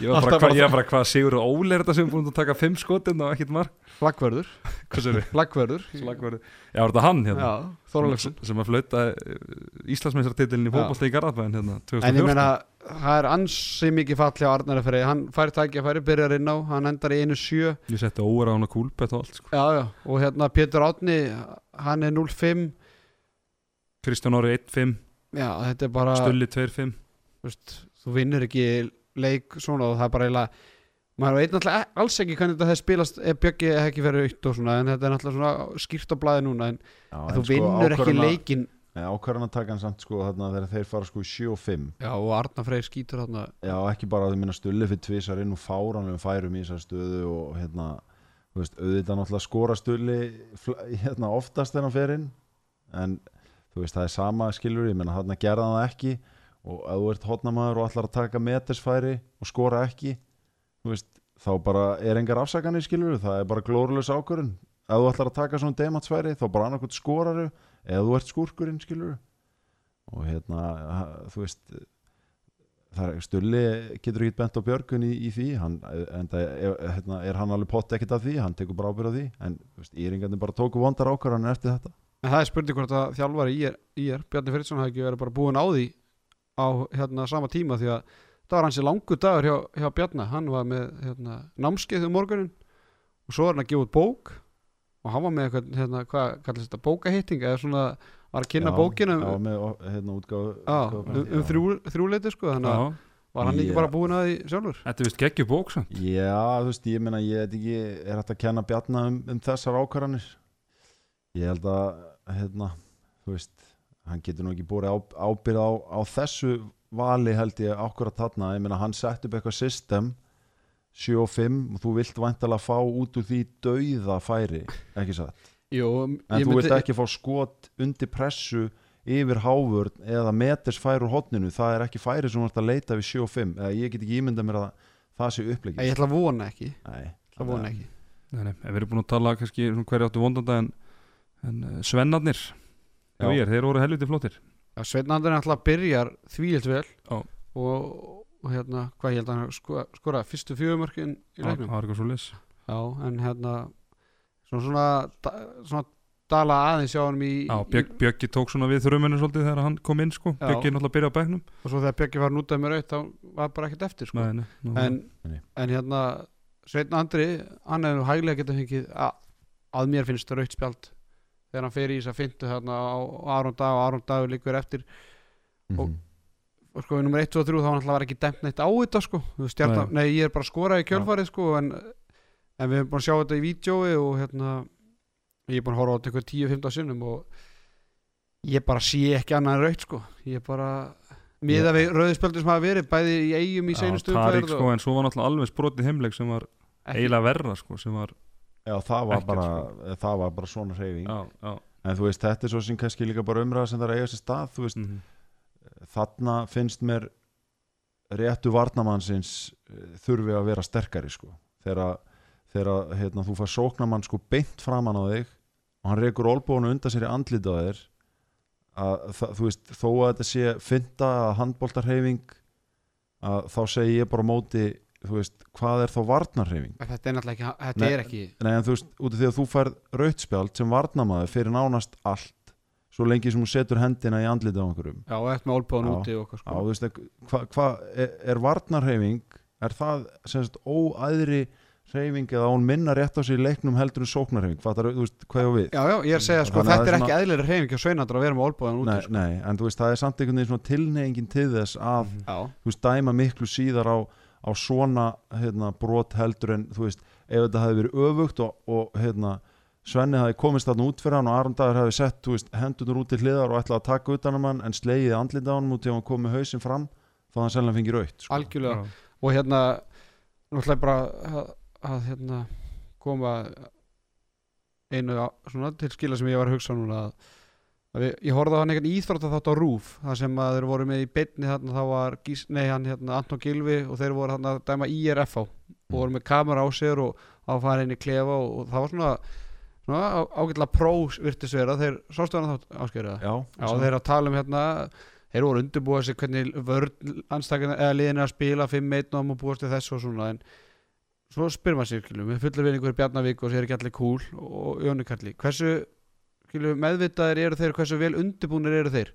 Ég var bara, Alltaf hva, hvað Sigurður Óli er þetta sem er búin að taka fimm skotin og ekkit Hvað þið? Flaggverður Slagverður Já, var þetta hann hérna? Já, sem, að flauta Íslandsmeistartitlinni í Já. fótbolta í Garðabæðin hérna, En ég 2014. meina, það er ansi mikið fall hjá Arnari fyrir Hann fær tækjafæri, byrjar inn á Hann endar í einu sjö. Ég setti óra á hana kúlbett og allt sko. Já, já, og hérna Pétur Átni Hann er 0-5 Kristján Ári 1-5 Já, þetta er bara Stulli 2-5 þú vinnur ekki leik svona og það er bara eiginlega maður veit náttúrulega e- alls ekki hvernig þetta hefði spilast ef Bjöggi hefði ekki verið aukt og svona en þetta er náttúrulega svona skýrt á blæði núna en, Já, en þú vinnur ekki leikin ákvarðan að taka hann samt sko þarna þegar þeir fara sko í 7 og 5 já og Arna Freyr skýtur þarna. Já ekki bara að þau minna stulli fyrir tvisar inn og fáranlegum færum í þessar stöðu og hérna þú veist, auðvitað náttúrulega skora stulli hérna oftast þegar hann fer inn en þú veist það er sama skilur ég menna hann gerði hann það ekki og ef þú ert hotnamaður og ætlar að taka metersfæri og skora ekki veist, þá bara er engar afsakanir skilur það er bara glórulegs ákvörun ef þú ætlar að taka svona dematsfæri þá bara annarkvæmt skoraru eða þú ert skúrkurinn skilur og hérna þú veist stulli getur ekki bent á Björgun í, í því hann, en það hérna, er hann alveg pott ekkert af því hann tekur bara ábyrð á því en íringarnir bara tóku vondar ákvarðanir eftir þetta En það er spurning hvort að þjálfari í er, í er Bjarni Friðsson hafi ekki verið bara búin á því á hérna sama tíma því að það var hansi langu dagur hjá, hjá Bjarni hann var með hérna, námskeið um morgunin og svo var hann að gefa út bók og hann var með eitthvað, hérna, hvað kallast þetta, bókahitting eða svona var að kynna bókina um, já, með hérna, útgáfu, á, um, um þrjú, þrjúleiti sko, þannig að var hann ekki bara búin að því sjálfur? Þetta vist geggju bók samt. Já, þú veist, ég meina, ég veit ekki, er hægt að kenna Bjarna um, um þessar ákvarðanir? Ég held að, hérna, þú veist, hann getur nú ekki búið á, ábyrð á, á þessu vali held ég akkurat þarna, ég meina, hann sett upp eitthvað system 7 og 5 og þú vilt væntalega fá út úr því dauða færi, ekki satt? Jú, En þú vilt ekki fá skot undir pressu yfir hávörn eða meters færi úr hotninu, það er ekki færi sem þú ert að leita við 7 og 5, eða ég get ekki ímyndað mér að það sé upplegið. Ég ætla að vona ekki, Nei, ætla að vona ekki. Nei, nei, við erum búin að tala kannski svona hverju áttu vondanda en, uh, svennarnir er, þeir voru helviti flottir. Já, Sveitnandur alltaf byrjar þvílilt vel og, og hérna, hvað ég held að hann sko, skora fyrstu fjögumörkin í leiknum? Já, en hérna svona svona, svona dala aðeins hjá hann í, Já, Björg, Bjöggi tók svona við þruminu svolítið þegar hann kom inn sko. Já. Bjöggi náttúrulega byrja á bæknum og svo þegar Björki var nútað með raut þá var bara ekkert eftir sko. Nei, nei, nú, en, Nei. en hérna Sveitn Andri, hann hefur hæglega getað fengið að, að mér finnst raut spjald þegar hann fer í þess að fyndu hérna á Aron Dag og Aron Dag líkur eftir. Mhm. Og- og sko í nummer 1 og 3 þá var náttúrulega var ekki dæmt neitt á þetta sko. Veist, stjarnan, nei. ég er bara að skora í kjölfarið sko en, en við erum búin að sjá þetta í vídjói og hérna ég er búin að horfa á þetta eitthvað 10-15 sinnum og ég bara sé ekki annað en raut sko. Ég bara miða við rauðspjöldur sem hafa verið bæði í eigum í seinustu Tarik umferð sko, og en svo var náttúrulega alveg sprotið heimleik sem var eiginlega verra sko sem var, Já, það var, Ekkert, bara, það var bara svona hreyfing. Já, já. En þú veist, þetta er svo sem kannski líka bara umræða sem það er að eiga sér stað veist, mhm. þarna finnst mér réttu varnamannsins eh, þurfi að vera sterkari sko. Þegar, hérna, þú fær sóknamann sko beint framan á þig og hann rekur olbónu undan sér í andlita á þér að, það, þú veist, þó að þetta sé fynda að handboltarheyfing að þá segi ég bara móti þú veist, hvað er þá varnarheyfing En þetta er náttúrulega ekki, þetta Nei. er ekki Nei, en þú veist, út af því að þú færð rautspjald sem varnamaður fyrir nánast allt svo lengi sem þú setur hendina í andlitið á einhverjum já, og eftir með olbúðan Já. úti og sko þú veist, hvað hva, er, er varnarheyfing er það sem sagt óæðri hreyfing eða hún minna rétt á í leiknum heldur þú veist hvað ég á við Já, já, ég er að segja sko, þetta það er er ekki eðlilega hreyfing hjá Sveinandur að vera með olbúðan úti nei, sko. nei, en þú veist, það er samt einhvern veginn svona tilneyingin til þess að Já, þú veist, dæma miklu síðar á, á svona hérna, brot heldur en þú veist, ef þetta hefði verið öfugt og, og hérna, Svenni hefði komist þarna út fyrir hann og Aron Dagur hefði sett veist, hendurnar út til hliðar og ætlaði að taka utan um hann en slegið andlita á hann út til hann kom með hausinn fram þá hann sennilega fengið raut sko. algjörlega Já. og hérna náttúrulega bara að, að hérna koma einu á- svona til skila sem ég var að hugsa núna að, ég horfði á hann einhvern íþrótt að þátt á Rúf þar sem að þeir voru með í beinni þarna þá var Gís, nei, hann, hérna, Anton Gilvi og þeir voru þarna að dæma IRF á og voru með kamera á sér og á að fara inn í klefa og, og það var svona, svona á, ágætlega pró virtis vera þeir sástu hann þátt áskjöru það Já, Já, þeir eru að tala um hérna þeir voru undirbúið sig hvernig anstakana eða liðin að spila 5-1 og maður búast til þessu og svona en svo spyr maður sér við fullir við einhverju Bjarnavík og sér ekki allir cool og Jóni Kalli hversu skilum, meðvitaðir eru þeir hversu vel undirbúnir eru þeir.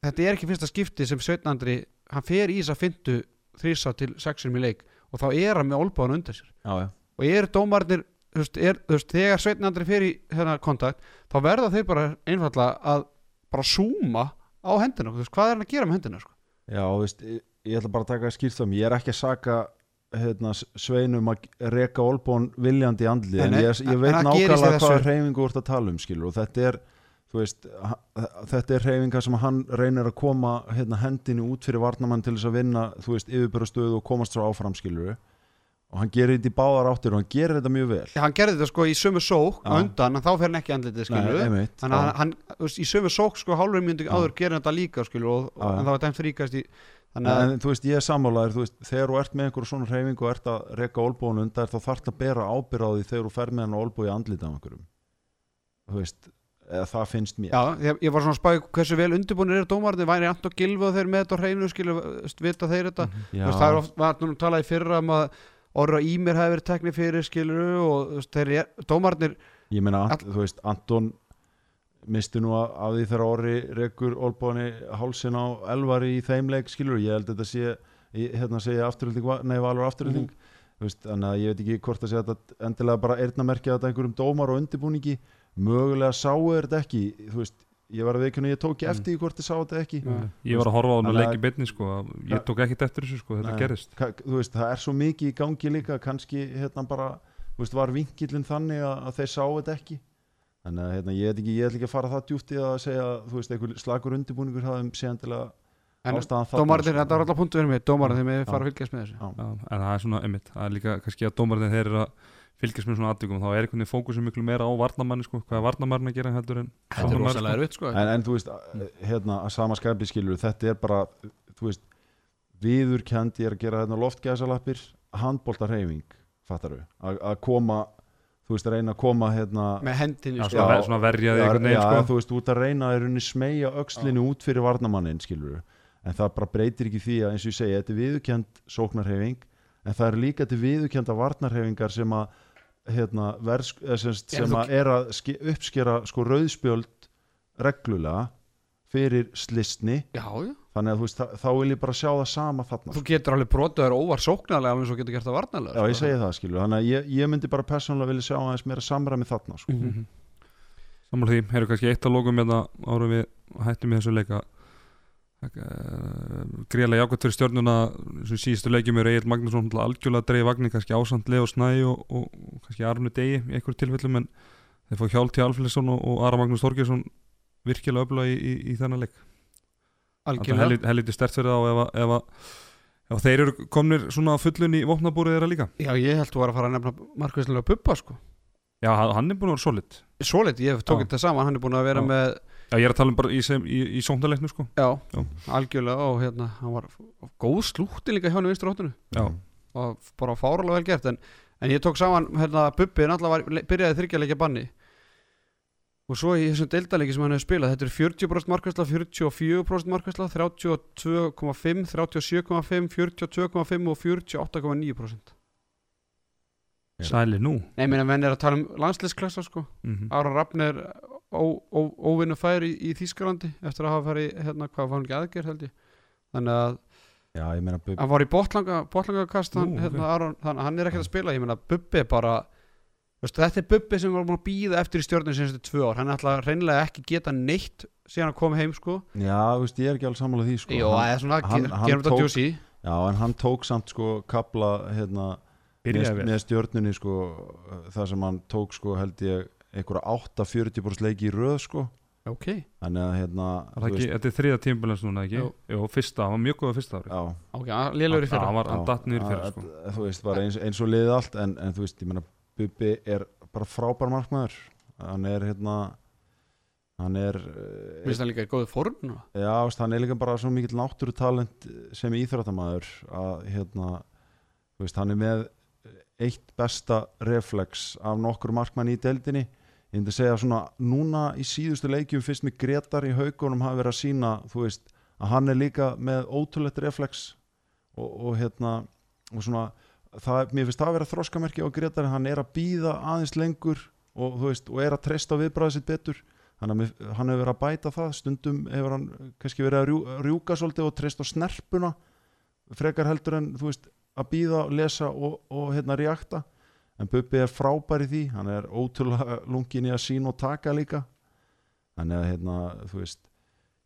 Þetta er ekki fyrsta skipti sem Sveitnandri hann fer í þess að fyndu þrísa til sexum í leik og þá er hann með olbáðan undan sér. Já, já, og dómarnir veist, er, veist, þegar Sveitnandri fer í þennan kontakt þá verða þeir bara einfallega að bara súma á hendina, hvað er hann að gera með hendina sko? já veist, ég, ég ætla bara að taka skýrt um, ég er ekki að saka hérna, sveinum að reka olbón viljandi andli, en nei, ég, ég en veit nákvæmlega hvaða hreyfingu úr að tala um skilur og þetta er veist, þetta er hreyfinga sem hann reynir að koma hérna, hendinu út fyrir varnamann til þess að vinna yfirbyrðastöðu og komast svo áfram skilur og hann gerir þetta í báðar áttir og hann gerir þetta mjög vel hann gerði þetta sko í sömu sók Já. undan en þá fer hann ekki andlitið skilur Nei, einmitt, þannig að já. hann, veist, í sömu sók sko hálfur Já. áður gerir þetta líka skilur og, og, Já, já. en það var dæmt fríkast í þannig að en, þú veist, ég er sammálaður, þú veist, þegar þú ert með einhverju svona hreyfingu og ert að reka olbúin undar þá þarf að bera ábyrð á því þegar þú fer með hann olbú í andlita á einhverjum. Þú veist, eða það finnst mér. Já, ég, ég var svona að spæði hversu vel undirbúinir eru dómarnir, væri Gilvi og þeir með þetta á hreinu skilur, veist, vita þeir þetta? Já, Þú veist, það er oft, var nú talað í fyrra um að orra ímir hefði verið teknir fyrir skilur og veist, þeir, er- dómarnir ég meina, All- þú veist, Anton misti nú af því þegar orri rekur olbúinni hálsin á elvari í þeim leik, skilur, ég held að þetta sé ég, hérna segja afturölding, nei, valur afturölding þú veist, þannig að ég veit ekki hvort að segja þetta endilega bara eyrnamerkja þetta einhverjum dómar og undirbúningi. Mögulega sáu er þetta ekki þú veist, ég var að veikuna, ég tók ekki Mm. eftir því hvort þið sáu þetta ekki. Nei. Ég var að horfa á Þannig að- leiki beinni sko. Ég tók ekkert eftir þessu sko, þetta gerist þú veist, það er svo mikið í gangi líka kannski hérna bara þú veist, var vinkillin þannig að, að þeir sáu þetta ekki þannig að hérna, ég ekki, ég ætla ekki að fara það djúpt í að segja þú veist, einhver slagur undirbúningur hafði sé endilega en ástæðan þarna, dómarnir, sko. þetta var alltaf punktu mig dómarnir þeir með Já. fara að fylgjast með þessu Já. Já, en það er svona, einmitt, það er líka kannski að dómarinn þeir eru að fylgjast með svona aðtökum þá er einhvern veginn fókusum miklu meira á varnamanni sko, hvað er varnamann að gera heldur en Þetta er rosalega erfitt sko en, en þú veist, hérna að sama skapi skilur, þetta er bara þú veist, viðurkendi er að gera hérna loftgæsalappir handbóltarheyfing, fattar við að koma, þú veist, að reyna að koma hérna með hendinni Já, sko. ver, svona verja þig já, einhvern veginn já, sko. þú veist, út að reyna að smegja öxlinu út fyrir varnamannin skilur en það bara breytir ekki því að eins og ég segi, þetta er viðurkend sóknarhefing en það er líka til viðurkenda varnarhefingar sem að hérna, vers, eh, sem, sem að er að ske, uppskera sko rauðspjöld reglulega fyrir slistni já, já. þannig að þú veist, þá, vil ég bara sjá það sama þarna þú getur alveg brotaður óvar sóknarlega alveg eins og getur gert það varnarlega Já, ég sko. segi það skilur, þannig að ég, ég myndi bara persónulega vilja sjá aðeins meira samræmi þarna sko. Mhm. Samanlega því, hefur kannski eitt að lókum hérna árum við hættum í þessu leika greiðlega jákvæmt fyrir stjórnuna sem síðustu leikjum er Egil Magnússon algjörlega dreigi vagnir kannski ásand Leo Snæ og, og, og kannski Arnu Degi í einhverjum tilfellum en þeir fá hjálp til Alfredsson og, og Ara Magnús Þorgjesson virkilega öfla í, í, í þennan leik. Algjörlega. helviti, stert fyrir þá ef, að- ef, að- ef þeir eru komnir svona á fullun í vopnabúrið þeirra líka. Já, ég held þú var að fara að nefna markvæslega Puppa sko. Já, hann er búin að vera solid. Svo lit, ég tók þetta saman, hann er búin að vera Já. með já, ég er að tala um bara í, í, í sóndaleiknu sko. Já, Já. algjörlega og hérna, hann var góð slútti líka hjá hann í vinstur hóttinu já, og bara fáralega vel gert en, en ég tók saman, hérna, Bubbi var, le- byrjaði þryggja leikja banni og svo í þessum deildaleiki sem hann hefur spilað, þetta er 40% markvæsla 44% markvæsla 32,5, 37,5 42,5 og 48,9% sæli nú. Nei, ég meina, menn er að tala um landsliðsklassa sko. Mm Ára Rafn er óvinnu fær í, í Þýskalandi eftir að hafa farið, hérna, hvað var hann ekki aðgerð held ég? Þannig að Já, ég meina Bubbi- hann var í botlanga, botlangakast hann, hérna, Aron, hann, hann er ekkert að spila ég meina Bubbi er bara veistu, þetta er Bubbi sem var búin að býða eftir í stjórnum sinni tvö ár, hann er alltaf reynilega ekki geta neitt síðan að koma heim sko. Já, þú veist, ég er ekki alveg sammála því sko. Jó, hann, eða svona, hann- hann gerum þetta djúsi Já, en hann tók samt sko kapla hérna með, með stjörnunni sko þar sem hann tók sko held ég einhverja 8-40% leiki í röð sko. Ok, þannig að hérna Er það ekki, þetta er þriða tímbilans núna ekki? Jú. Jú, fyrsta, hann var mjög góða fyrsta ári já, ok, lélur í Já, fyrra. hann var, hann datt niður fyrir að- sko. að- þú veist, bara eins, eins og liðið allt en, en þú veist, ég meina Bubbi er bara frábær markmaður hann er hérna hann er eh, Mér finnst það líka í góðu form. Já, veist, hann er líka bara svo mikill náttúru talent sem íþróttamæður að hérna, veist, hann er með eitt besta reflex af nokkur markmann í deildinni ég myndi segja svona, núna í síðustu leikjum fyrst mig Gretar í haugunum hafi verið að sína, þú veist, að hann er líka með ótrúlegt reflex og, og hérna og svona, það, mér finnst það að vera þroskamerki á Gretar, hann er að býða aðeins lengur og veist, og er að treysta viðbræða sitt betur. Þannig að hann hefur verið að bæta það stundum hefur hann kannski verið að rjú, rjúka svolítið og treysta snerpuna frekar heldur en þú veist að býða, lesa og, og hérna reakta. En Bubbi er frábær í því hann er ótrúlega lungin í að sína og taka líka. Þannig að hérna þú veist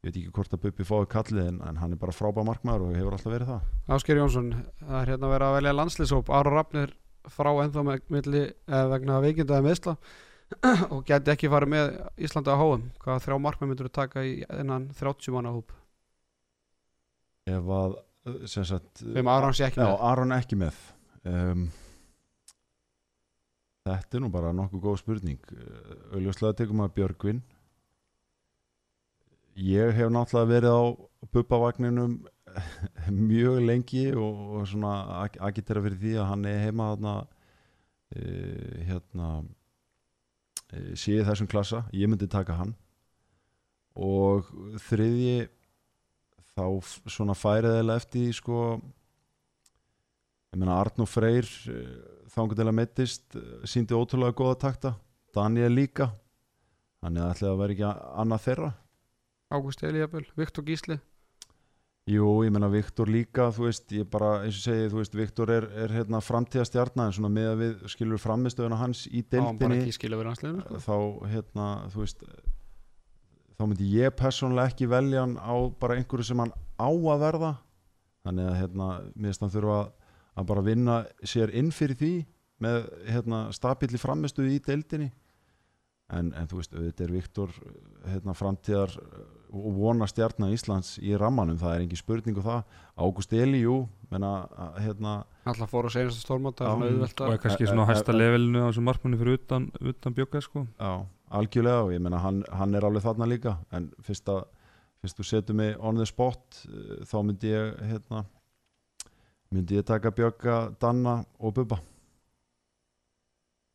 ég veit ekki hvort að Bubbi fái kallið en, en hann er bara frábær markmaður og hefur alltaf verið það. Ásker Jónsson, það er hérna verið að velja landslýsóp Ára Rafnir frá ennþá með milli eða vegna veikindaði meðsla og geti ekki farið með Íslandi á háum hvaða þrjá markmenn myndur þú taka í þennan 30 manna hóp? Ef að uh, sem sagt þeim Aron sé ekki með. Aron ekki með. Um, Þetta er nú bara nokkuð góð spurning. Auðvitað tekum að Björgvin ég hef náttúrulega verið á bubbavagninum mjög lengi og, og svona ag- agitera fyrir því að hann er heima þarna uh, hérna uh, sé í þessum klassa, ég myndi taka hann. Og þriðji þá svona færið eða eftir sko ég meina Arnó Freyr þangur til að meittist síndi ótrúlega góða takta. Daniel líka. Þannig að ætlaði að vera ekki annað þeirra Ágúst Elíaböl, Viktor Gísli? Jú, ég meina Viktor líka þú veist, ég bara, eins og segi, þú veist Viktor er, er hérna framtíðastjarnar en svona með að við skilur framistöðuna hans í deildinni hansliðinu sko. þá hérna, þú veist þá myndi ég persónulega ekki velja hann á bara einhverju sem hann á að verða. Þannig að hérna, finnst hann þurfa að, bara vinna sér inn fyrir því með hérna, stabíli framistuði í deildinni. En, en þú veist, auðvitað er Viktor hérna, framtíðar og vona stjarnar Íslands í rammanum það er engin spurning um það. Ágúst Eli, jú menna, að, hérna, Alltaf fór á senasta stórmáta Já. svona auðvelt og er kannski Eh, svona á eh, hæsta eh, levelinu á þessum markmanni fyrir utan, utan bjöka sko. Já, algjörlega og ég meina hann, hann er alveg þarna líka. En fyrst að fyrst þú setur mig on the spot eh, þá myndi ég hérna, myndi ég taka Bjögga, Danna og Bubba.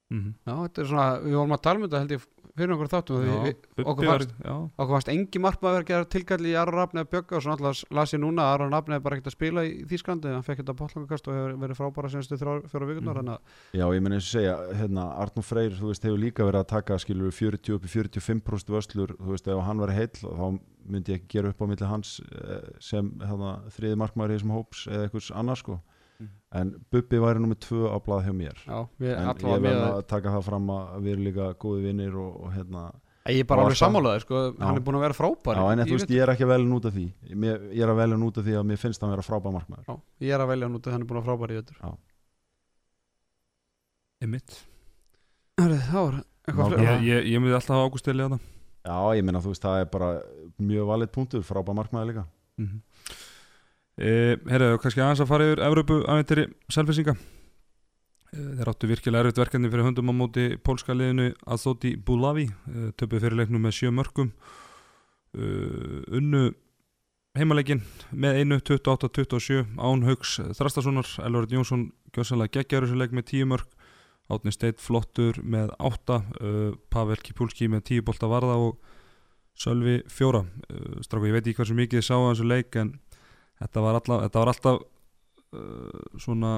Mm Já, þetta er svona, við vorum að tala um þetta held ég fyrir okkur þáttum því við, okkur fannst, já, okkur fannst engi markmaður að gera tilkalli í Aron Rafni að bjögga og svona alltaf las ég núna að Aron Rafni er bara ekkert að spila í Þýsklandi hann fekk þetta bóllangakast og hefur verið frábæra senstu fjóra vikunar að Já, ég meina eins og segja, hérna, Arnur Freyr þú veist, hefur líka verið að taka skilur 40 upp í 45% vöslur, þú veist, ef hann verið heill þá myndi ég ekki gera upp á milli hans eh, sem hérna, þriði markmaður í þessum hóps eða einhvers annars sko Mhm. en Bubbi væri nummið tvö á blað hjá mér. Já, við en ég allavega verð með að taka það fram að við erum líka góði vinnir og, og hérna ég er bara alveg sammálaði sko, hann Já. er búin að vera frábær. Já, en í þú veist, ég er ekki að velja út af því. Mér, Ég er að velja út af því að mér finnst hann vera frábæð markmaður. Já, ég er að velja hann út að hann er búin að vera frábær í vetur. Einmitt. Hörðu, þá eitthvað Nákvæmlega. fleira? Ég, ég, ég myndi alltaf hafa águsteli á það Já, ég meina, þú veist, það er bara mjög valið punktur, frábæð markmaður líka. Mm -hmm. E, Herra, kannski aðeins að fara yfir Evrópu aðventiri selfisinga e, Þeir áttu virkilega erfitt verkefni fyrir höndum á móti pólska liðinu Athoti Bulavi e, töpu fyrir leiknum með sjö mörgum unnu heimaleikin með einu 28-27 Án Haugs Þrastasonar Elvarit Jónsson gjössalega geggjaður þessu leik með 10 mörg Átni Steit flottur með 8 uh, Pavel Kipulski með 10 bolta varða og Sölvi fjóra. Stráku ég veit ekki hversu mikið þið sáu þessu leik en þetta var, alla, þetta var alltaf uh, svona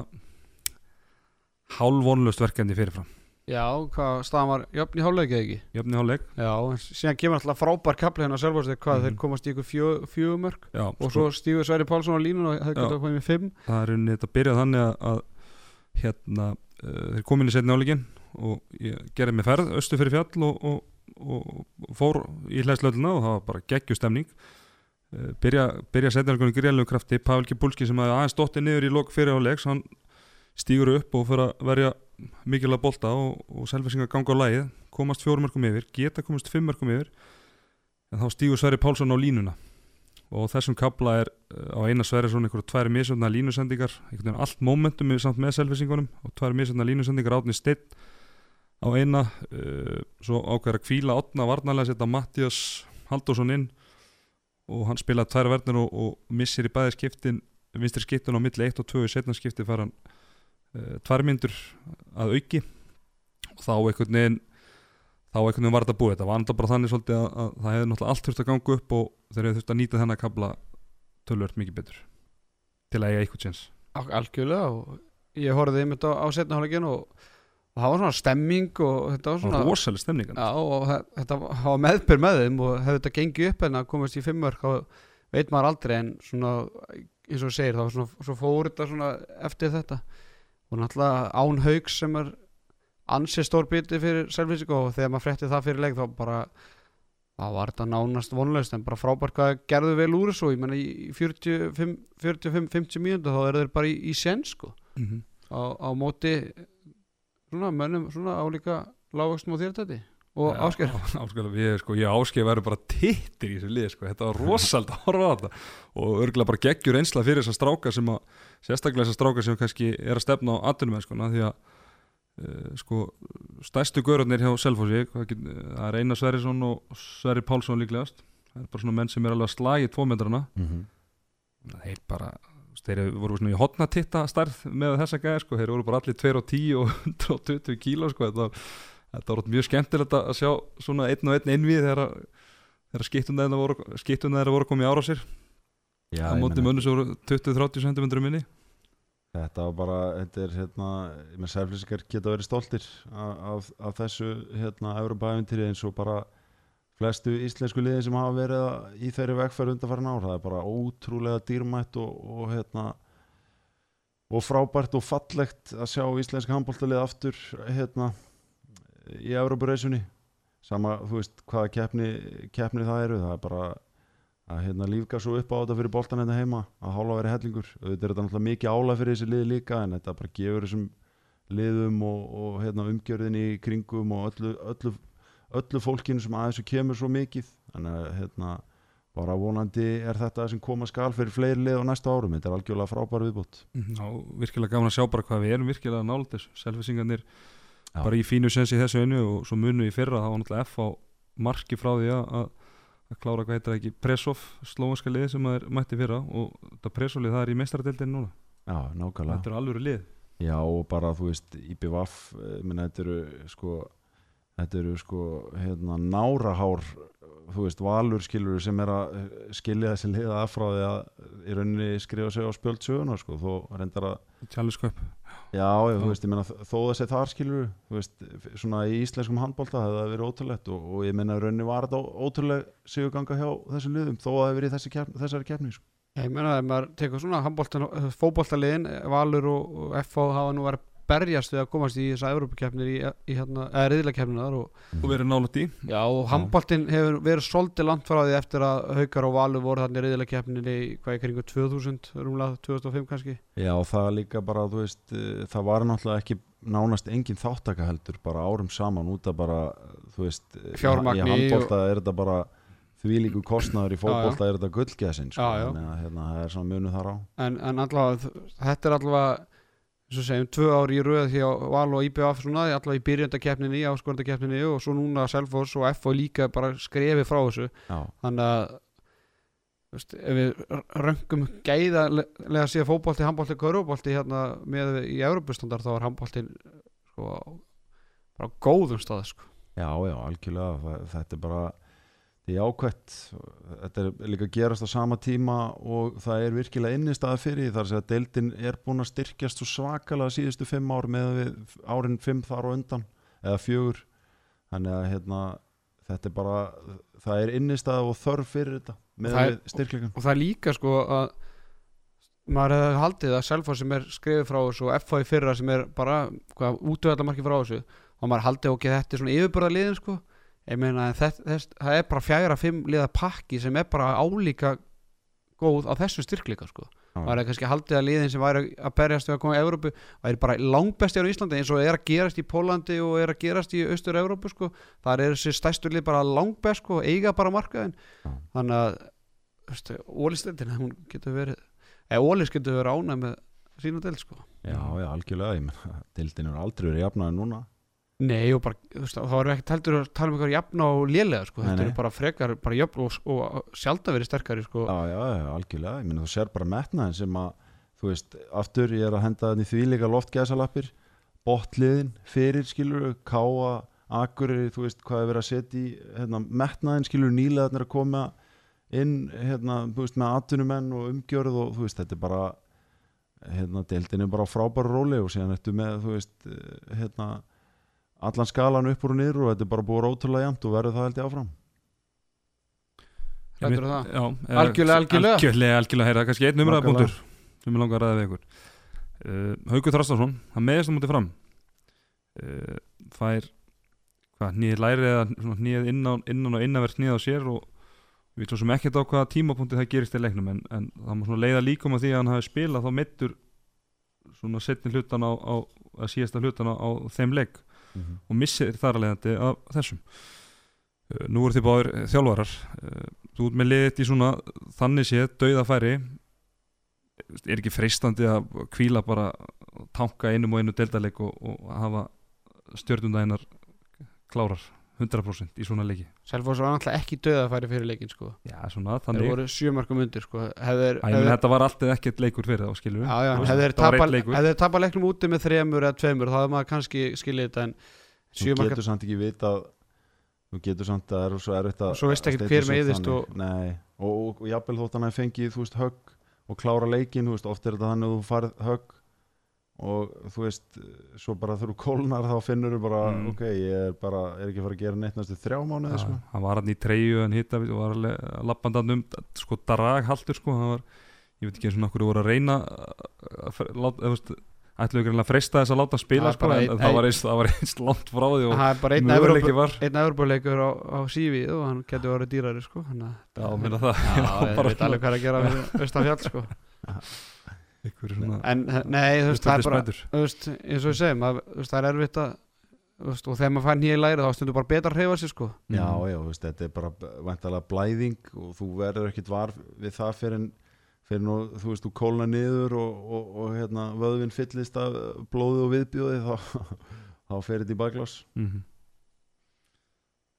hálfvonlust verkefni fyrirfram. Já, hvað staðan var jöfn í hálfleikið ekki? Jöfni hálfleik. Já, síðan kemur alltaf frábær kapli hérna á Selvórstík hvað Mhm. þeir komast í ykkur fjö, fjögumörk og svo stígur Sverri Pálsson á línun og hefði Já. gett að koma með fimm. Það er unni þetta byrjað þannig að, að hérna, uh, þeir komin í setni áleikin og gerði mig ferð östu fyrir fjall og, og, og, og fór í hlæðslölduna og það var bara geggjustemning byrja, byrja setni áleikunni greiðlegu krafti. Pavel Kipulski sem hafði aðeins dottið niður í lok fyrir áleiks hann stígur upp og fyrir að verja mikilvæg bolta og, og selvisingar ganga á lægið komast fjórumörkum yfir, geta komast fimmörkum yfir en þá stígur Sverri Pálsson á línuna. Og þessum kabla er uh, á eina Sverri svona einhverju tvær misjöfna línusendingar. Einhvern veginn allt momentum samt með selvisingunum og tvær misjöfna línusendingar. Átni steitt á eina uh, svo ákveður að kvíla átna varnarlega setja Mattias Halldórsson inn og hann spila tvær verðnir og, og missir í bæði skiptin vinstri skiptin á milli 1 og 2 í setna skipti fara hann uh, tvær myndur að auki. Og þá einhvern veginn þá einhvern veginn var þetta búið. Þetta var enda bara þannig svolítið að, að það hefði náttúrulega allt þurft að ganga upp og þeir hefði þurft að nýta þennan kabla tölvört mikið betur til að eiga eitthvað tjens Al- algjörlega og ég horfði einmitt á, á setna hálfleikin og, og það var svona stemming og þetta var það svona var rosalega stemningan Já, og þe- þetta hafa meðbyr með þeim og hefði þetta gengið upp en að komast í fimmörk þá veit maður aldrei en svona eins og segir þá svona, svo fór þetta svona eftir þetta. Og náttúrulega Án Haugs sem er ansið stór biti fyrir selvlýsing og þegar maður frétti það fyrir leik þá bara þá var þetta nánast vonlaust en bara frábært hvað gerðu vel úr þessu. Ég menna í 45-50 mínútu þá eru þeir bara í, í sen sko. Mm -hmm. á, á móti svona mönnum svona álíka lágvöxtum og þýrtæti og ásker Ásker, við, sko, ég ásker verður bara tittir í þessu lið sko. þetta var rosald að horfa á þetta. Og örgulega bara geggjur einsla fyrir þessar stráka sem að sérstaklega þessar stráka sem kannski er að stefna á atvinnum sko, því að uh, sko, stærstu görðarnir hjá Selfossi það er Einar Sverrisson og Sverri Pálsson líklegast. Það er bara svona menn sem er alveg að slagið tvometrana Mhm. þeir bara þú veist, þeir voru svona í hotnatitta starf með þessa gæði sko, þeir voru bara allir 2 og 10 og 120 kíló sko, þetta þetta var mjög skemmtilegt að sjá svona einn og einn innvið þegar, þegar skiptun voru, voru komið ára sér Já, á ég móti mönnu sem voru 20-30 cm minni. Þetta var bara, þetta er hérna, með sælflýsingar geta verið stoltir af, af, af þessu hérna Európa-æventýri eins og bara flestu íslensku liði sem hafa verið í þeirri vegferð undanfærin ár. Það er bara ótrúlega dýrmætt og, og hérna og frábært og fallegt að sjá íslenska handbóltalið aftur hérna í Európa-reisunni. Sama, þú veist, hvaða keppni, keppni það eru, það er bara að hérna lífga svo upp á þetta fyrir boltan hérna heima að hálfa verið hellingur auðvitað er þetta náttúrulega mikið ála fyrir þessi liði líka en þetta bara gefur þessum liðum og, og hérna, umgjörðinni í kringum og öllu, öllu, öllu fólkinu sem að þessu kemur svo mikið. Þannig að hérna, bara vonandi er þetta sem koma skal fyrir fleiri lið á næsta árum. Þetta er algjörlega frábær viðbútt Já, virkilega gaman að sjá bara hvað við erum virkilega nált þessu, selfisingarnir Já. bara í fínu sensi þessu einu og svo munu í fyrra. Það var náttúrulega F á marki frá því að, klára hvað heitir það ekki Presov, slóanska lið sem það er mætti fyrra. Og þetta Presov-lið það er í meistaradeildin núna. Já, nákvæmlega. Þetta er alveg lið. Já og bara þú veist IBVF, eh, minna þetta eru sko þetta eru sko hérna nárahár þú veist valur skilur sem er að eh, skilja þessi liða af frá því að í rauninni skrifa sig á spjöld söguna sko þó reyndar að Challenge Cup já, já þú veist ég meina þó þessi þar skilur þú veist svona í íslenskum handbólta það hefði verið ótrúlegt og, og ég meina í rauninni var þetta ótrúleg sigurganga hjá þessum liðum þó að það hefði verið í þessi keppni, þessari keppni sko. Ég meina að maður tekur svona fótboltaliðin, Valur og, og FH hafa nú verið að berjast við að komast í þessa Evrópukeppnir í, í hérna, eða riðlakeppninar og, og verið nálægt í já, og handboltin hefur verið svolítið langt frá því eftir að Haukar og Valur voru þarna í riðlakeppninni í hvað í kringu 2000, rúmlega 2005 kannski. Já, og það líka bara, þú veist, eh, það var náttúrulega ekki nánast engin þáttaka heldur bara árum saman út af bara, þú veist, eh, Fjármagni í handbólta er þetta bara þvílíku kostnaður í Já, fótbólta er þetta gullgesin, sko, þannig að hérna, það er svona munu þar á. en, en allavega þetta er allavega eins og segjum, tvö ár í röð því að Val og IBF svona, allavega í byrjandakeppninni áskorundakeppninni og svo núna Selfoss og FH líka bara skrefi frá þessu Já, þannig að veist, ef við röngum gæðalega síðan fótbolti, handbolti, körfubolti hérna með í Európustandar þá er handboltin sko bara góðum stað sko. já, já, algjörlega, þetta er bara, því ákvætt, þetta er líka gerast á sama tíma og það er virkilega innistæða fyrir þar sem að deildin er búin að styrkjast svo svakalega síðustu fimm ár með árin fimm þar og undan, eða fjögur, þannig að hérna, þetta er bara, það er innistæða og þörf fyrir þetta með styrkleikan. og það er líka sko að maður hefði haldið að Selfoss sem er skrifið frá þessu og FH í fyrra sem er bara útvöldamarki frá þessu og maður haldið ok, þetta er svona yfirbörða liðin sko ég meina þess, þess, það er bara fjagra fimm liða pakki sem er bara álíka góð á þessu styrkleika sko Já. maður hefði kannski haldið að liðin sem væri að berjast við að koma í Evrópu væri bara langbesti á Íslandi eins og er að gerast í Pólandi og er að gerast í austur Evrópu sko þar er þessi stæstu lið bara langbest sko eiga bara markaðin Já. þannig að ólistöldin hún getur verið eða Ólis getur verið ánæg með sína del sko Já, já, algjörlega, ég menna, deildin er aldrei verið jafnaði núna. Nei og bara, þú veist, þá erum við ekkert heldur að tala um eitthvað jafna og lélega sko, þetta eru bara frekar bara jöfn og, og sjálf verið sterkari sko. Já, já, já, algjörlega, ég meina þú sér bara metnaðin sem að, þú veist, aftur ég er að henda þannig því líka loftgæsalappir botliðin, fyrir skilur káa, akureyri, þú veist hvað er verið að setja í, hérna, metnaðin skilur nýlegaðnir að koma inn hérna, þú veist, með atvinnumenn og umgjörð og þú veist, þetta er bara hérna, deildin er bara á frábæru róli og síðan ertu með, þú veist, eh, hérna allan skalan upp úr og niður og þetta er bara búið rótulega jæmt og verður það held ég áfram. Um það? Já, eh, Algjörlega, algjörlega. Algjörlega, algjörlega, heyra, kannski einn umræðapunktur sem ég langar að ræða við ykkur. Uh, Haukur Þrastarsson, hann meðist á mútið fram. Uh, fær hvað, nýðið læri eða svona nýðið innan, innan og innanvert nýðið á sér og við svo sem ekkert á hvaða tímapunkti það gerist í leiknum en, en það má svona leiða líkum að því að hann hafi spilað þá mittur svona setni hlutan á, á að síðasta hlutan á, á þeim leik og missir þar að leiðandi af þessum. Uh, nú eru þið báður uh, þjálfarar. Uh, þú ert með liðið í svona þannig séð dauðafæri er ekki freistandi að kvíla bara tanka einum og einu deildaleik og, og hafa stjörnundæginar klárar 100% í svona leiki Selfoss var náttúrulega ekki döða að færi fyrir leikin sko. Já, svona þeir þannig voru sjömarkum undir sko. hefur, Æ, menn, Þetta var alltaf ekkert leikur fyrir þá skilur Já, já, Þú veist, hefði þeir þetta var tapa- einn leikur. hefði þeir tapa leiknum úti með þremur eða tveimur þá hefði maður kannski skiljið þetta en þú sjömarka getur samt ekki vita þú getur samt að það er svo erfitt að Og svo veistu ekkert að hver meiðist þannig. og- nei, og, og, og jafnvel þótt hann að fengið þú veist högg og klára leikin þú veist, oft er þetta þannig að þú farið högg og þú veist svo bara þú kólnar þá finnur þú bara Mm. ok, ég er bara, er ekki að fara að gera neitt næstu þrjá mánuði sko. Já, hann var hann í treyju en hitta og var alveg lappandan um sko draghaldur sko hann var, ég veit ekki eins og nokkur voru að reyna að eða, veist, ætlu ykkur að freista þess að láta hann spila er sko, bara en það var eins, það var eins langt frá því og Evrópu- var einn Evropuleikur á, á sífi og hann getur verið dýrari sko. Þannig að- Já, meina það ég bara veit alveg hvað að gera við Östafjall sko. ykkur svona en nei, þú veist, það er bara þú veist, eins og ég segi, maður, þú veist, það er erfitt að veist, og þegar maður fær nýja í læri þá stundur bara betra að hreyfa sig sko. já, Mm. já, þú veist, þetta er bara vantalega blæðing og þú verður ekkit var við það fyrir en fyrir nú, þú veist, þú kólna niður og, og, og hérna, vöðvinn fyllist af blóði og viðbjóði þá, þá fer þetta í baklás Mhm.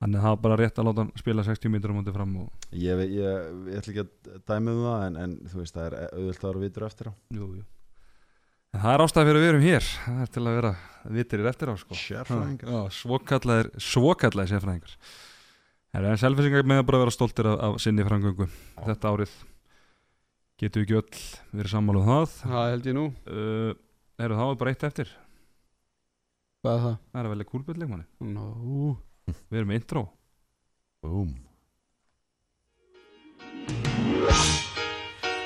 Þannig að það var bara rétt að láta hann spila 60 mítur á móti fram og ég, ég, ég, ég ætla ekki að dæmi um það en, en þú veist, það er auðvitað að vera vitur eftir á. Jú, jú. En það er ástæði fyrir að við erum hér. Það er til að vera vitirir eftir á sko. Sérfræðingar. Já, svokallaðir svokallaðir sérfræðingar. Það er selfisingar með að bara vera stoltir af, af sinni framgöngu þetta árið. Getum við ekki öll verið sammála um það? Það held ég nú. Uh, eru það bara eitt eftir? Hvað er það? það er við erum intro. Búm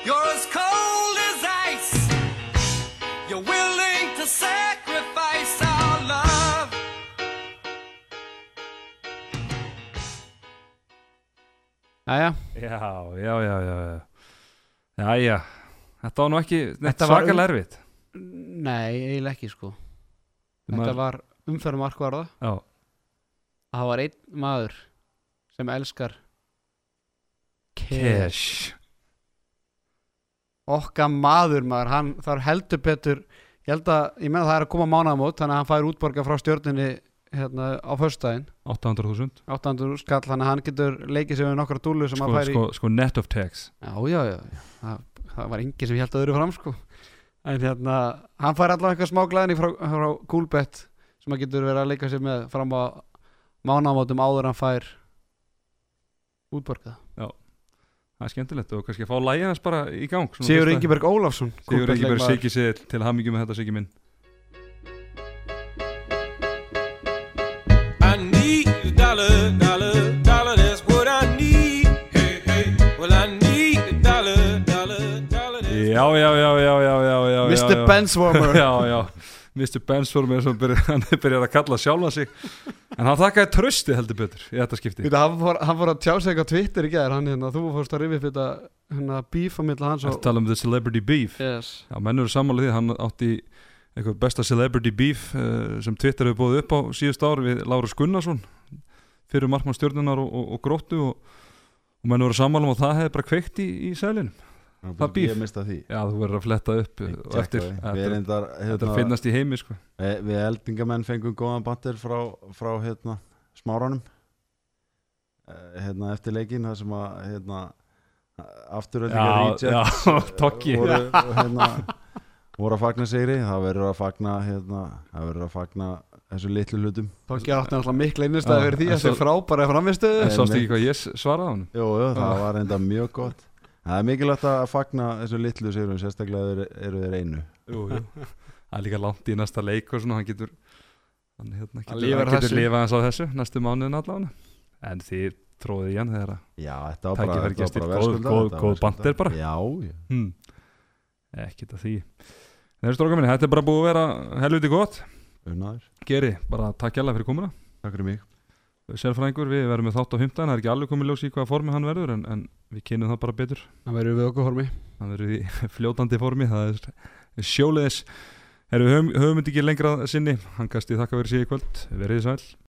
You're as cold as ice. You're willing to sacrifice our love. Jæja, já, já, já, já, já. Þetta var nú ekki Þetta var svakalega erfitt. Nei, eiginlega ekki sko. Þetta Maður- var umferð markvarða já, Það var einn maður sem elskar cash Okka maður maður, hann þarf heldur betur Ég held að, ég menna það er að koma mánaðamót Þannig að hann fær útborga frá stjórninni hérna, á föstudaginn. 800.000 800 skall, þannig að hann getur leikið sig við nokkra dúlu sem sko, hann fær í sko, sko net of tax. Já, já, já. Það, það var enginn sem held að öðru fram sko. En hérna, hann fær allavega eitthvað smá glæðinni frá, frá Coolbet sem hann getur verið að leika sér með fram á mánaðamótum áður en hann fær útborgað það er skemmtilegt og kannski að fá lægið hans bara í gang Sigur Ingeberg Ólafsson Sigur Ingeberg. Siggi sér til hamingjum með þetta Siggi minn I need a dollar, dollar, dollar. That's what I need. Hey, hey. Well, I need a dollar, dollar, dollar. Já, já, já, já, já, já, já Mr. já, já. Benswarmer já, já Mr. Bensform er svona byrja, hann er byrjað að kalla sjálfa sig en hann þakkaði trösti heldur betur í þetta skipti Vita, hann, fór, hann fór að tjá sig eitthvað Twitter í gæðir hann hérna, þú fórst að rifja fyrir þetta hérna, beef á milli hans að og tala um the celebrity beef yes. já, menn eru sammála því, hann átti eitthvað besta celebrity beef uh, sem Twitter hefur búið upp á síðust ár við Lárus Gunnarsson fyrir markmann stjórnunar og, og, og gróttu og, og menn eru sammála um að það hefði bara kveikt í, í sælinu Það bíf. Ég mista því. Já, þú verður að fletta upp uh, og eftir, þetta er- er hérna, að finnast í heimi sko. við, við eldingamenn fengum góðan bandir frá, frá hérna, smáranum. Eh, hérna, eftir leikin þar sem að hérna, afturöldingar já, já, tokki voru, hérna, voru að fagna sigri. Það verður að fagna hérna, það verður að fagna þessu litlu hlutum. Tóki átti náttúrulega mikla innistæði Já, fyrir því en að þessi svo- frábæra framistuðu En sástu ekki hvað ég svaraði á hann? Jú, jú, það var enda mjög gott Það er mikilvægt að fagna þessu litlu sigurum sérstaklega eru, eru þeir einu. Jú, jú. Það er líka langt í næsta leik og svona Hann getur Hann, hérna, getur, hann getur lifað hans á þessu Næstu mánuðin allavega. En þið tróðið í hann þegar að Já, þetta var bara, Tækifæri gestir, góð- bandir bara. Já, já, hmm. Ekkert að því. Þeir stróka minni, þetta er bara búið að vera helviti gott. Unnaður Geri, bara takk hjá fyrir komuna. Takk fyrir mig Sérfræðingur, við verðum með þátt á 15 Það er ekki alveg komið ljós í hvaða formi hann verður En, en við kynum það bara betur. Það verður við okkur hormi Hann verður í fljótandi formi Það er sjóleðis við höfum, þetta ekki lengra sinni. Hann kasti þakka verið sig í kvöld. Verið sæl